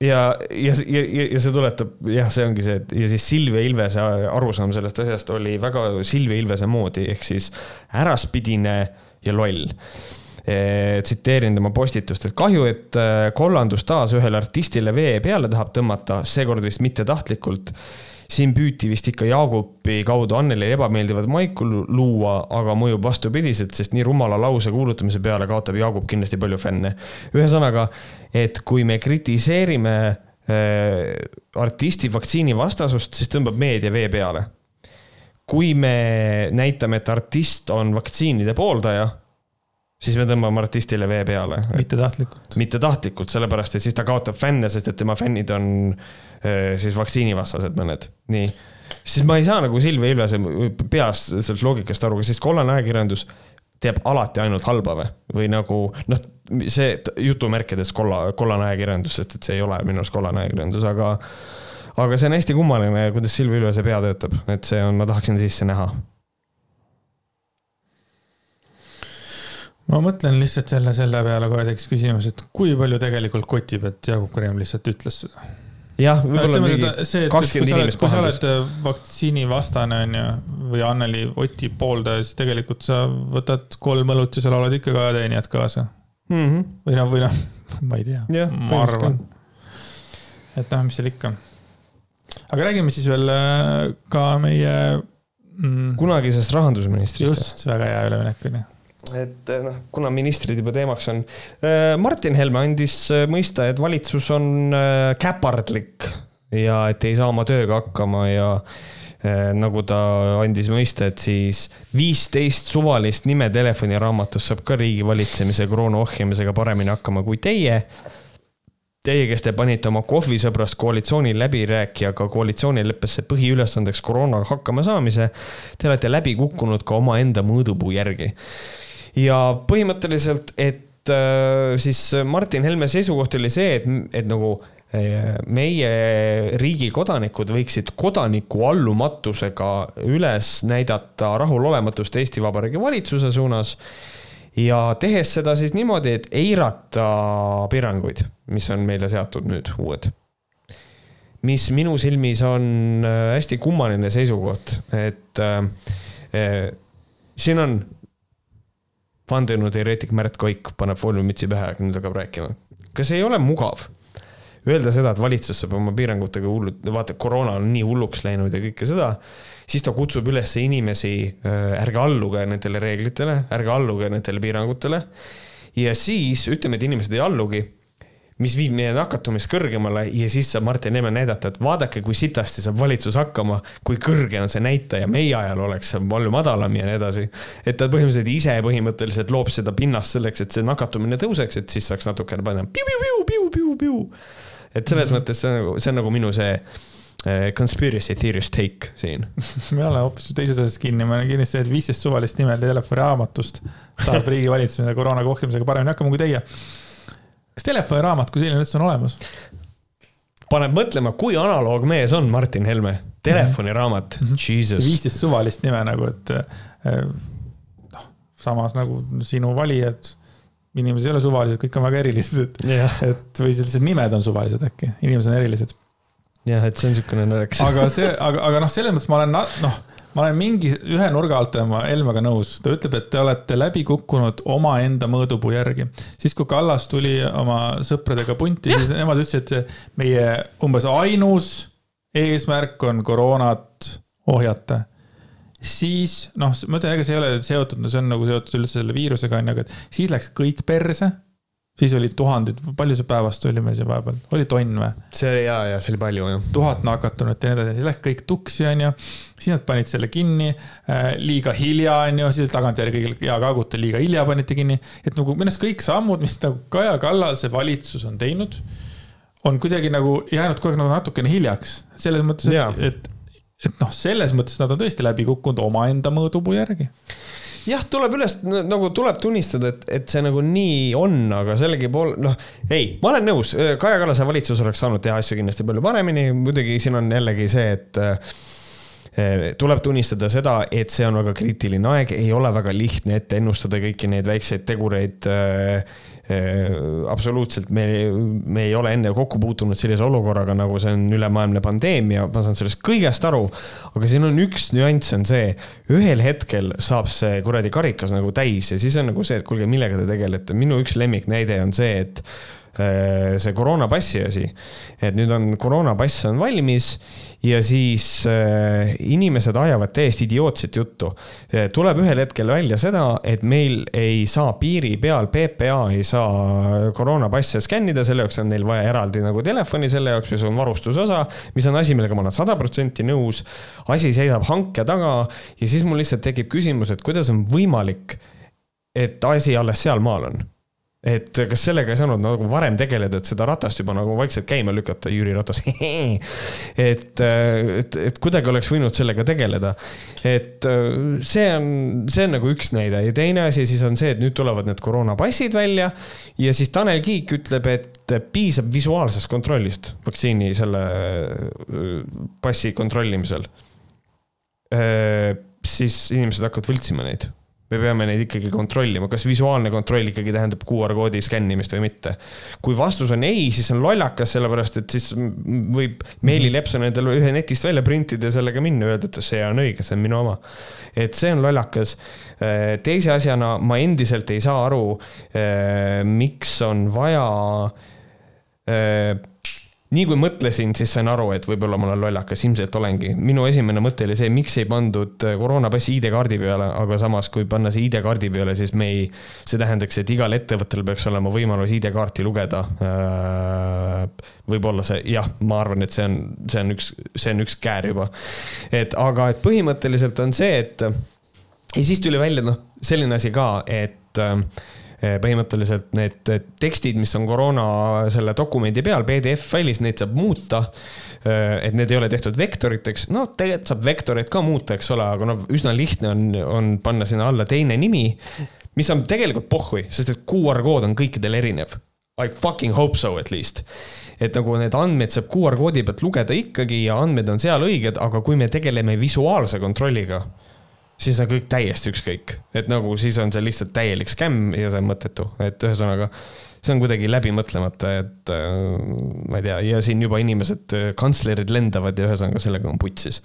ja, ja, ja, ja see tuletab, jah, see ongi see, et ja siis Silvia Ilvese arusaam sellest asjast oli väga Silvia Ilvese moodi, ehk siis äraspidine ja loll e,. tsiteerin tema postitust, et kahju, et e, kollandus taas ühele artistile vee peale tahab tõmmata, seekord vist mitte tahtlikult siin püüti vist ikka Jaagupi kaudu Annelile ebameeldivat maiku luua, aga mõjub vastupidiselt, sest nii rumala lause kuulutamise peale kaotab Jaagup kindlasti palju fänne. ühesõnaga, et kui me kritiseerime äh, artisti vaktsiini vastasust, siis tõmbab meedia vee peale. kui me näitame, et artist on vaktsiinide pooldaja siis me tõmbame artistile vee peale. mitte tahtlikult. mitte tahtlikult, sellepärast et siis ta kaotab fänne, sest et tema fännid on äh, siis vaktsiinivastased mõned, nii. siis ma ei saa nagu Silvia Ilvese peast sellest loogikast aru, kas siis kollane ajakirjandus teeb alati ainult halba või, või nagu noh, see jutumärkides kolla, kollane ajakirjandus, sest et see ei ole minu arust kollane ajakirjandus, aga aga see on hästi kummaline, kuidas Silvia Ilvese pea töötab, et see on, ma tahaksin sisse näha ma mõtlen lihtsalt jälle selle peale kohe tekkis küsimus, et kui palju tegelikult kotib, et Jaagup Kreem lihtsalt ütles seda? jah, võib-olla mingi kakskümmend inimest kui sa oled äh, vaktsiinivastane, on ju, või Anneli Oti pooldaja, siis tegelikult sa võtad kolm õlut ja seal oled ikka ka teenijad kaasa mm. -hmm. või noh, või noh, ma ei tea, ma arvan. et noh, mis seal ikka. aga räägime siis veel äh, ka meie mm, kunagisest rahandusministrist. just, väga hea üleminek on ju et eh, noh, kuna ministrid juba teemaks on. Eh, Martin Helme andis eh, mõista, et valitsus on käpardlik ja et ei saa oma tööga hakkama ja nagu ta andis mõista, et siis viisteist suvalist nime telefoniraamatus saab ka riigi valitsemise koroona ohjamisega paremini hakkama kui teie. Teie, kes te panite oma kohvisõbrast koalitsiooni läbirääkijaga koalitsioonileppesse põhiülesandeks koroonaga hakkama saamise, te olete läbi kukkunud ka omaenda mõõdupuu järgi ja põhimõtteliselt, et äh, siis Martin Helme seisukoht oli see, et, et nagu meie riigi kodanikud võiksid kodaniku allumatusega üles näidata rahulolematust Eesti Vabariigi valitsuse suunas ja tehes seda siis niimoodi, et eirata piiranguid, mis on meile seatud nüüd uued. mis minu silmis on äh, hästi kummaline seisukoht, et äh, äh, siin on vandenõuteoreetik Märt Koik paneb fooliumütsi pähe, nüüd hakkab rääkima. kas ei ole mugav öelda seda, et valitsus saab oma piirangutega hullult, vaata, koroona on nii hulluks läinud ja kõike seda, siis ta kutsub üles inimesi, äh, ärge alluge nendele reeglitele, ärge alluge nendele piirangutele. ja siis ütleme, et inimesed ei allugi, mis viib meie nakatumist kõrgemale ja siis saab Martin Helme näidata, et vaadake, kui sitasti saab valitsus hakkama, kui kõrge on see näitaja, meie ajal oleks see palju madalam ja nii edasi. et ta põhimõtteliselt ise põhimõtteliselt loob seda pinnast selleks, et see nakatumine tõuseks, et siis saaks natukene panna piu-piu-piu-piu-piu-piu et selles mm -hmm. mõttes see on nagu, see on nagu minu see uh, conspiracy theorist take siin me oleme hoopis teises asjas kinni, ma olen kindlasti see, et viisteist suvalist nime telefoniraamatust saab riigi valitsemise koroona kohtimisega paremini hakkama kui teie. Kas telefoniraamat kui selline üldse on olemas? paneb mõtlema, kui analoogmees on Martin Helme, telefoniraamat mm, -hmm. Jesus. viisteist suvalist nime nagu, et eh, noh, samas nagu sinu valijad inimesed ei ole suvalised, kõik on väga erilised, et yeah., et või sellised nimed on suvalised äkki, inimesed on erilised. jah, et see on niisugune naljakas. aga see, aga, aga noh, selles mõttes ma olen noh, ma olen mingi ühe nurga alt oma Helmega nõus, ta ütleb, et te olete läbi kukkunud omaenda mõõdupuu järgi. siis, kui Kallas tuli oma sõpradega punti, siis nemad ütlesid, et meie umbes ainus eesmärk on koroonat ohjata siis noh, ma ütlen, ega see ei ole seotud, no see on nagu seotud üldse selle viirusega on ju, aga siis läks kõik perse. Siis olid tuhanded, palju see päevast oli meil seal vahepeal, oli tonn või? see ja, ja see oli palju jah. tuhat nakatunut ja nii edasi, siis läks kõik tuksi, on ju. siis nad panid selle kinni äh, liiga hilja, on ju, siis tagantjärgi kõigil hea kaaguta, liiga hilja panite kinni. et nagu minu arust kõik sammud, mis nagu Kaja Kallase valitsus on teinud on kuidagi nagu jäänud kogu aeg nagu natukene hiljaks. selles mõttes, et, et et noh, selles mõttes nad on tõesti läbi kukkunud omaenda mõõdupuu järgi jah, tuleb üles, nagu tuleb tunnistada, et, et see nagu nii on, aga sellegipoolest, noh, ei, ma olen nõus, Kaja Kallase valitsus oleks saanud teha asju kindlasti palju paremini, muidugi siin on jällegi see, et eh, tuleb tunnistada seda, et see on väga kriitiline aeg, ei ole väga lihtne ette ennustada kõiki neid väikseid tegureid äh, Äh, absoluutselt, me, me ei ole enne kokku puutunud sellise olukorraga, nagu see on ülemaailmne pandeemia, ma saan sellest kõigest aru. aga siin on üks nüanss, on see, ühel hetkel saab see kuradi karikas nagu täis ja siis on nagu see, et kuulge, millega te tegelete. minu üks lemmiknäide on see, et äh, see koroonapassi asi, et nüüd on koroonapass on valmis ja siis äh, inimesed ajavad täiesti idiootset juttu. Äh, tuleb ühel hetkel välja seda, et meil ei saa piiri peal, PPA ei saa koroonapasse skännida, selle jaoks on neil vaja eraldi nagu telefoni selle jaoks, mis on varustusosa, mis on asi, millega ma olen sada protsenti nõus. asi seisab hanke taga ja siis mul lihtsalt tekib küsimus, et kuidas on võimalik, et asi alles sealmaal on et kas sellega ei saanud nagu varem tegeleda, et seda ratast juba nagu vaikselt käima lükata, Jüri Ratas et, et, et kuidagi oleks võinud sellega tegeleda. et see on, see on nagu üks näide ja teine asi siis on see, et nüüd tulevad need koroonapassid välja ja siis Tanel Kiik ütleb, et piisab visuaalsest kontrollist vaktsiini selle passi kontrollimisel. siis inimesed hakkavad võltsima neid me peame neid ikkagi kontrollima, kas visuaalne kontroll ikkagi tähendab QR koodi skännimist või mitte. kui vastus on ei, siis on lollakas, sellepärast et siis võib Meeli Lepson endale ühe netist välja printida ja sellega minna, öelda, et see on õige, see on minu oma. et see on lollakas. teise asjana ma endiselt ei saa aru, miks on vaja nii kui mõtlesin, siis sain aru, et võib-olla ma olen lollakas, ilmselt olengi. minu esimene mõte oli see, miks ei pandud äh, koroonapassi ID-kaardi peale, aga samas, kui panna see ID-kaardi peale, siis me ei, see tähendaks, et igal ettevõttel peaks olema võimalus ID-kaarti lugeda. Äh, võib-olla see, jah, ma arvan, et see on, see on üks, see on üks käär juba. et aga, et põhimõtteliselt on see, et ja siis tuli välja, noh, selline asi ka, et äh, põhimõtteliselt need tekstid, mis on koroona selle dokumendi peal PDF-failis, neid saab muuta. Eh, et need ei ole tehtud vektoriteks, no tegelikult saab vektoreid ka muuta, eks ole, aga noh, üsna lihtne on, on panna sinna alla teine nimi. mis on tegelikult pohhui, sest et QR kood on kõikidel erinev I fucking hope so at least. et nagu need andmed saab QR koodi pealt lugeda ikkagi ja andmed on seal õiged, aga kui me tegeleme visuaalse kontrolliga, siis on kõik täiesti ükskõik. et nagu siis on see lihtsalt täielik skämm ja see on mõttetu, et ühesõnaga see on kuidagi läbi mõtlemata, et äh, ma ei tea, ja siin juba inimesed, äh, kantslerid lendavad ja ühesõnaga sellega on putsis.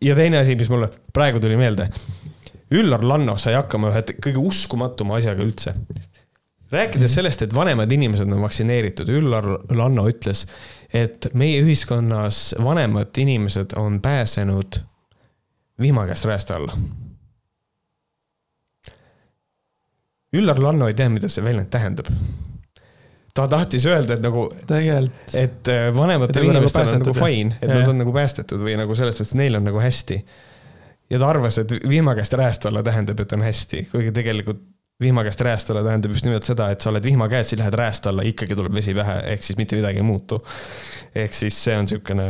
ja teine asi, mis mulle praegu tuli meelde. Üllar Lanno sai hakkama ühe kõige uskumatuma asjaga üldse rääkides sellest, et vanemad inimesed on vaktsineeritud, Üllar Lanno ütles, et meie ühiskonnas vanemad inimesed on pääsenud vihma käest räästa alla. Üllar Lanno ei tea, mida see väljend tähendab. ta tahtis öelda, et nagu, et äh, vanematel nagu inimestel on nagu fine, et ja. nad on nagu päästetud või nagu selles mõttes, et neil on nagu hästi. ja ta arvas, et vihma käest räästa alla tähendab, et on hästi, kuigi tegelikult vihma käest rääst alla tähendab just nimelt seda, et sa oled vihma käes, siis lähed rääst alla, ikkagi tuleb vesi pähe, ehk siis mitte midagi ei muutu. ehk siis see on niisugune,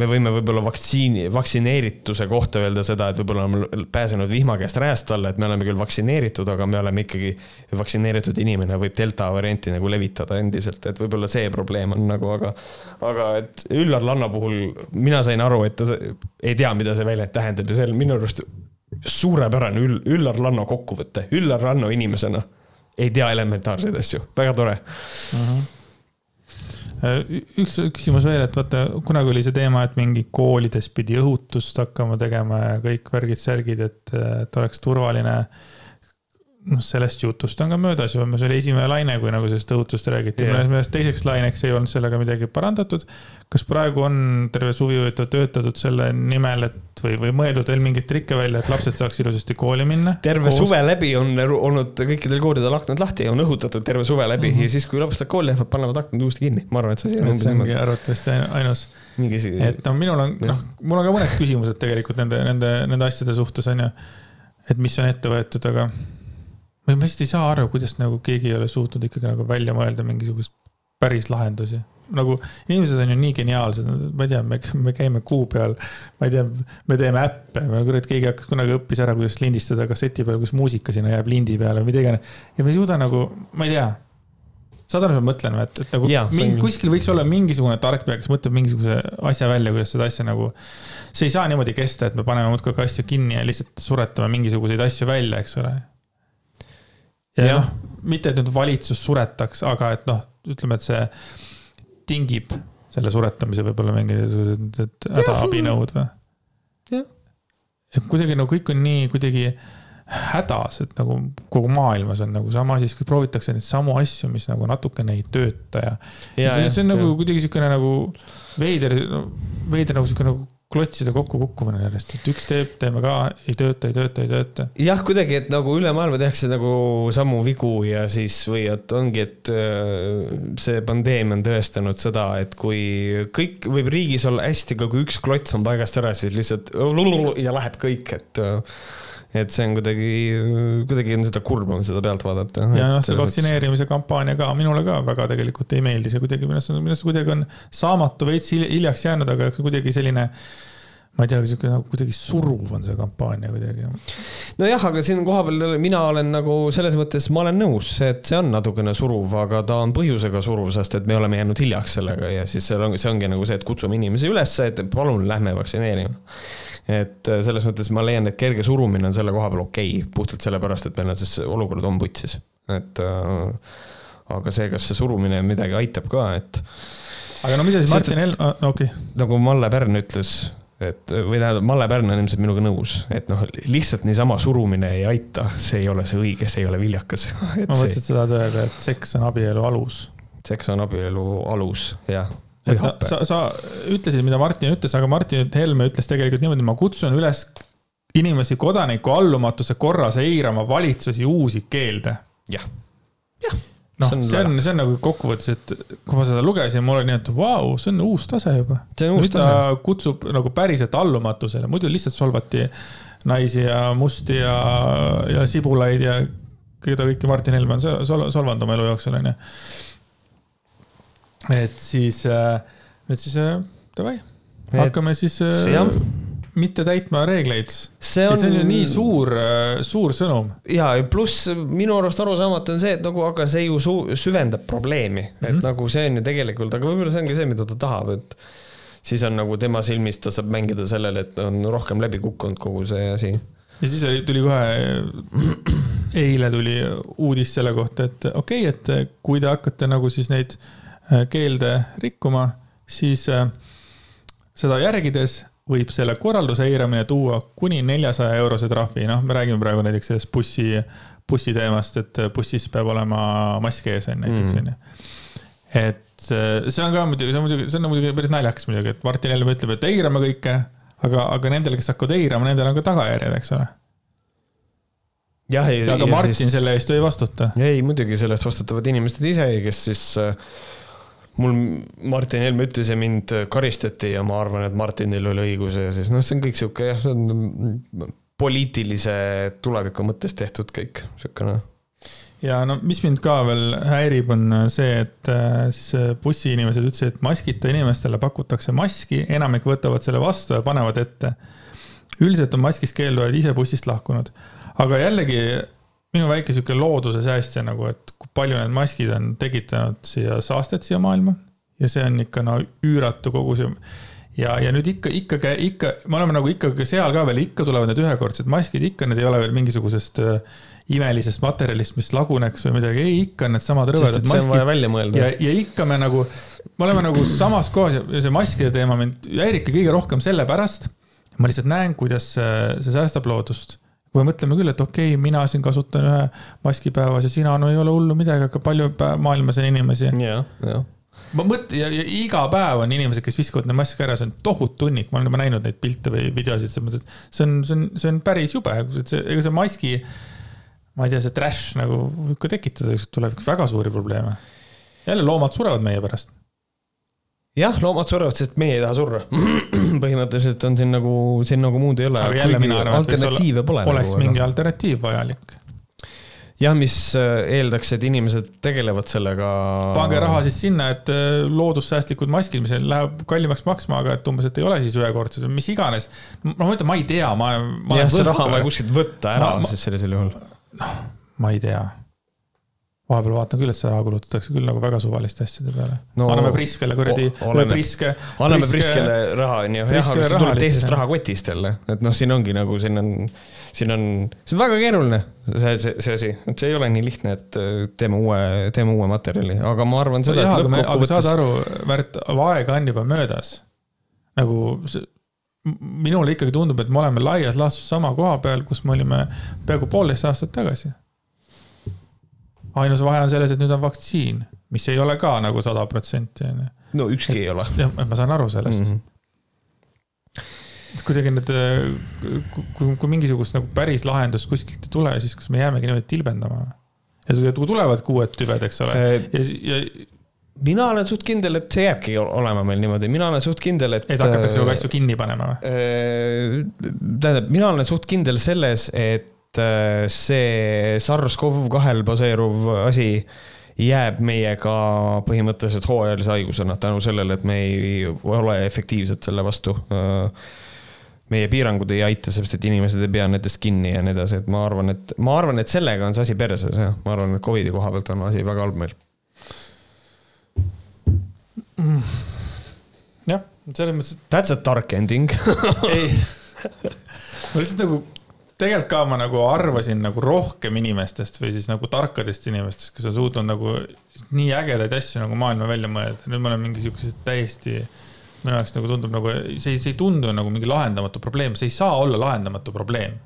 me võime võib-olla vaktsiini, vaktsineerituse kohta öelda seda, et võib-olla oleme pääsenud vihma käest rääst alla, et me oleme küll vaktsineeritud, aga me oleme ikkagi, vaktsineeritud inimene võib delta varianti nagu levitada endiselt, et võib-olla see probleem on nagu, aga aga et Üllar Lanno puhul mina sain aru, et ta ei tea, mida see väljend tähendab ja see on minu arust suurepärane Üll-, Üllar Lanno kokkuvõte, Üllar Lanno inimesena ei tea elementaarseid asju, väga tore. Uh. -huh üks küsimus veel, et vaata, kunagi oli see teema, et mingi koolides pidi õhutust hakkama tegema ja kõik värgid-särgid, et, et oleks turvaline noh, sellest jutust on ka möödas juba, see oli esimene laine, kui nagu sellest õhutust räägiti yeah., mõnes mõttes teiseks laineks ei olnud sellega midagi parandatud. kas praegu on terve suvi töötatud selle nimel, et või, või mõeldud veel mingeid trikke välja, et lapsed saaks ilusasti kooli minna? terve koos? suve läbi on olnud kõikidel koolidel aknad lahti ja on õhutatud terve suve läbi mm -hmm. ja siis, kui lapsed kooli lähevad, panevad aknad uuesti kinni, ma arvan, et see asi on. see ongi arvatavasti ainus. et no minul on, noh, mul on ka mõned küsimused tegelikult nende, nende, nende asjade suhtes on ju. et mis on ette võetud, aga ma lihtsalt ei saa aru, kuidas nagu keegi ei ole suutnud ikkagi nagu välja mõelda mingisugust päris lahendusi. nagu inimesed on ju nii geniaalsed, ma ei tea, me, me käime kuu peal, ma ei tea, me teeme äppe, kurat, keegi hakkas kunagi õppis ära, kuidas lindistada kasseti peal, kus muusika sinna jääb lindi peale või mida iganes. ja me ei suuda nagu, ma ei tea saad aru, mis ma mõtlen või, et, et nagu ja, mingi, on... kuskil võiks olla mingisugune tark pea, kes mõtleb mingisuguse asja välja, kuidas seda asja nagu. see ei saa niimoodi kesta, et me paneme muudkui asju kinni ja lihtsalt suretame mingisuguseid asju välja, eks ole ja noh, mitte, et nüüd valitsus suretaks, aga et noh, ütleme, et see tingib selle suretamise võib-olla mingisugused hädaabinõud või? jah. kuidagi no kõik on nii kuidagi hädas, et nagu kogu maailmas on nagu sama, siis proovitakse neid samu asju, mis nagu natukene ei tööta ja. ja see, on nagu kuidagi niisugune nagu veider, veider nagu niisugune nagu klotside kokkukukkumine järjest, et üks teeb, teeme ka, ei tööta, ei tööta, ei tööta. jah, kuidagi, et nagu üle maailma tehakse nagu samu vigu ja siis või et ongi, et äh, see pandeemia on tõestanud seda, et kui kõik võib riigis olla hästi, aga kui üks klots on paigast ära, siis lihtsalt ja läheb kõik, et äh, et see on kuidagi, kuidagi on seda kurb on seda pealt vaadata. ja noh, see vaktsineerimise kampaania ka minule ka väga tegelikult ei meeldi, see kuidagi minu arust, minu arust kuidagi on saamatu, veits hiljaks jäänud, aga kuidagi selline ma ei tea, sihuke nagu kuidagi suruv on see kampaania kuidagi. nojah, aga siin kohapeal mina olen nagu selles mõttes, ma olen nõus, et see on natukene suruv, aga ta on põhjusega suruv, sest et me oleme jäänud hiljaks sellega ja siis seal on, see ongi nagu see, et kutsume inimesi üles, et palun lähme vaktsineerima et äh, selles mõttes ma leian, et kerge surumine on selle koha peal okei okay,, puhtalt sellepärast, et meil on siis olukord on putsis, et äh, aga see, kas see surumine midagi aitab ka, et. aga no mida siis Martin Helme, okei okay.. nagu Malle Pärn ütles, et või tähendab, Malle Pärn on ilmselt minuga nõus, et noh, lihtsalt niisama surumine ei aita, see ei ole see õige, see ei ole viljakas. ma mõtlesin, sa tahad öelda, et seks on abielu alus. seks on abielu alus, jah et ta, sa, sa ütlesid, mida Martin ütles, aga Martin Helme ütles tegelikult niimoodi, ma kutsun üles inimesi kodaniku allumatuse korras eirama valitsusi uusi keelde. jah, jah. Noh, see on, see on nagu kokkuvõttes, et kui ma seda lugesin, mul oli nii, et vau, see on uus tase juba. nüüd ta kutsub nagu päriselt allumatusele, muidu lihtsalt solvati naisi ja musti ja, ja sibulaid ja keda kõiki Martin Helme on sol solvanud oma elu jooksul, onju et siis äh, nüüd siis äh, davai, hakkame siis äh, mitte täitma reegleid. see on, ju nii suur, suur sõnum. ja pluss minu arust arusaamatu on see, et nagu, aga see ju su-, süvendab probleemi mm, -hmm. et mhm. nagu see on ju tegelikult, aga võib-olla see ongi see, mida ta tahab, et siis on nagu tema silmis, ta saab mängida sellele, et on rohkem läbi kukkunud kogu see asi. ja siis oli, tuli kohe, eile tuli uudis selle kohta, et okei okay,, et kui te hakkate nagu siis neid äh, keelde rikkuma, siis äh, seda järgides võib selle korralduse eiramine tuua kuni neljasaja eurose trahvi, noh, me räägime praegu näiteks sellest bussi, bussi teemast, et bussis peab olema mask ees, on näiteks, mm. on ju. et Äh, see on ka muidugi, see on muidugi, see on muidugi päris naljakas muidugi, et Martin Helme ütleb, et eirame kõike, aga, aga nendel, kes hakkavad eirama, nendel on ka tagajärjed, eks ole. jah, ja, aga Martin siis... selle eest ju ei vastuta. ei, muidugi selle eest vastutavad inimesed ise, kes siis äh, mul Martin Helme ütles ja mind karistati ja ma arvan, et Martinil oli õigus ja siis noh, see on kõik sihuke jah, see on poliitilise tuleviku mõttes tehtud kõik, siukene ja no mis mind ka veel häirib, on see, et äh, siis äh, bussiinimesed ütlesid, et maskita inimestele pakutakse maski, enamik võtavad selle vastu ja panevad ette. üldiselt on maskist keeldujad ise bussist lahkunud, aga jällegi minu väike sihuke looduse säästja nagu, et kui palju need maskid on tekitanud siia saastet siia maailma. ja see on ikka no üüratu kogus ja ja, ja nüüd ikka, ikka, ikka, me oleme nagu ikkagi seal ka veel, ikka tulevad need ühekordsed maskid, ikka need ei ole veel mingisugusest äh, imelisest materjalist, mis laguneks või midagi, ei, ikka on needsamad rõvedad maskid. ja, ja ikka me nagu, me oleme nagu samas kohas ja see maskide teema mind häiribki kõige rohkem sellepärast, ma lihtsalt näen, kuidas see, see säästab loodust kui me mõtleme küll, et okei okay,, mina siin kasutan ühe maski päevas ja sina, no ei ole hullu midagi, aga palju maailmas on inimesi. jah, jah ma mõtlen ja, ja iga päev on inimesed, kes viskavad neid maske ära, see on tohutu hunnik, ma olen juba näinud neid pilte või videosid, selles mõttes, et see on, see on, see on päris jube, see, ega see maski ma ei tea, see trash nagu võib ka tekitada tulevikus väga suuri probleeme. jälle loomad surevad meie pärast. jah, loomad surevad, sest meie ei taha surra. Põhimõtteliselt on siin nagu, siin nagu muud ei ole. alternatiive pole. oleks nagu, mingi aga... alternatiiv vajalik jah, mis äh, eeldaks, et inimesed tegelevad sellega. pange raha siis sinna, et äh, loodussäästlikud maskid, mis läheb kallimaks maksma, aga et umbes, et ei ole siis ühekordsed või mis iganes. ma mõtlen, ma ei tea, ma, ma. jah, see raha on vaja kuskilt võtta ära ma, siis sellisel juhul noh, ma ei tea. Vahepeal vaatan küll, et see raha kulutatakse küll nagu väga suvaliste asjade peale no,. anname Priskele kuradi, Priske. anname Priskele raha, onju, jah, aga see tuleb teisest rahakotist jälle, et noh, siin ongi nagu siin on, siin on, see on väga keeruline, see, see, see asi, et see ei ole nii lihtne, et äh, teeme uue, teeme uue materjali, aga ma arvan seda, et lõppkokkuvõttes. saad aru, Märt, aega on juba möödas. nagu see minule ikkagi tundub, et me oleme laias laastus sama koha peal, kus me olime peaaegu poolteist aastat tagasi. Ainus vahe on selles, et nüüd on vaktsiin, mis ei ole ka nagu sada protsenti, on ju. no ükski et, ei ole. jah, ma saan aru sellest mm. -hmm et kuidagi need, kui, kui mingisugust nagu päris lahendust kuskilt ei tule, siis kas me jäämegi niimoodi tilbendama? ja kui tulevad uued tüved, eks ole äh,, ja, ja mina olen suht kindel, et see jääbki olema meil niimoodi, mina olen suht kindel, et. et hakatakse nagu asju kinni panema või? Äh, tähendab, mina olen suht kindel selles, et äh, see SARS-CoV-2-l baseeruv asi jääb meiega põhimõtteliselt hooajalise haigusena tänu sellele, et me ei ole efektiivsed selle vastu. meie piirangud ei aita, sellepärast et inimesed ei pea nendest kinni ja nii edasi, et ma arvan, et ma arvan, et sellega on see asi perses, jah, ma arvan, et Covidi koha pealt on asi väga halb meil mm.. jah, selles mõttes. That's a dark ending ei, ma lihtsalt nagu tegelikult ka ma nagu arvasin nagu rohkem inimestest või siis nagu tarkadest inimestest, kes on suutnud nagu nii ägedaid asju nagu maailma välja mõelda. nüüd ma olen mingi siukesed täiesti, minu jaoks nagu tundub nagu, see, see ei tundu nagu mingi lahendamatu probleem, see ei saa olla lahendamatu probleem.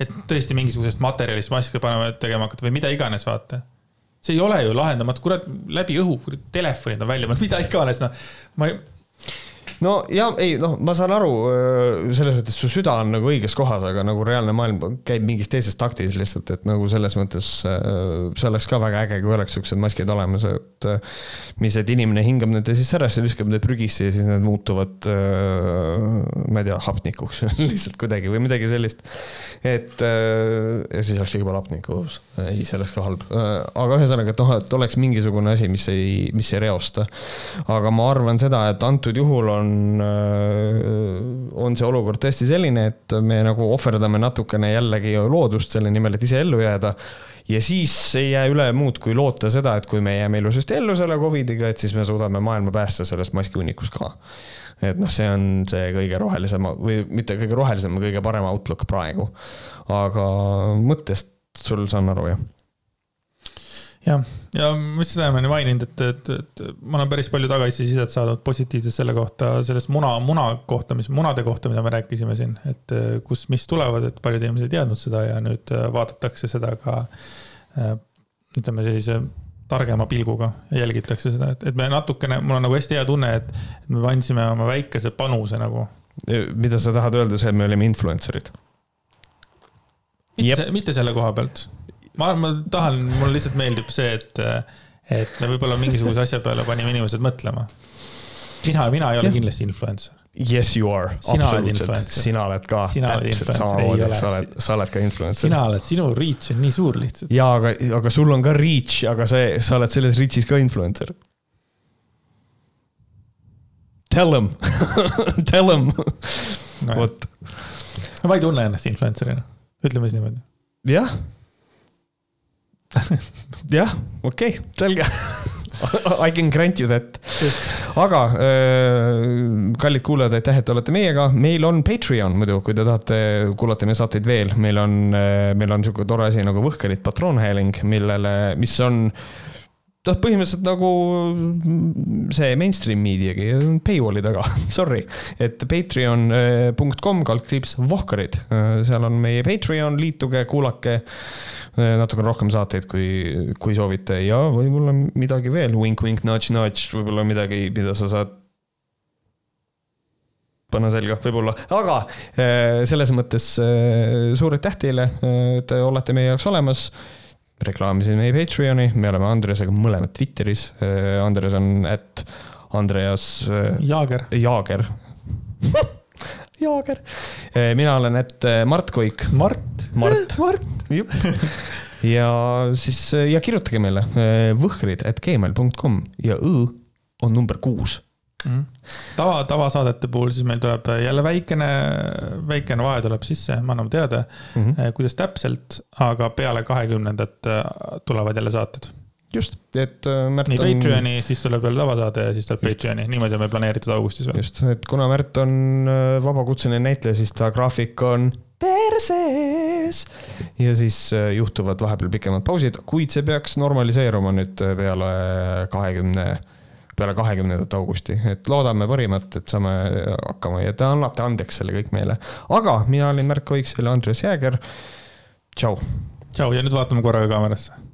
et tõesti mingisugusest materjalist maske panema, tegema hakata või mida iganes, vaata see ei ole ju lahendamatu, kurat, läbi õhu, telefonid on välja mõeldud, mida iganes, noh. ma ei no ja ei noh, ma saan aru selles mõttes, su süda on nagu õiges kohas, aga nagu reaalne maailm käib mingis teises taktis lihtsalt, et nagu selles mõttes see oleks ka väga äge, kui oleks siuksed maskid olemas, et mis, et inimene hingab nende sisse ära, siis viskab need prügisse ja siis need muutuvad, ma ei tea, hapnikuks lihtsalt kuidagi või midagi sellist. et ja siis oleks liiga palju hapnikku õhus, ei, see oleks ka halb, aga ühesõnaga, et noh, et oleks mingisugune asi, mis ei, mis ei reosta. aga ma arvan seda, et antud juhul on on, äh, on see olukord tõesti selline, et me nagu ohverdame natukene jällegi loodust selle nimel, et ise ellu jääda ja siis ei jää üle muud, kui loota seda, et kui me jääme ilusasti ellu selle Covidiga, et siis me suudame maailma päästa sellest maskihunnikust ka. et noh, see on see kõige rohelisem või mitte kõige rohelisem, kõige parem outlook praegu. aga mõttest sul saan aru, jah? Jah, ja ma just seda olen maininud, et, et, et ma olen päris palju tagasisidet saadud positiivset selle kohta, sellest muna, muna kohta, mis, munade kohta, mida me rääkisime siin, et kus, mis tulevad, et paljud inimesed ei teadnud seda ja nüüd vaadatakse seda ka ütleme sellise targema pilguga ja jälgitakse seda, et, et me natukene, mul on nagu hästi hea tunne, et me andsime oma väikese panuse nagu. mida sa tahad öelda, see, et me olime influencer'id? mitte, mitte selle koha pealt ma, ma tahan, mulle lihtsalt meeldib see, et, et me võib-olla mingisuguse asja peale panime inimesed mõtlema. sina ja mina ei ole yeah. kindlasti influencer. Yes, you are. absoluutselt, sina oled ka sina täpselt samamoodi, sa oled, sa oled ka influencer. sina oled, sinu reach on nii suur lihtsalt. jaa, aga, aga sul on ka reach, aga see, sa oled selles reach'is ka influencer. Tell them tell them no,, vot. ma ei tunne ennast influencer'ina, ütleme siis niimoodi. jah jah, okei okay,, selge. I can grant you that. aga äh, kallid kuulajad, aitäh, et olete meiega, meil on Patreon muidu, kui te tahate kuulata meie saateid veel, meil on, äh, meil on sihuke tore asi nagu Võhkarid patroonhääling, millele, mis on noh, põhimõtteliselt nagu see mainstream meediagi, paywall'i taga, sorry. et patreon.com kaldkriips Vohkarid, seal on meie Patreon, liituge, kuulake. Äh, natukene rohkem saateid, kui, kui soovite ja võib-olla midagi veel, wink-wink, nudge-nudge, võib-olla midagi, mida sa saad panna selga, võib-olla, aga äh, selles mõttes äh, suur aitäh teile, et olete meie jaoks olemas. reklaamisin meie Patreoni, me oleme Andresega mõlemad Twitteris. Andres on at Andreas. Jaager. Jaager Jaager. mina olen et Mart Koik. Mart. Mart. Mart ja siis ja kirjutage meile võhkrid, et gmail.com ja õ on number kuus mm. tava, tavasaadete puhul siis meil tuleb jälle väikene, väikene vahe tuleb sisse, me anname teada mm, -hmm. kuidas täpselt, aga peale kahekümnendat tulevad jälle saated just, et äh, Märt nii on. Patreoni, siis tuleb veel tavasaade ja siis tuleb. Patreoni, niimoodi on meil planeeritud augustis veel. just, et kuna Märt on vabakutseline näitleja, siis ta graafik on perses. ja siis äh, juhtuvad vahepeal pikemad pausid, kuid see peaks normaliseeruma nüüd äh, peale kahekümne, peale kahekümnendat augusti, et loodame parimat, et saame hakkama ja te annate andeks selle kõik meile. aga mina olin Märk Oiks ja Andres Jääger. tšau. tšau ja nüüd vaatame korraga kaamerasse